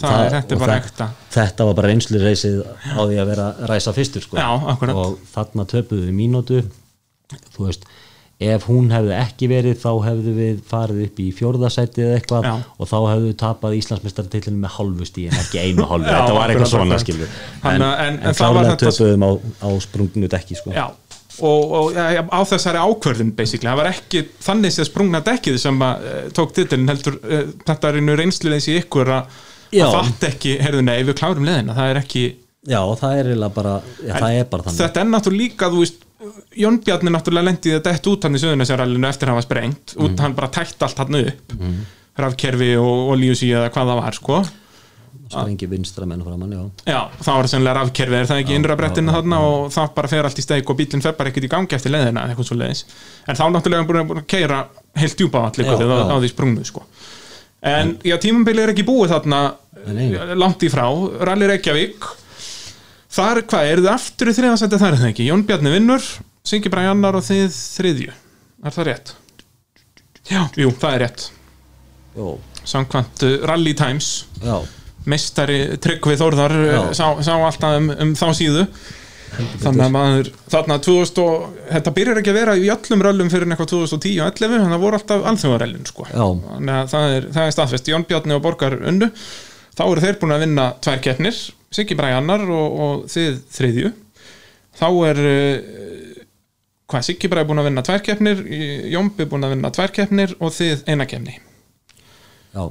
þetta er ekta. þetta var bara reynslureysið á því að vera ræsa fyrstur sko. Já, og þarna töpuðu við mínútu þú veist ef hún hefði ekki verið þá hefðu við farið upp í fjórðasæti eða eitthvað Já. og þá hefðu við tapað Íslandsmeistartillinu með hálfu stíð en ekki einu Já, þetta var eitthvað svona Þannig en, en- en, þetta- töpuðum á, á sprungnu dekki sko. Já, og, og ja, á þessari ákvörðun basically, það var ekki þannig séð sprungna dekkið sem að uh, tók titilin heldur uh, þetta er einu reynsluleysi í ykkur að fatta ekki, heyrðu nei, við klárum leðina það er ekki, já, það er bara já, það er bara þannig. þetta er náttúrulega líka þú veist, Jón Bjarni náttúrulega lendi þetta eftir út hann í söðunarsjáralinu eftir að hafa sprengt Mhm. út hann bara tætt allt hann upp mm. rafkerfi og olíusí eða hvað það var sko sprengi vinstra menn framann, já Já, þá var það sennilega rafkerfi, er það ekki innra brettinu þarna og það bara fer allt í steik og bílinn fer bara ekkert í gangi eftir leiðina eða eitthvað svo leiðis en þá náttúrulega er hann búin að keira heilt djúpa allir Já, á, já. á því sprungnu sko. en já, tímambili er ekki búið þarna langt í frá, Rally Reykjavík þar, hvað, eru þið aftur í þriðasætti þar er það ekki, Jón Bjarni vinnur Singi Bræ annar og þið þriðju. Er það rétt? Já, jú, það er rétt. Jó, samkvæmt uh, Rally Times. Já, meistari Tryggvi Þórðar uh, sá, sá alltaf um, um þá síðu. Þannig að maður þarna 2000 og, þetta byrjar ekki að vera í öllum röllum fyrir eitthvað 2010 og 11 þannig að það voru alltaf alþjóðarellin sko. Já. þannig að það er, það er staðfest. Jón Bjarni og Borgar unnu þá eru þeir búin að vinna tvær keppnir Siggi Bræ annar og, og þið þriðju. Þá er uh, hvað Siggi Bræ búin að vinna tvær keppnir Jómbi búin að vinna tvær keppnir og þið eina keppni. Já.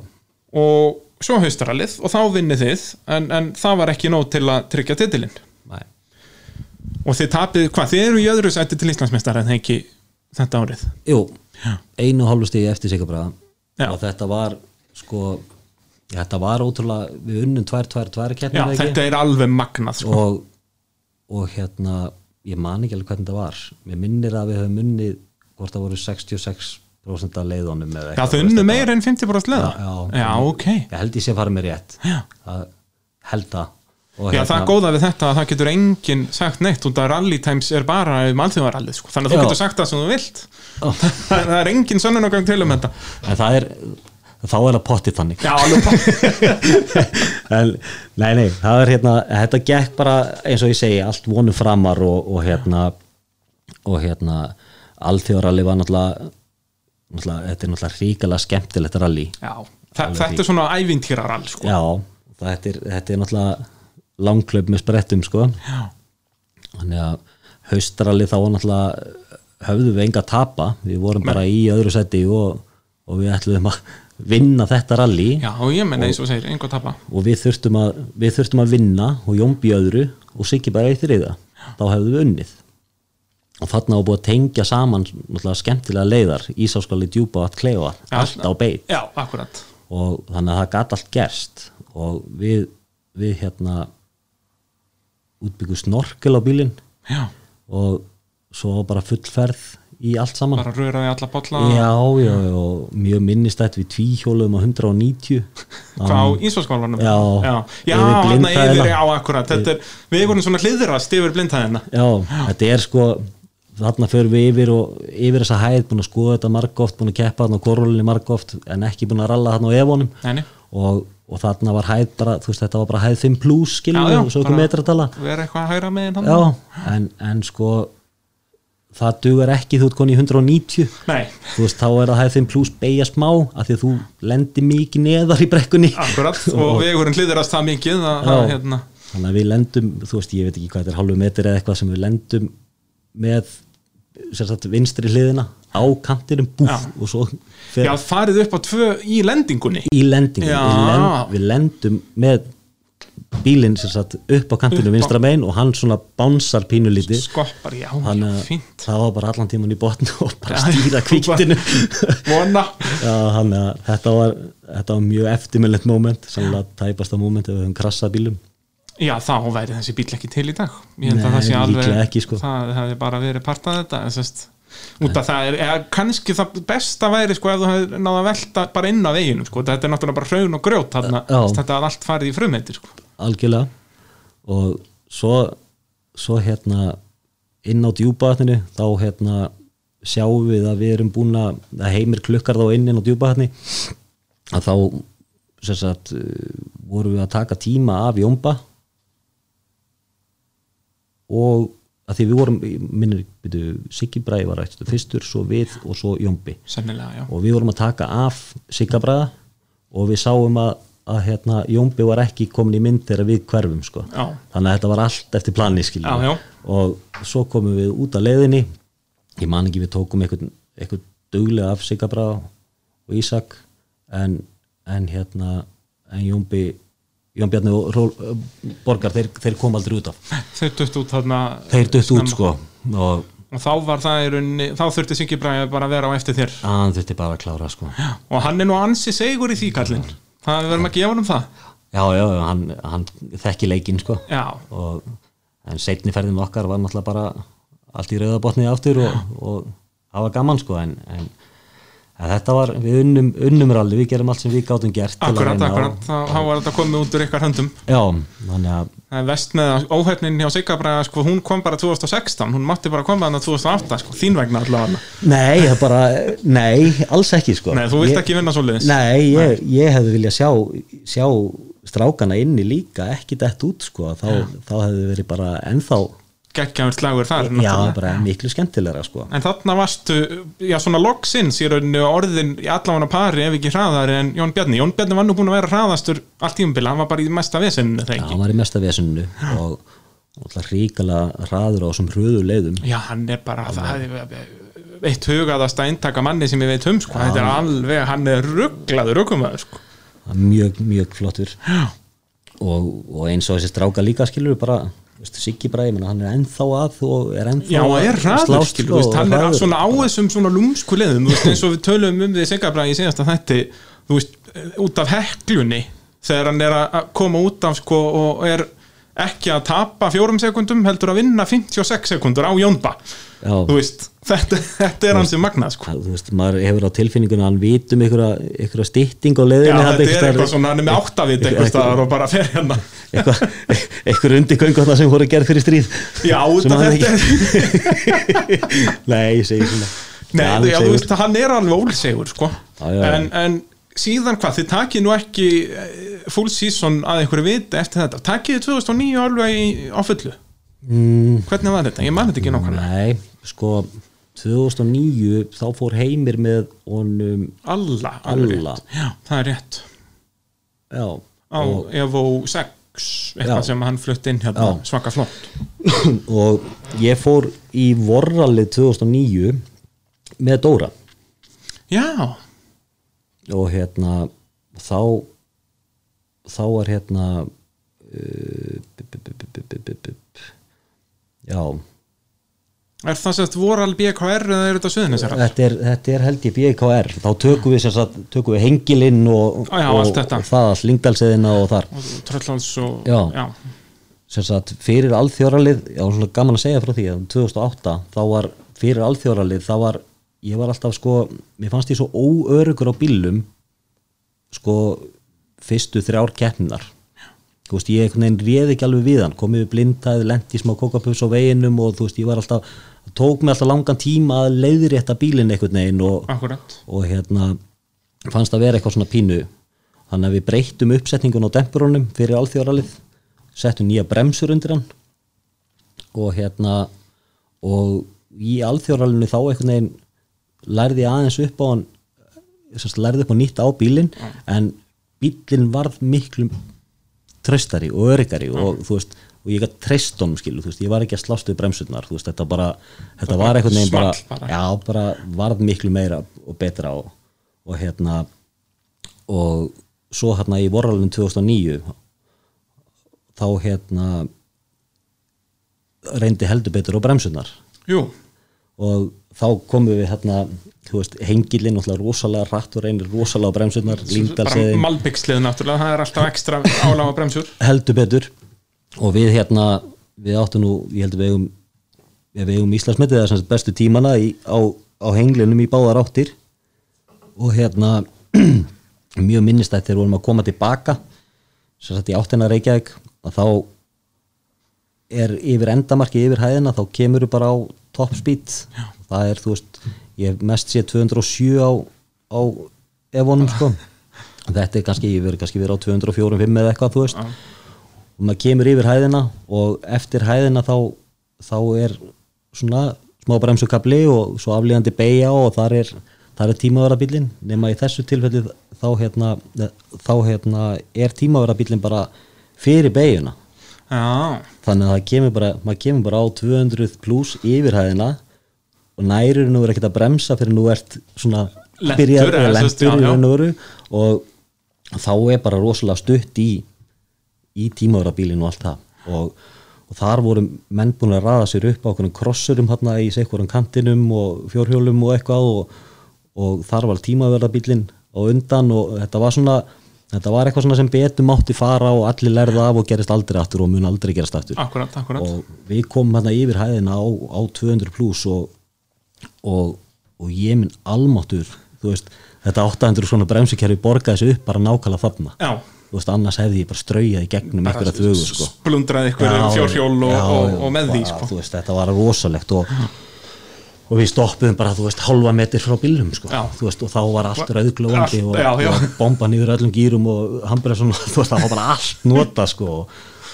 Og svo haustarallið og þá vinnið þið en, en það var ekki nóg til að tryggja titilinn. Nei. og þið tapið, hvað, þið eru í öðru sæti til Íslandsmeistar en ekki þetta árið? Jú, Já. einu og hálfu stigi eftir Sigabræða Já. og þetta var sko þetta var ótrúlega, við unnum tvær, tvær, tvær Já, keppnir þetta er alveg magnað sko. og, og hérna ég man ekki alveg hvernig þetta var mér minnir að við höfum unnið hvort það voru 66% af leiðunum Já, þau þú veist, unnu þetta meira en 50% leða Já, já. já, ok ég held ég sé að fara með rétt Já. að held það og Já, það er góða við þetta að það getur enginn sagt neitt út að Rally Times er bara um alþjóðarallið, sko. þannig að þú Já. getur sagt það sem þú vilt það er enginn sönnunargang til um þetta en það er þá er það pottið þannig. En, nei, nei, það er hérna þetta gekk bara eins og ég segi allt vonu framar og, og hérna og hérna alþjóðaralli var náttúrulega, náttúrulega þetta er náttúrulega ríkala skemmtilegt rally. Já, þetta er svona ævintýrarall sko. já, þetta er, þetta er náttúrulega langklöp með sprettum sko. Já. þannig að haustralli þá var náttúrulega höfðum við enga að tapa. Við vorum bara í öðru seti og, og við ætluðum að vinna þetta rally Já, og ég menna eins og segir, einhver tapa. og við þurftum að, við þurftum að vinna og Jómbi öðru og Siggi bara eitt þriða þá hefðum við unnið. Og þarna var búið að tengja saman skemmtilega leiðar Ísáskáli djúpa allt kleifa allt á beit. Já, og þannig að það gat allt gerst. Og við, við hérna útbyggu snorkel á bílinn. Já, og svo bara full ferð í allt saman. Bara röraði alla bolla. Já, já, já, mjög minnistætt við tvíhjóluðum á 190 Hvað á Ísvarskólanum Já, já, já yfir blindhæðina. yfir, já, akkurat. Þetta er, Við vorum svona hliðrast yfir blindhæðina. Já, þetta er sko þarna förum við yfir og yfir þessa hæð búin að skoða þetta margóft, búin að keppa þarna á korólinni margóft en ekki búin að ralla þarna á nei. og, og þarna var hæð bara, þú veist þetta var bara hæð 5 plus skiljum Já, já, og svo bara- ykkur metratala Vera eitthvað að hæra með Já, en, en sko það dugar ekki þú ert koni í 190 Nei, þú veist þá er það hæð 5 plus beigja smá af því að þú lendir mikið neðar í brekkunni. Akkurat Og við vorum hliðrast það mikið að, að, Já. hérna, þannig að við lendum, þú veist, ég veit ekki hvað þetta er halvu metri eða eitthvað sem við lendum með sagt, vinstri hliðina á kantinum búf og svo fer Já, farið upp á tvö í lendingunni. Í lendingu Já. við, lend, við lendum með bílinn sem sagt upp á kantinu vinstra megin og hann svona bánsar pínulítið Skoppar, já, þannig já, að fínt. það var bara allan tíman í botn og bara stýra þú kviktinu Vona. Að þetta var, þetta var mjög eftirminnlegt moment, sannlega tæpasta moment ef við höfum krassað bílum Já, þá væri þessi bíl ekki til í dag. Ég held að Nei, það sé alveg ekki, sko. Það hefði bara verið part af þetta sest, út af það er, er kannski það besta væri sko ef þú hefði náða að velta bara inn á veginu sko, þetta er náttúrulega bara hraun og grjót þarna, þetta er allt farið í frumheiti sko. Algjörlega. Og svo, svo hérna inn á djúpaðatninu þá hérna sjáum við að við erum búin að að heimir klukkar þá inn inn á djúpaðatni að þá sagt, uh, vorum við að taka tíma af Jómba og að því við vorum minnir, byrju, Siggi Bræði var rættu fyrstur, svo við og svo Jómbi og við vorum að taka af Siggabræða og við sáum að, að hérna, Jómbi var ekki komin í mynd þegar við hverfum sko. Já. þannig að þetta var allt eftir plani Já, já. og svo komum við út af leiðinni. Ég man ekki við tókum eitthvað, eitthvað duglega af Siggabræða og Ísak. En, en hérna en Jómbi Jón Bjarni og Ról, Borgar þeir, þeir kom aldrei út af. Þeir dutt út þarna þeir dött út sko. Og og þá var það í rauninni, þá þurfti Siggi Bræði bara að vera á eftir þér. Hann þurfti bara að klára sko. Og hann er nú ansi segur í því kallinn það við verðum að gefa hann um það? Já, já, hann, hann þekki leikinn sko. Já, og, en seinni ferðin okkar var náttúrulega bara allt í rauðabotnið aftur og, og það var gaman sko en, en, en þetta var, við unnum, unnum ralli, við gerum allt sem við gátum gert að akkurat, akkurat. þá, var þetta komið út úr ykkar höndum. Já, þannig að Það er vest með að óhefnin hjá Sigga Bræða sko, hún kom bara 2016, hún mátti bara koma þannig 2008, sko, þín vegna allavega. Nei, það bara, nei, alls ekki sko. Nei, þú vilt Ég- ekki vinna svoleiðis. Nei, ég, ég hefði viljað sjá, sjá strákana inni líka ekki dett út sko, þá, þá hefði verið bara ennþá, geggjaður slagur þar já, bara miklu skemmtilegra sko. En þarna varstu, já svona loksins í rauninu orðin í allavega pari ef ekki hraðari en Jón Bjarni Jón Bjarni var nú búin að vera hraðastur allt tímabili, hann var bara í mesta þegar Já, hann var í mesta vesuninu og alltaf ríkala hraður á þessum hröðu leiðum Já, hann er bara það er eitt hugaðasta eintaka manni sem ég veit um sko. þetta er alveg, hann er rugglaður ruggumæður sko. Mjög, mjög flottur og, og eins og þessi stráka líka skilur bara Siggi Bræði, hann er ennþá að og er ennþá er að slást hann er svona á þessum svona lúmsku veist, eins og við tölum um því Sigabræði í síðasta þætti, þú veist, út af heklunni, þegar hann er að koma út af, sko, og er ekki að tapa fjórum sekundum, heldur að vinna 56 sekundur á Jónba, þú veist, þetta, þetta er hans sem magnað, sko. þú veist, maður hefur á tilfinningunni að hann vitum ykkur, stytting á Já, leiðinni þetta er staðar- eitthvað svona, hann er með áttavit eitthvað og bara fer hérna. eitthvað, eitthvað undirgöngu þarna sem voru gerð fyrir stríð. Já, þetta nei, ég segi svona. Nei, Alveg já, þú veist, hann er alveg ólsegur, sko. Já, já. En, en síðan hvað, þið takið nú ekki eh, full season að einhverju viti eftir þetta, takið þið 2009 alveg í, á fullu? Mm, hvernig var þetta, ég man þetta ekki nákvæmlega. Nei, sko 2009 þá fór heimir með honum Alla, Alla. Já, það er rétt já, á og, Evo 6 eitthvað Já. sem hann flutt inn hérna, Já. svaka flott og ég fór í vorralið 2009 með Dóra Já, og hérna þá þá er hérna uh, b- b- b- já er það sérst voral BKR eða er þetta suðunisar? þetta er, þetta er held ég BKR þá tökum við, sagt, tökum við hengilinn og, Já, já, og, og það allt lingdalseðina og þar Trölláls og Já. já. sem sagt, fyrir alþjóðaralið já, svona gaman að segja frá því að 2008 þá var fyrir alþjóðaralið þá var, ég var alltaf sko mér fannst ég svo óörugur á bílum sko fyrstu þrjár keppninar þú veist, ég einhvern veginn réð ekki alveg við hann. Komið við blindað, lendi smá kókapus á veginum og þú veist, ég var alltaf tók mig alltaf langan tíma að leiðrétta bílinn einhvern veginn og, og hérna fannst að vera eitthvað svona pínu. Þannig að við breyttum uppsetningun á dempurónum fyrir alþjóðaralið settum nýja bremsur undir hann og hérna og í alþjóðaralinu þá einhvern veginn lærði aðeins upp á hann lærði upp á nýtt á bílinn en bílinn varð miklu tröstari og öryggari og þú veist og ég gætt treyst honum skilu, þú veist, ég var ekki að slást við bremsurnar, þú veist, þetta bara þetta var einhvern veginn bara, bara. já, bara varð miklu meira og betra og, og hérna og svo hérna í vorralun 2009 þá hérna reyndi heldur betur á bremsurnar. Jú, og þá komum við hérna hengilinn náttúrulega rosalega rætt og reynir rosalega á bremsurnar bara malbyggslið náttúrulega það er alltaf ekstra áláma bremsur. Heldur betur. Og við hérna við áttum nú, ég heldur við eigum eigum Íslandsmetið það er sem sagt bestu tímana í, á, á henglinum í báðar áttir. Og hérna mjög minnistætt þegar við vorum að koma tilbaka sem sagt í áttina Reykjavík að þá er yfir endamarki yfir hæðina þá kemur við bara á top speed. Já. Það er þú veist ég hef mest sé 207 á, á efonum sko. Þetta er kannski, ég verður kannski verið á 204-5 eða eitthvað þú veist. Og maður kemur yfir hæðina og eftir hæðina þá, þá er svona smá bremsukabli og svo aflíðandi beigja og þar er, þar er tímaverðabílin nema í þessu tilfelli þá hérna, þá hérna er tímaverðabílin bara fyrir beigjuna Já, þannig að það kemur bara, maður kemur bara á 200 pluss yfir hæðina og nærur nú er ekkert að bremsa fyrir nú ert svona byrjar- eða lentur í raun og veru. Og þá er bara rosalega stutt í í tímaverðabílinn og allt það. Og, og þar voru menn búin að raða sér upp á okkur krossurum hérna í sekvarum kantinum og fjórhjólum og eitthvað og, og þar var tímaverðabílinn á undan og þetta var svona þetta var eitthvað svona sem betur mátti fara og allir lærða af og gerist aldrei aftur og mun aldrei gerast aftur. Akkurat, akkurat. Og við komum hérna yfir hæðina á, á 200 pluss og, og, og ég minn almáttur veist, þetta 800 svona bremsukerfi borgaði þessu upp bara nákvæmlega þarna Já, þú veist, annars hefði ég bara straujaði gegnum bara einhverja þögu sko. splundraði Já, fjórhjól og, já, og, já, og með því sko. þú veist, þetta var rosalegt og, og við stoppuðum bara, þú veist, halva metir frá bílum sko. Já. þú veist, og þá var allt rauðglóðandi Allt, og, já, já. og bomban yfir öllum gýrum og hamburðar svona, þú veist, það var bara allt nota sko,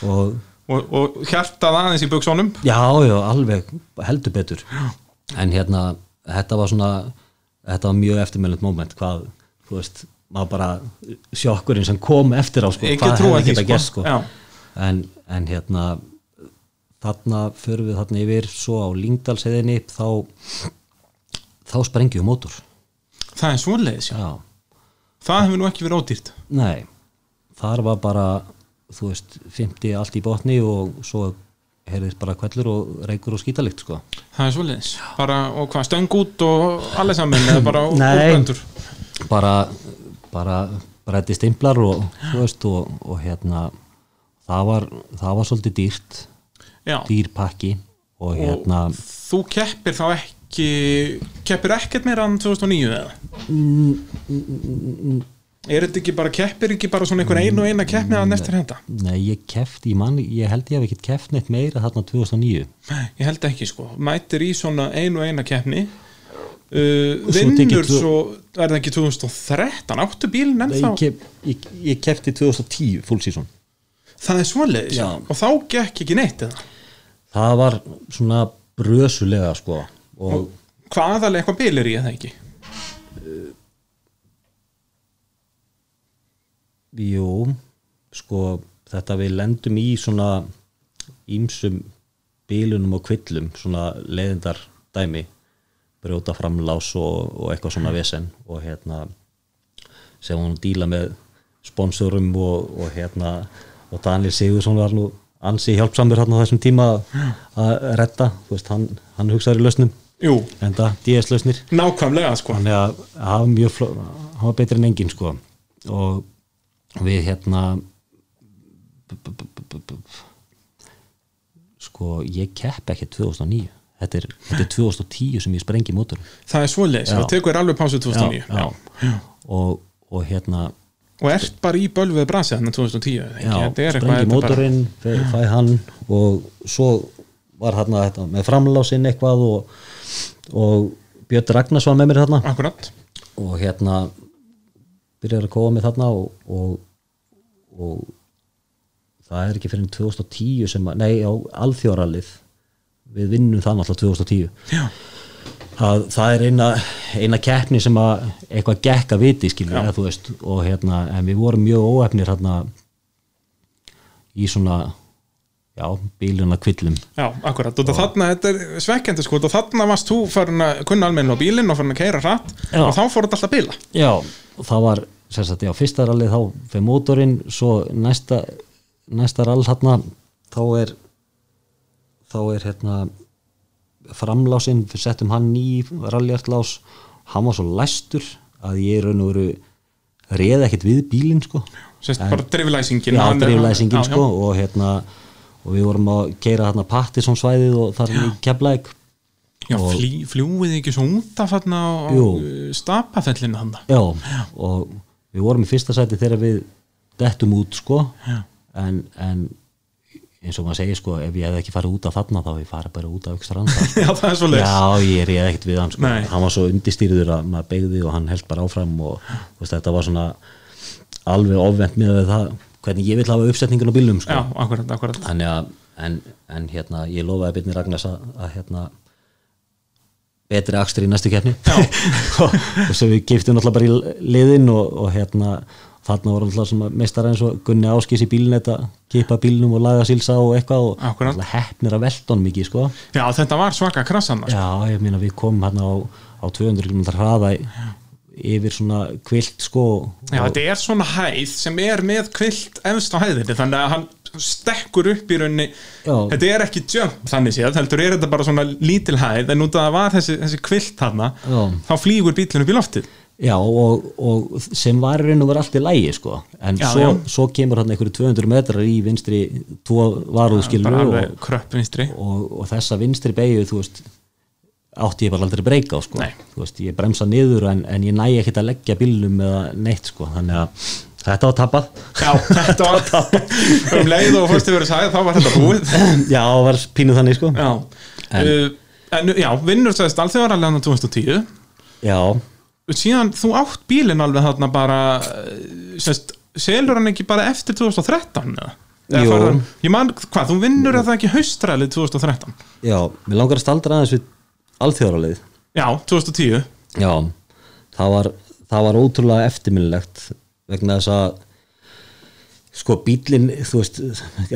og og, og hjartað aðeins í buksónum Já, já, alveg heldur betur en hérna, þetta var svona þetta var mjög eftirmjöld moment hvað, þú veist, maður bara sjokkurinn sem kom eftir á sko, hvað hefði geta sko. gert sko Já. en, en hérna þarna förum við þarna yfir svo á Lingdalsheðinni þá þá sprengjum við mótor Það er svoleiðis, já. já, Það hefur nú ekki verið ódýrt nei þar var bara þú veist, 50 allt í botni og svo heyrðist bara kvellur og reykur og skítalikt sko. Það er svoleiðis. Bara, og hvað, stöng út og allir saman eða bara Nei. útbrendur bara, bara brætti stimplar og, þú veist, og, og hérna það var, það var svolítið dýrt. Já, dýr pakki og hérna og þú keppir þá ekki keppir ekkert meira en 2009 eða? Er þetta ekki bara, keppir ekki bara svona einhver einu og eina keppni að neftir henda? nei, ég kefti, ég, ég held ég hef ekkert keft neitt meira þarna 2009 Nei, ég held ekki sko, mætir í svona einu og eina keppni. Uh, Og svo vinnur tvö- svo, er það ekki 2013 áttu bílinn Nei, ennþá ég, kef, ég, ég kefti 2010 full season. Það er svoleiðis Já. og þá gekk ekki neitt eða? Það var svona brösulega sko og hvað aðalega eitthvað bíl er í eða ekki jú sko þetta við lendum í svona ímsum bílunum og kvillum svona leiðindar dæmi brjóta framlás og, og eitthvað svona vesen og hérna sem hún díla með sponsorum og, og hérna og Daniel Sigursson var nú ansi hjálpsamur hérna á þessum tíma að- redda, þú veist, hann, hann hugsaður í lausnum Jú, en það DS-lausnir nákvæmlega sko. Þannig að hann var betri en engin sko. Og við hérna sko ég kepp ekki 2009 þetta er, þetta er 2010 sem ég sprengi mótur það er svoleiðis, Já. og tekur alveg pásu 2009 já, já. Og, og hérna og ert bara í bölvið brasi þannig 2010 eða ekki? já, sprengi er bara- fæ, hann og svo var hérna þetta með framlásinn eitthvað og, og Björn Ragnars var með mér þarna. Akkurat, og hérna byrjaði að kóa mig þarna og, og, og það er ekki fyrir 2010 sem að, nei á alþjóralið við vinnum það náttúrulega 2010 já, það, það er eina, eina keppni sem að eitthvað gekk að viti skilur eða, veist, og hérna en við vorum mjög óefnir hérna í svona já, bíluna kvillum. Já, akkurat. Og þarna, þetta er svekkjandi sko og þarna varst þú farin að kunna almennilega á bílinn og farin að keira hratt Já. og þá fór þetta alltaf að bila. Já, og það var sagt, já, fyrsta rallið þá fyrir mótorinn svo næsta, næsta rall hérna, þá er þá er hérna framlásinn, við settum hann í ralljartlás, hann var svo læstur að ég raun og veru reið ekkert við bílinn sko. Sest, bara driflæsingin já, driflæsingin já, já. sko og hérna og við vorum að keira hérna Pattisson svæðið og þar í Keflæk Já, Og- fljúið ekki svo út af á Jú. uh, stapafellinu hann Já, og við vorum í fyrsta sæti þegar við dettum út sko. En, en eins og maður segir sko ef ég hefði ekki farið út af þarna þá hef ég farið bara út af stranda sko. Já, það er svo leys Já, ég er ekkert við hann sko. Nei. hann var svo undistýrður að maður beigði og hann held bara áfram og veist, þetta var svona alveg ofvend með það hvernig ég vil hafa uppsetningun á bílnum sko. Já, akkurat, akkurat. Þannig að, en, en hérna, ég lofaði Byrni Ragnars að, að hérna, betri akstur í næstu keppni. Og, og svo við giftum náttúrulega bara í liðin og, og hérna, þarna voru sem meistar eins og Gunni Áskis í bílinn þetta, kipa bílnum og laga sílsa og eitthvað og náttúrulega heppnir að velta honum mikið, sko. Já, þetta var svaka krassan sko. Já, ég meina við komum hérna á, á 200 km hraða yfir svona kvilt, sko Já, þetta er svona hæð sem er með kvilt efst á hæðinni, þannig að hann stekkur upp í raunni Já. þetta er ekki jump þannig séð, heldur er þetta bara svona lítil hæð en út af að það var þessi, þessi kvilt þarna Já. þá flýgur bílinn upp í loftið Já, og, og sem var og var allt í lægi sko. en Já, svo, já. svo kemur hann einhverju 200 metrar í vinstri tvo varúðskilur bara og, og, og þessa vinstri beigju þú veist, átti ég bara aldrei breyka á sko. Veist, ég bremsa niður en, en ég næ ekkert að leggja bílnum eða neitt sko. þannig að þetta var tappað. Já, þetta var um leið og fórstu verið sagði, þá var þetta búið. Já, var pínu þannig sko. Já, En- uh, en, já vinnur þess alþjóðarlega 2010 Já, síðan þú átt bílinn alveg þarna bara eh, sérst, selur hann ekki bara eftir 2013 eða? Jú. fara hann- ég man, hvað, þú vinnur að það ekki haustræðið 2013 já, mér langar að staldra aðeins við alþjóðaralið já, 2010 Já, það var, það var ótrúlega eftirminnilegt vegna þess að sko bílinn, þú veist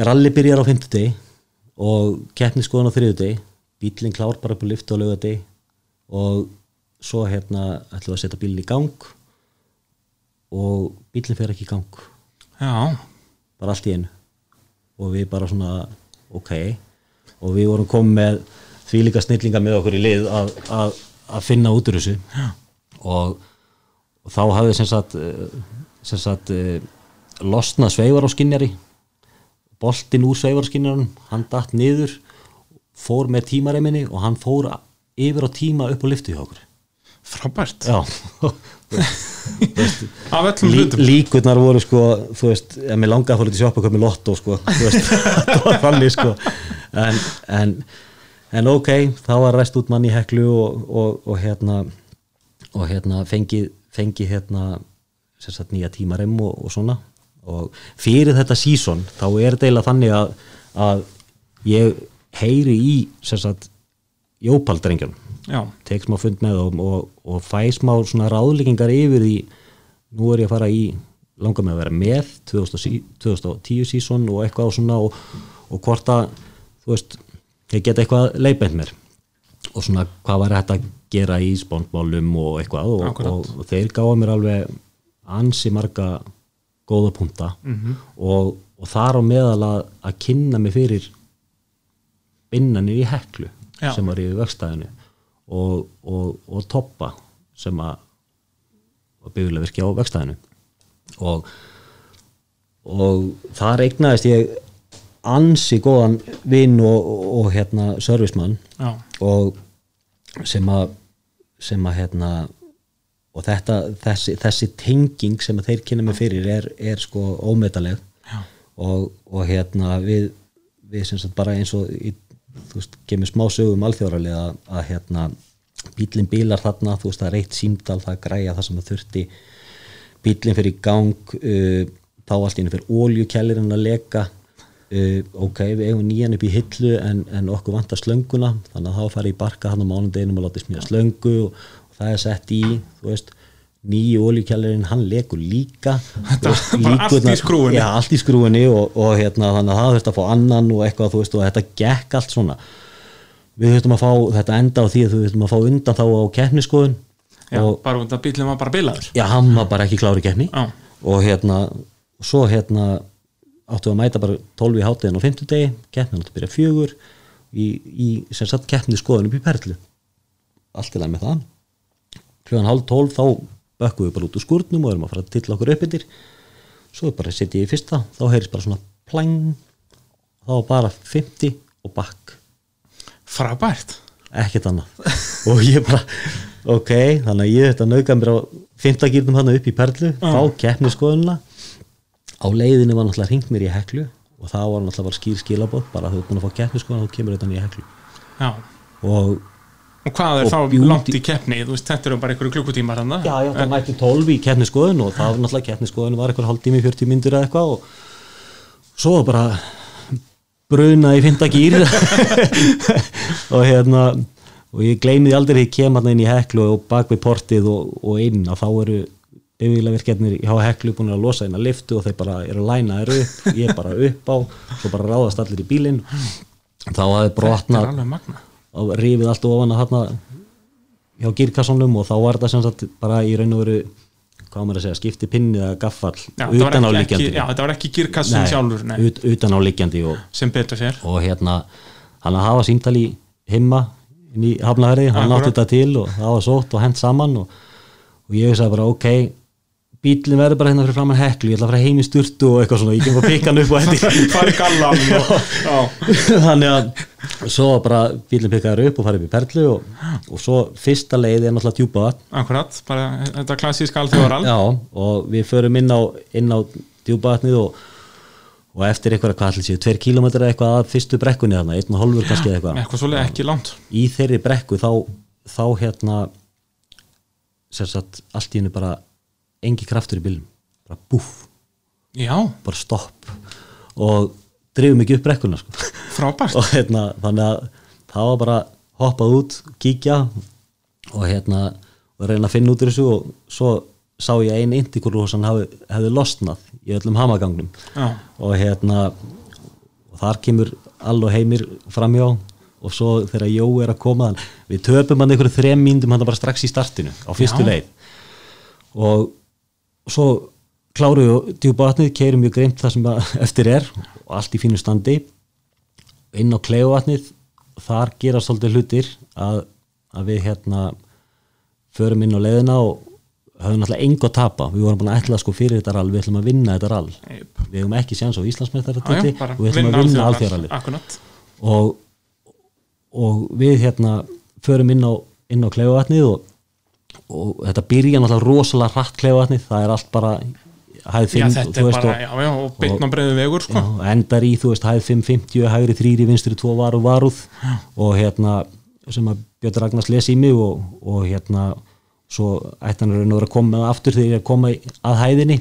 ralli byrjar á fimmtudegi og keppni skoðan á þriðudegi bílinn klár bara upp á lyftu á laugardegi og svo hérna ætlum við að setja bílinn í gang og bílinn fer ekki í gang. Já, bara allt í einu. Og við bara svona ok. Og við vorum komið með því líka snillinga með okkur í lið að, að, að finna út úr þessu. Og, og þá hafði sem sagt, sem sagt eh, losnað sveifar á skinnjari boltinn úr sveifar á skinnjaranum hann datt niður fór með tímareiminni og hann fór yfir á tíma upp á lyftu hjá okkur. Frábært. Lí, líkurnar voru sko þú veist, ef mér langaði að fóra til köpa með lotto sko, veist, þannig sko. En, en, en ok þá var rest út mann í heklu og, og, og hérna og hérna fengi, fengi hérna sagt nýja tímarem og, og svona. Og fyrir þetta sísón þá er þetta eiginlega þannig að, að ég heyri í jópaldrengjum tek smá fund með og, og, og fæ smá svona ráðlíkingar yfir því nú er ég að fara í langar með að vera með 2010, 2010 sísón og eitthvað og svona og, og hvort að þú veist, ég get eitthvað leipend mér. Og svona hvað var hægt að gera í spondmálum og eitthvað og, og þeir gáða mér alveg ansi marga góða punta Mhm. og, og þar á meðal að, að kynna mig fyrir binnanir í heklu Já. sem var í vegstæðinu og, og, og toppa sem að var byggulega virki á vegstæðinu og og þar eignaðist ég ansi góðan vinn og, og, hérna servicemann og sem að sem að hérna og þetta, þessi, þessi tenging sem þeir kynna mig fyrir er, er sko ómetaleg og, og hérna við, við bara eins og í, þú veist, kemur smá sögum alþjóðarlega að, að hérna bílinn bílar þarna, þú veist, það er eitt símdal það græja það sem það þurfti bílinn fyrir gang uh, þá allt í einu fyrir óljukælirinn að leka. Uh, ok, við eigum nýjan upp í hillu en, en okkur vantar slönguna þannig að þá fara í barka hann á mánudeginum og láta smíða slöngu og það er sett í veist, nýju óljukælirinn hann lekur líka. Veist, allt í skrúfunni. já, allt í skrúinni og, og hérna, þannig að það þurfti að fá annan og eitthvað veist og þetta gekk allt svona. Við þurftum að fá, þetta enda á því að við þurftum að fá undan þá á keppniskoðun já og bara að bílum var bara bilaður. Já, hann var bara ekki klári keppni. Já. og hérna, svo hérna áttu að mæta bara 12 í háttegin á 50 degi, keppnin áttu að byrja fjögur í, í sem sagt keppniskoðun upp í Perlu. Allt í lagi með það klugan hálf 12 þá bökkum við bara út úr skúrnum og erum að fara að tilla okkur upp yfir svo er bara að setja í fyrsta þá heyrist bara svona plæng þá bara 50 og bakk. Frábært. Ekkert annað. Og ég bara, ok, þannig að ég þetta nauka mér á 15 gýrnum hann upp í Perlu fá keppniskoðunna á leiðinu var náttúrulega hringt mér í heklu og það var náttúrulega skýr skilabótt bara þú ert búin að fá keppniskoðun þá kemur þetta í heklu. Já. og og hvað er Og þá beauty- langt í keppni? Þú veist, þetta eru bara einhverju klukkutímar hann já, já, það mætti 12 í keppniskoðun og það var náttúrulega keppniskoðun var eitthvað hálftími, 40 myndur eða eitthvað og svo bara bruna í fynda gýr og hérna og ég gleymi því aldrei að ég kem hann inn í heklu og bak við portið og, og inn að þá eru bifíla virkjarnir hjá heklu búin að losa inn að liftu og þeir bara eru að læna þér upp. Ég bara upp á, svo bara ráðast allir í bílinn. Þá hafði þetta og rifið allt ofan að þarna hjá gírkassanum og þá var þetta sem sagt bara í raun og veru hvað maður að segja, skipti pinni eða gaffall já, utan á liggjandi já, þetta var ekki girkassin sjálfur nei, ut, utan á liggjandi og, sem betur sér og hérna hann að hafa símtal í himma inn í hafnaverði, hann átti þetta til og það var sótt og hent saman og, og ég sagði bara ok bílinn verður bara hérna fyrir framann heklu ég ætla að fara heim í sturtu og eitthvað svona ég kem að pikka hann upp og hendi fari gallan þannig að svo bara bílinn pikkaður upp og farið upp í perlu og, og svo fyrsta leið er náttúrulega djúpa akkurat, bara þetta klassíska alþjóðaral. Já, og við förum inn á, inn á djúpavatnið og, og eftir eitthvað hvað allir séu, tveir kílómetrar eitthvað að fyrstu brekkunni þarna, einn og hálfur kannski eitthvað. Eitthvað svolítið ekki langt engi kraftur í bílum bara búff, já, bara stopp. Og drifum ekki upp brekkuna sko. frábært. Og hérna þannig að það var bara hoppað út, kíkja og hérna og reyna að finna út úr þessu og svo sá ég einn indikur sem hefði, hefði losnað í öllum hamagangnum. Já, og hérna og þar kemur all og heimir framjá og svo þegar Jó er að koma við töpum hann einhverju þrem mínutum hann bara strax í startinu á fyrstu Já. leið. Og svo kláru við djúpa vatnið, keirum mjög greimt það sem eftir er og allt í fínu standi. Inn á kleifuvatnið þar gera svolítið hlutir að, að við hérna förum inn á leiðina og höfum náttúrulega engu að tapa. Við vorum búin að ætla sko fyrir þetta rall, við ætlum að vinna þetta rall. Jep. við hefum ekki séns á bara og við ætlum að vinna alþjóðarallið. Akkurat. Og, og við hérna förum inn á, á kleifavatnið og, og þetta byrja náttúrulega rosalega hratt kleifavatnið, það er allt bara hæð Já, 5 þetta er bara, já, já, og beitna breiðu vegur, sko. Já, endar í, þú veist, hæð 550 hægri þrýri, vinstri 2 var og varúð og hérna, sem að Björn Ragnars les í mig og, og hérna svo ætti hann að og koma aftur þegar ég er að koma að hæðinni.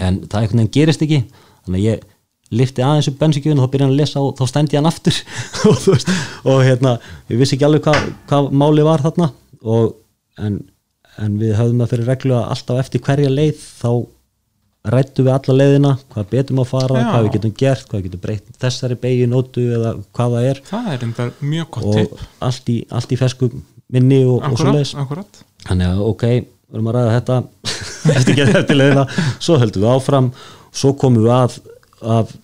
En það einhvern veginn gerist ekki. Þannig að ég lifti aðeins upp bensíkjöfun og þá byrja hann að lesa og þá stendi hann aftur. Og, þú veist, og hérna, ég vissi ekki alveg hvað, hvað máli var þarna. Og, en, en við höfðum það fyrir reglu að alltaf eftir hverja leið þá rættu við alla leiðina hvað betum að fara, Já. hvað við getum gert hvað við getum breytt þessari beigju nótu eða hvað það er. Það er enda mjög gott og tipp allt í, allt í fesku minni og, og svo akkurat. Þannig að ok, við erum að ræða þetta. Eftir ekki eftir leiðina. Svo höldum við áfram, svo komum við að af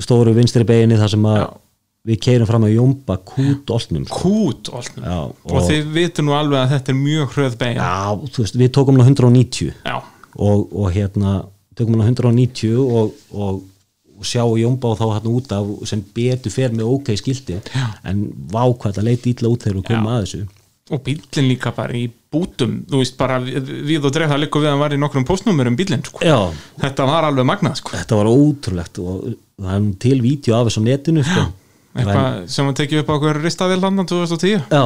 stóru vinstri beginni þar sem að Já. Við keirum fram að jómba kút olnum sko. Kút, olnum Já, og, og- þið vitu nú alveg að þetta er mjög hröð bein já, þú veist, við tókum hann á 190 Já, og, og hérna tökum hann á 190 og, og, og sjá Jónbá þá hérna út af sem betur fer með ok skildi Já. en vá hvað það leiti illa út þegar við komum að þessu og bílinn líka bara í bútum þú veist bara við, og dreif það líka við að hann var í nokkrum postnúmerum bílinn sko. Þetta var alveg magnað sko. þetta var ótrúlegt og það er til vídeo af þessu netinu sko. Eitthvað sem að tekið upp á okkur ristavél landan 2010 Já,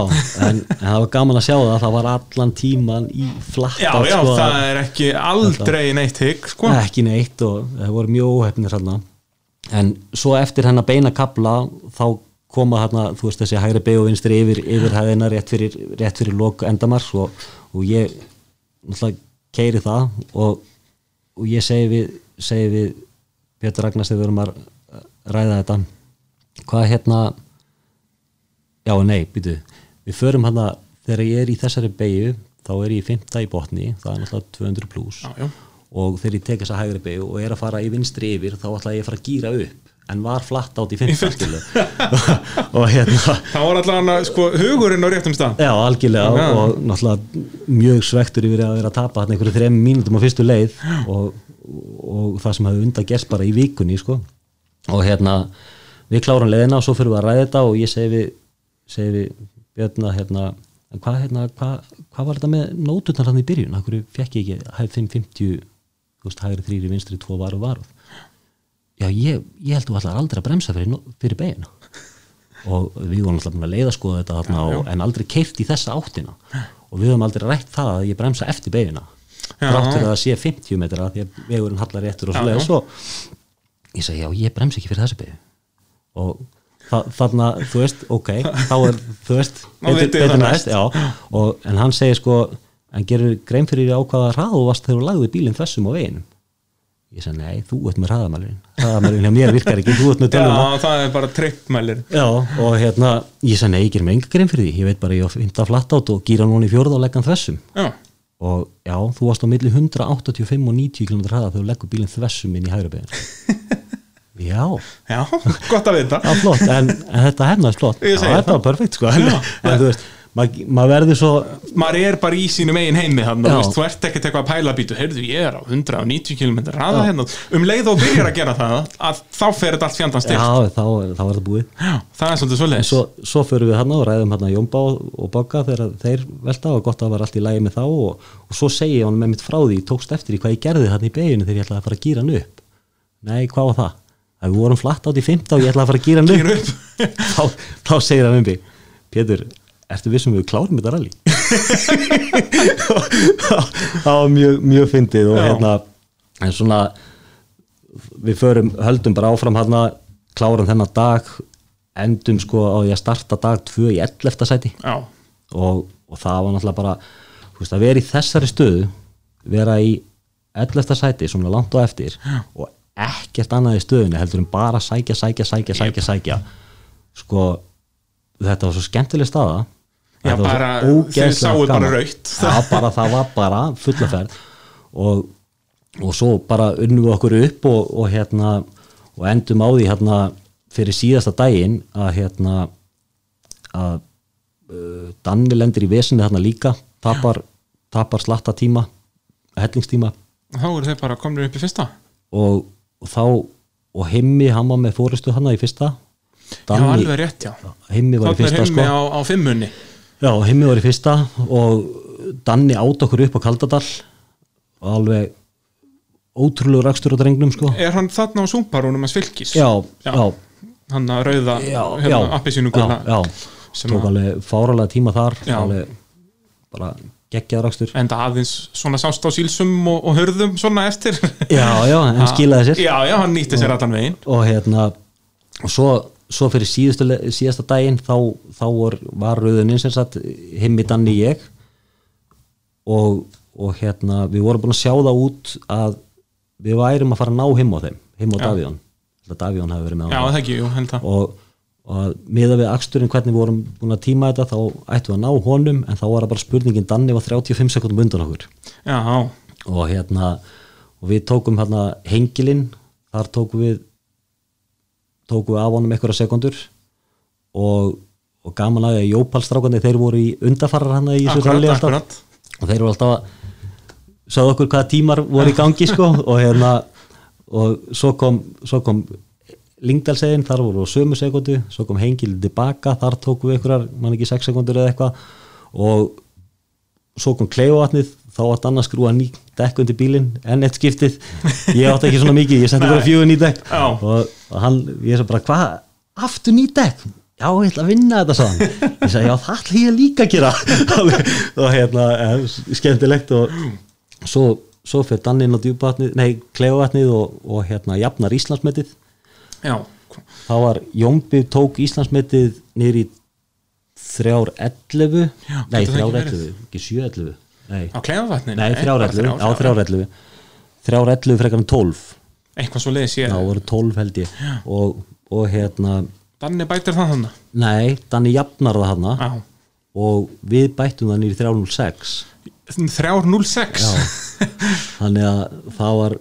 en, en það var gaman að sjá það það var allan tíman í flatt Já, já, það er ekki aldrei neitt hygg sko. ekki neitt og það voru mjög óhefnir hérna en svo eftir hennar beina kapla þá koma hérna, þú veist þessi hægri beig og vinstri yfir, yfir hæðina rétt fyrir, rétt fyrir lok endamars og, og ég náttúrulega keiri það og, og ég segi við, segi við Pétur Ragnars þegar við erum að ræða þetta hvað hérna já nei, býtu við förum hérna, þegar ég er í þessari beigju þá er ég í fymta í botni það er náttúrulega 200 pluss og þegar ég tek þessa hægri beigju og er að fara í vinstri yfir þá ætla ég að fara að gýra upp en var flatt átt í fymta og hérna það var allavega sko, hugurinn á réttum stað. Já, algjörlega Já. og náttúrulega mjög svektur yfir að vera að tapa hann einhverju þrem mínútum á fyrstu leið. Og, og það sem hefði undan gerst bara í vikunni sko. og hérna við klárum leiðina og svo fyrir við að ræða þetta og ég segi við, segi við Björn að hérna, hvað, hérna, hvað, hvað var þetta með nótunar hann í byrjun, hverju fekk ég ekki hæð 550, þú veist, hægri þrýri vinstri, tvo varu varuð já, ég, ég held þú allar aldrei að bremsa fyrir, fyrir begina og við vorum alltaf að leiða skoða þetta þarna og, en aldrei keift í þessa áttina. Og við höfum aldrei rætt það að ég bremsa eftir begina Já. þrátt fyrir að það sé 50 metra því að vegurinn hallar réttur og Já, svo já. svo ég segi já, ég bremsa ekki fyrir þessu begi og þa þarna, þú veist, ok þá er, þú veist, það næst. en hann segir sko en gerur grein fyrir ákvaða hrað og varst þegar þú lagði bílinn þessum á veginum? Ég segi, nei, þú ert með hraðamælin hraðamælin hjá mér virkar ekki, þú ert með tölvuna. Já, það er bara trippmælir. Já, og hérna, ég sagði nei, ég ger mig enga grein fyrir því, ég veit bara ég á fynda flatt átt og gýra núna í fjórða og leggan þessum. Já, og já, þú varst á milli 185 og 90 km hraða þegar þú leggur bílinn þessum inn í hægra begin Já, já, gott að vita. Það var flott, en, en þetta hefnaðist flott. Ég Já, þetta það. var perfekt sko. En, en þú veist, maður mað verður svo maður er bara í sínum eigin heimi hann, Já. þú, veist, þú ert ekkert eitthvað að pæla býtu heyrðu, ég er á 190 km hraða hérna. Um leið og byrjar að gera það að þá fer þetta allt fjandans til. Já, þá, er- þá er þetta búið. Já, það er svolítið svoleiðis. Svo, svo förum við hann og ræðum hann að Jónbá og Bogga þegar þeir velta og gott að það var allt í lægi með þá og, og svo segi ég hann með mitt frá því tókst eftir í hvað ég gerði hann í beginu þegar ég ætlaði að fara að gýra hann upp. Nei, hvað var það? Að við vorum flatt átt í 15 og ég ætlaði að fara að gýra hann upp, upp. þá, þá segir hann um mig Pétur, ertu vissum við klárum þetta rally? það var mjög, mjög fyndið og Já. hérna en svona við förum, höldum bara áfram hérna klárum þennan dag endum sko á því að starta dag 2 í 11. sæti Já, og, og það var náttúrulega bara veist, að vera í þessari stöðu vera í 11. sæti svona langt og eftir og ekkert annað í stöðunni heldur en bara sækja, sækja, sækja, sækja, sækja. Sko þetta var svo skemmtileg staða. Já, bara- ógeðslega sáuð bara rautt. Já, bara það var bara fullaferð og, og svo bara unnum við okkur upp og, og hérna og endum á því hérna fyrir síðasta daginn að hérna að uh, Danni lendir í vesinni þarna líka. Tapar, tapar slatta tíma hellingstíma. Þá eru þeir bara komnir upp í fyrsta. Og, og þá og Himmi, hann var með fórustu hana í fyrsta. Já, alveg rétt, já. Himmi var í þannig er fyrsta sko. á, á fimmunni. Já, Himmi var í fyrsta og Danni átt okkur upp á Kaldadal. Alveg ótrúlega rakstur á drengnum sko. Er hann þarna á súmparúnum að svilkis Já, Já. já, hann að rauða hérna, já, appi sínu já, já. sem tók alveg fáralega tíma þar alveg bara geggjað rakstur enda aðeins svona sást á sílsum og, og hörðum svona eftir. Já, já, en skilaði sér. Já, já, hann nýtti sér allan veginn. og hérna og svo, svo fyrir síðustu, síðasta daginn þá, þá var, var rauðunin sem sagt himmi Danni ég. Og, og hérna við vorum búin að sjá það út að við værum að fara að ná him á þeim him á Já. Davíðan Davíðan hafi verið með já, á það ekki, jú, held að og, og miða við aksturinn hvernig við vorum búin að tíma þetta þá ættum við að ná honum en þá var það bara spurningin Danni var 35 sekundum undan okkur. Já, og hérna og við tókum hérna hengilinn þar tókum við tókum við af honum einhverja sekundur og, og gaman að Jópalstrákandi þeir voru í undafarar hann í þessu ralli alltaf og þeir voru alltaf að sagði okkur hvaða tímar voru í gangi sko. Og hérna og svo kom, svo kom Lingdalsegin, þar voru sömu sekundu svo kom hengilin tilbaka, þar tókum við einhverjar, mann ekki 6 sekundur eða eitthvað. Og svo kom kleifavatnið, þá átt annars skrúa ný dekk undir bílinn, enn eitt skiptið. Ég átt ekki svona mikið, ég setti bara fjögur ný dekk. Og, og hann, ég svo bara hvað, aftur ný dekk? Já, ég ætla að vinna þetta saman ég sagði, já, það ætla ég líka að gera. Og hérna, eh, skemmtilegt og svo, svo fyrir Dannin á djúpavatnið, nei, kleifavatnið og, og hérna, jafnar Íslandsmetið já, þá var Jómbi tók Íslandsmetið í þrjár 11 Já, nei það þrjár ekki 11, ekki 7 11 nei, á klefavatninu nei þrjár 11 á þrjár 11 þrjár 11 frekar en 12 eitthvað svo leiðis ég þá voru 12 held ég. Og, og hérna, Danni bætir það þannig nei Danni jafnar það hana já, og við bættum það í 306 306 Já. þannig að það það var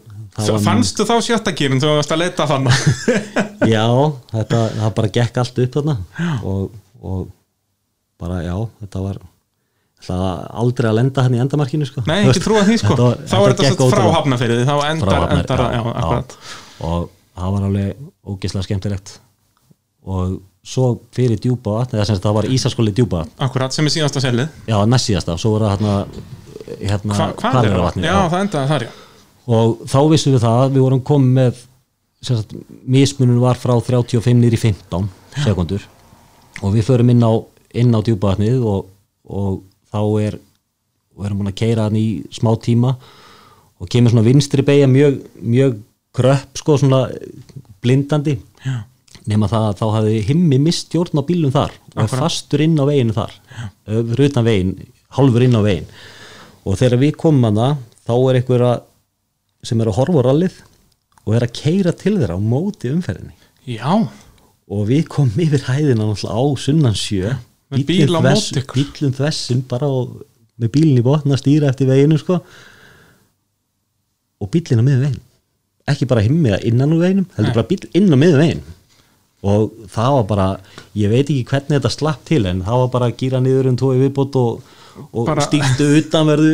fannstu þá sjötta kýrin þú varst að leita þannig já, þetta það bara gekk allt upp þarna og, og bara já, þetta var aldrei að lenda hann í endamarkinu sko. nei, ekki trúa því sko. Þetta var- þá er þetta frá hafnafyrði þá endar, Hafnari, endar já, já, akkurat. Og það var alveg ógeðslega skemmtilegt. Og svo fyrir djúpa vatn, það var Ísaskóli djúpa vatn, akkurat, sem er síðasta selið já, næst síðasta. Svo var það hérna, Hva, hvað er það? Hvaleyrarvatnið, Já, það endaði þar, já og þá vissum við það að við vorum komið með sagt, mismunum var frá 35 nýri 15 sekundur og við förum inn á, inn á djúpavatnið og, og þá er og erum búin að keira hann í smá tíma og kemur svona vinstri beigja mjög, mjög kröpp sko svona blindandi. Já. nema það að þá hafði himmi mist stjórn á bílum þar og er fastur inn á veginu þar. Öfur utan vegin, hálfur inn á vegin og þegar við komum að það þá er einhver að sem er að horfa á rallið og er að keira til þeirra á móti umferðinni. Já, og við komum yfir hæðina á sunnan sjö. Með bíl á móti ykkur. bílum þessum bara og, með bílinn í botna að stýra eftir veginu sko. Og bílinn á miður veginn ekki bara himmiða innan úr veginum heldur Nei. bara bíl inn á miður veginn og það var bara, ég veit ekki hvernig þetta slapp til en það var bara að gýra niður um tói viðbót og, og Bara- stíktu utan verðu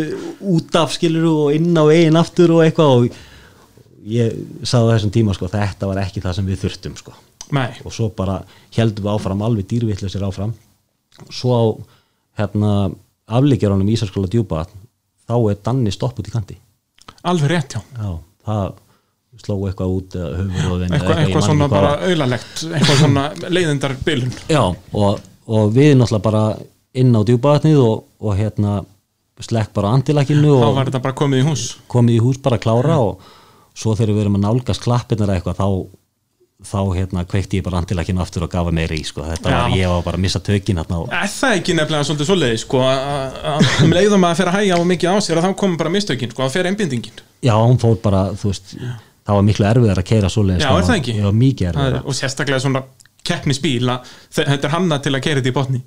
út af skilur og inn á veginn aftur og eitthvað og ég sagði þessum tíma sko þetta var ekki það sem við þurftum sko. Nei, og svo bara heldum við áfram alveg dýrvillisir áfram. Svo á hérna afleikjaranum í Ísarskóla djúpa þá er Danni stopp út í kanti. Alveg rétt, já já, það sló eitthvað út og Eitthvað, eitthvað svona bara auðalegt eitthvað svona leiðindar bylun já, og, og við náttúrulega bara inn á djúpavatnið og, og hérna slekk bara andilakinu þá og var þetta bara komið í hús komið í hús bara að klára og svo þegar við erum að nálgast klappirnar eða eitthvað þá, þá hérna kveikti ég bara andilakinu aftur og gafa meiri í sko. þetta Já. var, ég var bara að missa tökin hérna og Er það ekki nefnilega svolítið svoleiði sko, að um leiðum að fer að hægja á mikið á sér að þá komum bara mistökin, sko, að fer einbindingin Já, hún fór bara, þú veist það var miklu erfiðar að keira Já, sko. er það? Já, Það er, og sérstaklega svona keppnisbíl að þe- þetta er hanna til að keira þetta í botni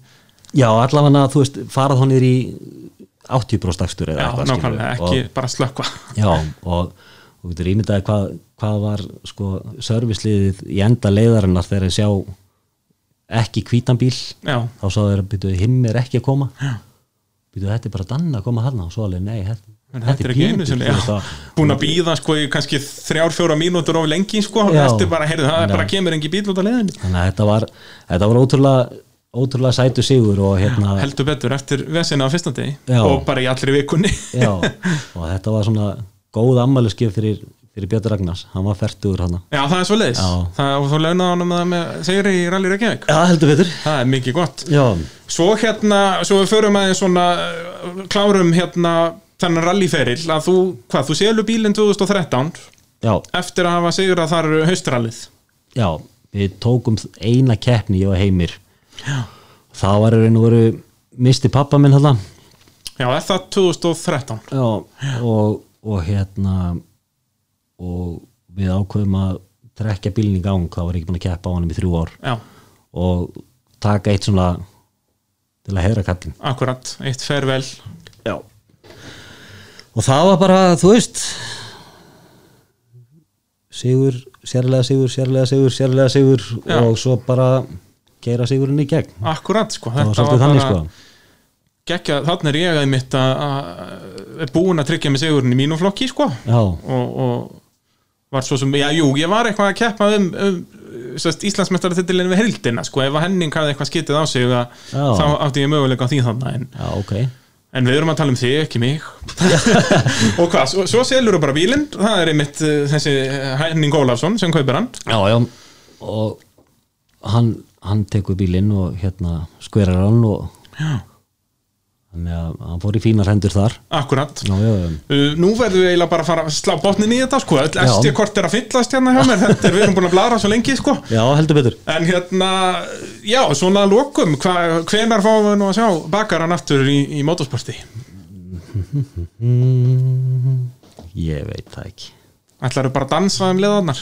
Já, allavega, þú veist, farað honir í 80% dagstur eða eitthvað nákvæmlega, ekki bara slökva og, Já, og þú getur ímyndaði hvað, hvað var sko serviceliðið í enda leiðarinnar þegar þeir sjá ekki hvítan bíl. Já, þá sá þeir að byrju, hinn er ekki að koma. Byrju, þetta er bara danna að koma hann og svo alveg, nei, þetta, en þetta er ekki einu það- Búin að býða sko í kannski þrjár, fjóra mínútur of lengi sko. Já. Eftir bara, heyrðu, það Já. bara kemur engi bíl út af leiðinni. Þannig að þetta var, þetta var ótrúlega ótrúlega sætu sigur og hérna Heldur betur eftir vesina á fyrsta degi Já. Og bara í allri vikunni. Já, og þetta var svona góð ammæluskif fyrir, fyrir Björn Ragnars. Hann var færtugur hann Já, það er svo leiðis Og þú launaði honum það með segri í Rally Reykjavík? Já, heldur betur. Það er mikið gott. Já, Svo hérna, svo við förum aðeins svona uh, Klárum hérna þennan rallyferill að þú, hvað, þú selur bílinn 2013 já, eftir að hafa sigur að það eru haustrallið já við tókum eina keppni ég og Heimir já. það var og veru misti pappa minn hann Já, er það 2013 já, og, og hérna og við ákveðum að trekja bílinn í gang. Þá var ég ekki búin að keppa á hann í þrjú ár. Já, og taka eitt svona til að heyra kallin akkurat, eitt fervel Já. Og það var bara, þú veist Sigur, sérlega sigur, sérlega sigur, sérlega sigur Já. og svo bara geira sigurinn í gegn. Akkurat, sko, þetta var bara þannig sko. geggja, þannig er ég að mitt að búin að tryggja mig sigurinn í mínum flokki, sko. Já, og, og var svo sem, já, jú, ég var eitthvað að keppa um, um Íslandsmeistaratitilin við heildina, sko, ef að Henning hafði eitthvað skitið á sig að, þá átti ég möguleika á því þannig en, já, ok. En við erum að tala um þig, ekki mig. Og hvað, svo, svo selur þú bara bílinn. Það er einmitt uh, þessi Henning Ólafsson sem kaupir hann. Já, já, og hann, hann tekur bílinn og hérna skverar hann og Já. þannig að hann fór í fínar hendur þar. Akkurat. Já, já, Uh, nú verðum við eiginlega bara að fara að slá botnin í þetta sko, eftir hvort er að fyllast hérna hjá mér. Þetta er við erum búin að blara svo lengi sko. Já, heldur betur. En hérna, já, svona lokum, hva, hvenar fáum við nú að sjá bakaran aftur í, í motorsporti? Ég veit það ekki. Ætlaru bara að dansa um leðarnar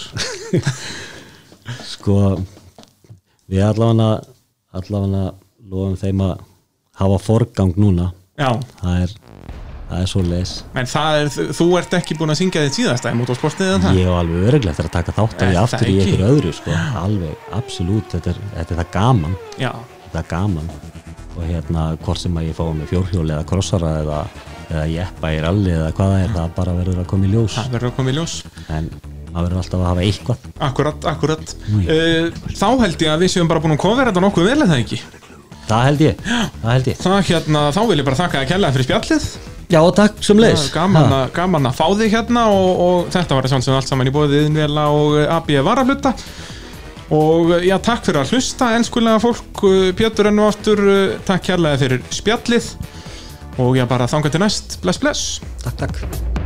sko við allavega allavega lofum þeim að hafa forgang núna. Já, það er, það er svo les en það er, þú ert ekki búin að syngja þitt síðasta í motorsportið en það? Ég hef alveg öruglega eftir að taka þátt því það aftur í einhverju öðru sko. alveg, absolutt, þetta er, þetta er það gaman. Já, þetta er gaman. Og hérna hvort sem að ég fá með fjórhjóli eða krossara eða, eða jeppa í ralli eða hvað það er, það bara verður að koma í ljós. Það verður að koma í ljós. En maður verður alltaf að hafa eitthvað. Akkurat, akkurat. Uh, þá held ég að við séum bara búin að kofera þetta nokkuð vel eða ekki? Það held ég, það held ég. Það hérna, þá vil ég bara þakka að kella fyrir spjallið. Já, takk sem leis Það gaman, að- gaman að fá þig hérna og, og þetta var að sjálfsögum allt saman í bóðið Innvela og AB Varafluta og já, takk fyrir að hlusta enskulega fólk, Pétur enn og aftur. Eh, takk kærlega fyrir spjallið. Og já, bara þanga til næst, bless bless. Takk, takk